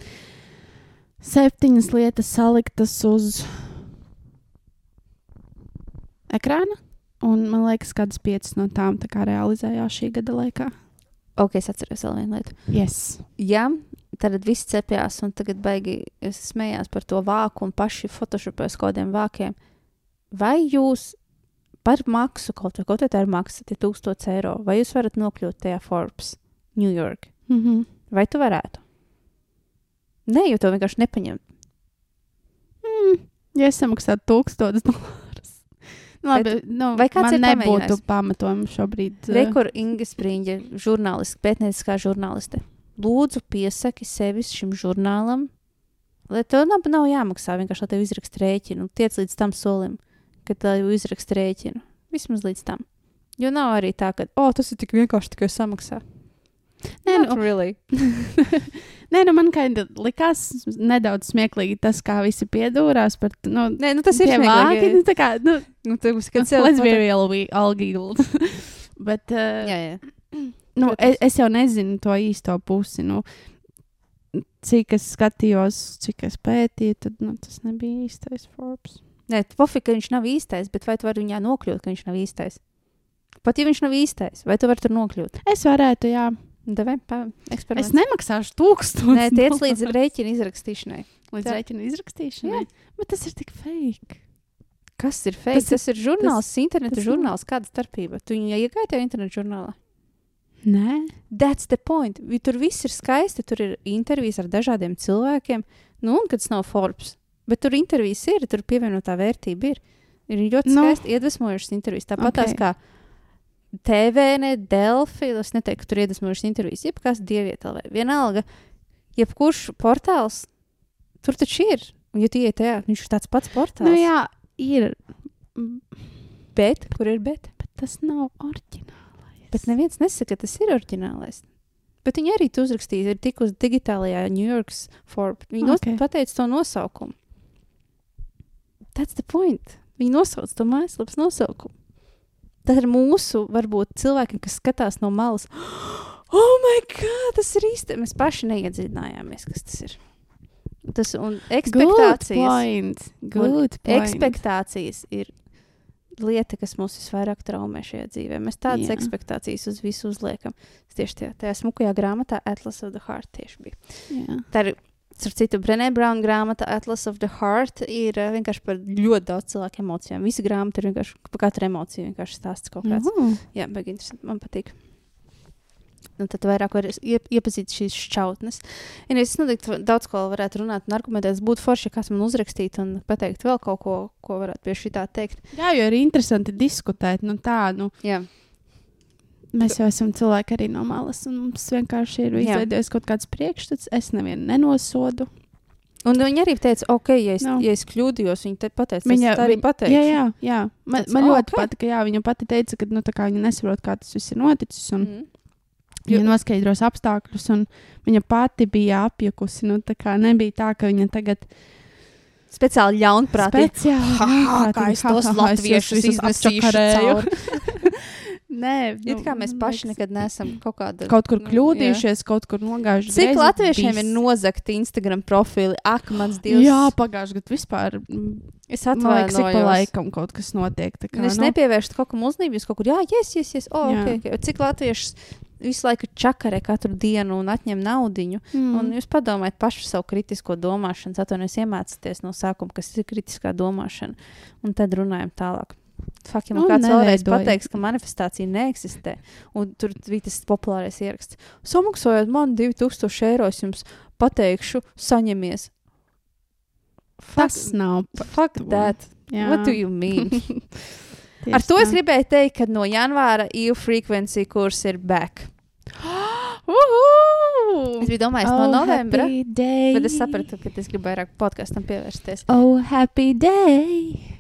Speaker 2: septiņas lietas saliktas uz ekrāna. Un man liekas, kādas piecas no tām tā realizējās šī gada laikā.
Speaker 1: Ok, es atceros vēl vienu lietu.
Speaker 2: Yes.
Speaker 1: Jā, tad viss cepjās, un tagad baigi es smējās par to vāku un paši photoshopēs kaut kādiem vākiem. Vai jūs par maksu, kaut kaut vai tā ir maksa, tie 1000 eiro, vai jūs varat nokļūt tajā Forbes, New York?
Speaker 2: Mm -hmm.
Speaker 1: Vai tu varētu? Nē, jo to vienkārši nepaņem.
Speaker 2: mm, ja es samaksātu tūkstotis dolārus. Labi, nu,
Speaker 1: vai kāds ir
Speaker 2: nebūtu pamatojumi šobrīd. uh,
Speaker 1: Rekur Inga Spriņģa, žurnālisti, pētnieciskā žurnāliste. Lūdzu, piesaki sevi šim žurnālam, lai tev nav, nav jāmaksā vienkārši, lai tev izrakst rēķinu. Tiec līdz tam solim, ka tev izrakst rēķinu. Vismaz līdz tam. Jo nav arī tā, ka, oh, tas ir tik vienkārši tikai samaksā.
Speaker 2: Nē,
Speaker 1: Not
Speaker 2: nu,
Speaker 1: really.
Speaker 2: Nē, nu man of likās nedaudz smieklīgi tas, kā visi piedūrās par nu,
Speaker 1: Nē, nu tas ir
Speaker 2: vāki. Nu, tā kā, nu,
Speaker 1: Nu, tev būs, kad sev
Speaker 2: let's be real, we all giggled. Bet, uh,
Speaker 1: Jā, jā.
Speaker 2: nu, es, es jau nezinu to īsto pusi. Nu, cik es skatījos, cik es pētīju, tad nu, tas nebija īstais Forbes.
Speaker 1: Nē, pofīgi, ka viņš nav īstais, bet vai tu vari viņā nokļūt, ka viņš nav īstais? Pat ja viņš nav īstais, vai tu vari tur nokļūt?
Speaker 2: Es varētu, jā.
Speaker 1: Devai, pa,
Speaker 2: Es nemaksāšu tūkstošu.
Speaker 1: Nē, tiec līdz rēķina izrakstīšanai.
Speaker 2: līdz
Speaker 1: tā-
Speaker 2: rēķina izrakstīšanai. Bet tas ir tik fake.
Speaker 1: Kas ir fake?
Speaker 2: Tas
Speaker 1: Tas,
Speaker 2: ir-
Speaker 1: tas žurnāls, interneta
Speaker 2: tas
Speaker 1: žurnāls. Kāda starpība? Tu viņu iegāji tajā interneta žurnālā.
Speaker 2: Nē,
Speaker 1: That's the point. Tur viss ir skaisti. Tur ir intervijas ar dažādiem cilvēkiem. Nu, un kad tas nav Forbes. Bet tur intervijas ir, tur pievienotā vērtība ir. Ir ļoti
Speaker 2: Nu.
Speaker 1: skaisti iedvesmojušas intervijas. Tāpat
Speaker 2: Ok.
Speaker 1: tās kā TVN, Delfi. Es neteiktu, tur iedvesmojušas intervijas. Jebkas dievietā vai vienalga. Jebkurš portāls tur taču ir. Un, ja tu iet tajā, viņš ir tāds pats portāls.
Speaker 2: nu, jā, ir.
Speaker 1: Bet, kur ir bet?
Speaker 2: Bet tas nav oriģinālais.
Speaker 1: Bet neviens nesaka, ka tas ir oriģinālais. Bet viņi arī tu uzrakstīja, ir tik uz digitālajā New York's Forbes. Viņi
Speaker 2: Ok.
Speaker 1: okay. pateica to nosaukumu. That's the point. Viņi nosauc to mājaslapas nosaukumu. Tas ir mūsu, varbūt, cilvēkiem, kas skatās no malas. Oh, my God, tas ir īsti. Mēs paši neiedziļinājāmies, kas tas ir. Tas un
Speaker 2: Good
Speaker 1: ekspektācijas.
Speaker 2: point. Good point.
Speaker 1: Ekspektācijas ir lieta, kas mūs visvairāk traumē šajā dzīvē. Mēs tādas yeah. ekspektācijas uz visu uzliekam. Tas Tieši tajā, tajā smukajā grāmatā Atlas of the Heart tieši bija.
Speaker 2: Jā.
Speaker 1: Tā ir, starp citu, Brenē Brauna grāmata Atlas of the Heart ir eh, vienkārši par ļoti daudz cilvēku emocijām. Visa grāmata ir vienkārši par katru emociju, vienkārši stāsts kaut kāds.
Speaker 2: Uhu.
Speaker 1: Jā, bet interesanti. Man patīk. Nu, tad vairāk var iep iepazīt šīs šķautnes. Ja es noteikti daudz ko varētu runāt un argumentēt. Būtu forši, ja kāds man uzrakstītu un pateikt vēl kaut ko, ko varētu pie šī tā teikt.
Speaker 2: Jā, jo ir interesanti diskutēt. Nu, tā, nu,
Speaker 1: Jā,
Speaker 2: mēs jau esam cilvēki arī no malas, un mums vienkārši ir izveidojies kaut kāds priekšstats. Es nevienu nenosodu.
Speaker 1: un viņi arī teica, ok, ja es, no. ja es kļūdījos, viņi te pateica,
Speaker 2: Viņa-
Speaker 1: viņa arī
Speaker 2: viņa-
Speaker 1: pateica.
Speaker 2: Jā, jā, jā. Man, man
Speaker 1: "Oh,
Speaker 2: ļoti
Speaker 1: ok."
Speaker 2: patika, jā, viņa pati teica, ka nu, viņa nesaprot, kā tas viss ir noticis. Un,
Speaker 1: Mm.
Speaker 2: Viņa noskaidros apstākļus, un viņa pati bija apjukusi. Nu, tā kā nebija tā, ka viņa tagad
Speaker 1: Speciāli ļaunprātīgi.
Speaker 2: speciāli
Speaker 1: ha, kā es tos latviešus iznesīšu cauri.
Speaker 2: Nē,
Speaker 1: It kā mēs paši nekad neesam kaut kādā
Speaker 2: kaut kur
Speaker 1: nu,
Speaker 2: kļūdījušies, kaut kur nogājuši.
Speaker 1: Cik
Speaker 2: greizi,
Speaker 1: latviešiem
Speaker 2: viss.
Speaker 1: ir nozagti Instagram profili? Ak, mans dievs!
Speaker 2: Jā, pagājušajā gadā vispār. mm,
Speaker 1: es
Speaker 2: liekas, ik pa
Speaker 1: atvainojos.
Speaker 2: laikam kaut kas notiek. Kā,
Speaker 1: es
Speaker 2: nu,
Speaker 1: nepievērstu kaut kam uzmanību, es kaut kur, jā, yes, yes, yes. Oh,
Speaker 2: Jā.
Speaker 1: okay, okay. Cik latvieši visu laiku čakarē katru dienu un atņem naudiņu. Mm. Un jūs padomājiet pašu savu kritisko domāšanu, atvainojos, iemācieties no sākuma, kas ir kritiskā domāšana, un tad runājam tālāk. Fakti, man
Speaker 2: Un
Speaker 1: kāds vēlreiz pateiks, ka manifestācija neeksistē, un tur bija tas populārais ieraksts. Samaksājot man 2000 eiro, es jums pateikšu, saņemies.
Speaker 2: Tas nav.
Speaker 1: Fuck that.
Speaker 2: Jā.
Speaker 1: What do you mean? Ar to es
Speaker 2: tā.
Speaker 1: gribēju teikt, ka no janvāra EU frequency kurs ir back. Es biju domājis no novembra, bet es sapratu, ka es gribu vairāk podkāstam pievērsties.
Speaker 2: Oh, happy day!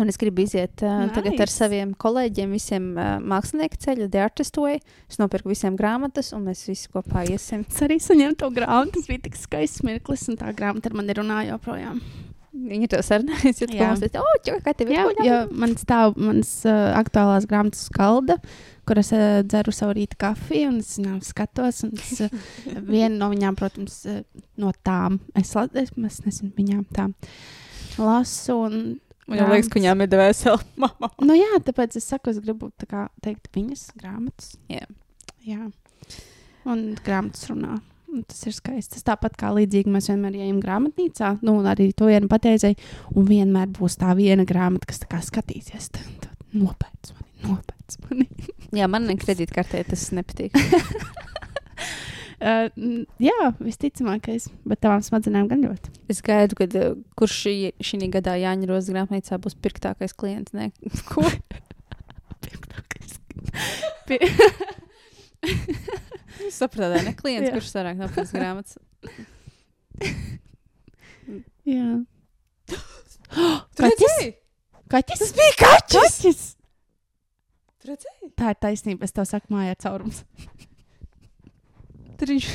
Speaker 1: Un es gribu iziet uh, nice. tagad ar saviem kolēģiem, visiem uh, mākslinieku ceļu, The Artist Way. Es nopirku visiem grāmatas, un mēs visi kopā iesim.
Speaker 2: Es arī saņēmu to grāmatu. Tas bija tik skaists mirklis, un tā grāmata ar mani runā joprojām.
Speaker 1: Viņi to sarunājas, oh, kā tev ir?
Speaker 2: Jā,
Speaker 1: Ko
Speaker 2: jo man stāv mans uh, aktuālās grāmatas skalda, kur es uh, dzeru savu rīta kafiju, un es viņām skatos. un Es, uh, viena no viņām, protams, uh, no tām, es, la- es, es nezinu, viņām tām lasu. Un,
Speaker 1: Man liekas, ka viņām ir dvēseli. Mama.
Speaker 2: Nu jā, tāpēc es saku, es gribu kā, teikt viņas grāmatas.
Speaker 1: Jā.
Speaker 2: jā. Un grāmatas runā. Un Tas ir skaisti. Tas tāpat kā līdzīgi mēs vienmēr ejam grāmatnīcā, nu, un arī to vienu pateicēju. Un vienmēr būs tā viena grāmata, kas kā skatīsies. Tad, tad nopēc mani, nopēc mani.
Speaker 1: Jā, man kredītkartē tas nepatīk.
Speaker 2: Uh, jā, visticamākais, bet tavām smadzenēm gan ļoti.
Speaker 1: Es gaidu, kad uh, kurš šī, šī gadā Jāņa Rozes grāmatnīcā būs pirktākais klients. Ne? Ko? Jūs saprotat, ne klients,
Speaker 2: Jā.
Speaker 1: kurš sarāk nopirks grāmatas.
Speaker 2: Jā.
Speaker 1: Tu redzēji?
Speaker 2: Kaķis?
Speaker 1: Tas bija kaķis!
Speaker 2: kaķis!
Speaker 1: Tu redzēji?
Speaker 2: Tā ir taisnība. Es tev saku, mājā caurums.
Speaker 1: Tur viņš.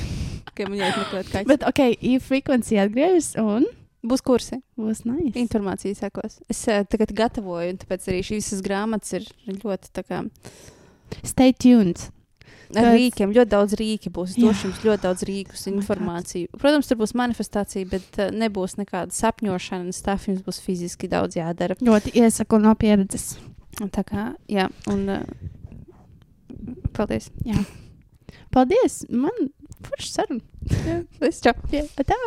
Speaker 1: Kā man jāizmeklēt kaķis.
Speaker 2: Bet, ok, e-frequency atgriežas un
Speaker 1: Būs kursi.
Speaker 2: būs nice.
Speaker 1: Informācija sekos. Es uh, tagad gatavoju, un tāpēc arī šīs visas grāmatas ir ļoti tā kā.
Speaker 2: Stay tuned.
Speaker 1: Ar
Speaker 2: Tāds-
Speaker 1: rīkiem ļoti daudz rīku būs. Es
Speaker 2: Jā.
Speaker 1: došu jums ļoti daudz rīkus,
Speaker 2: Oh
Speaker 1: informāciju. Protams, tur būs manifestācija, bet uh, nebūs nekāda sapņošana. Stāv jums būs fiziski daudz jādara.
Speaker 2: Ļoti iesaku no pieredzes.
Speaker 1: Tā kā, jā, un. Uh, paldies.
Speaker 2: Paldies! Man forši saruna.
Speaker 1: Es čau.
Speaker 2: Jā, tā.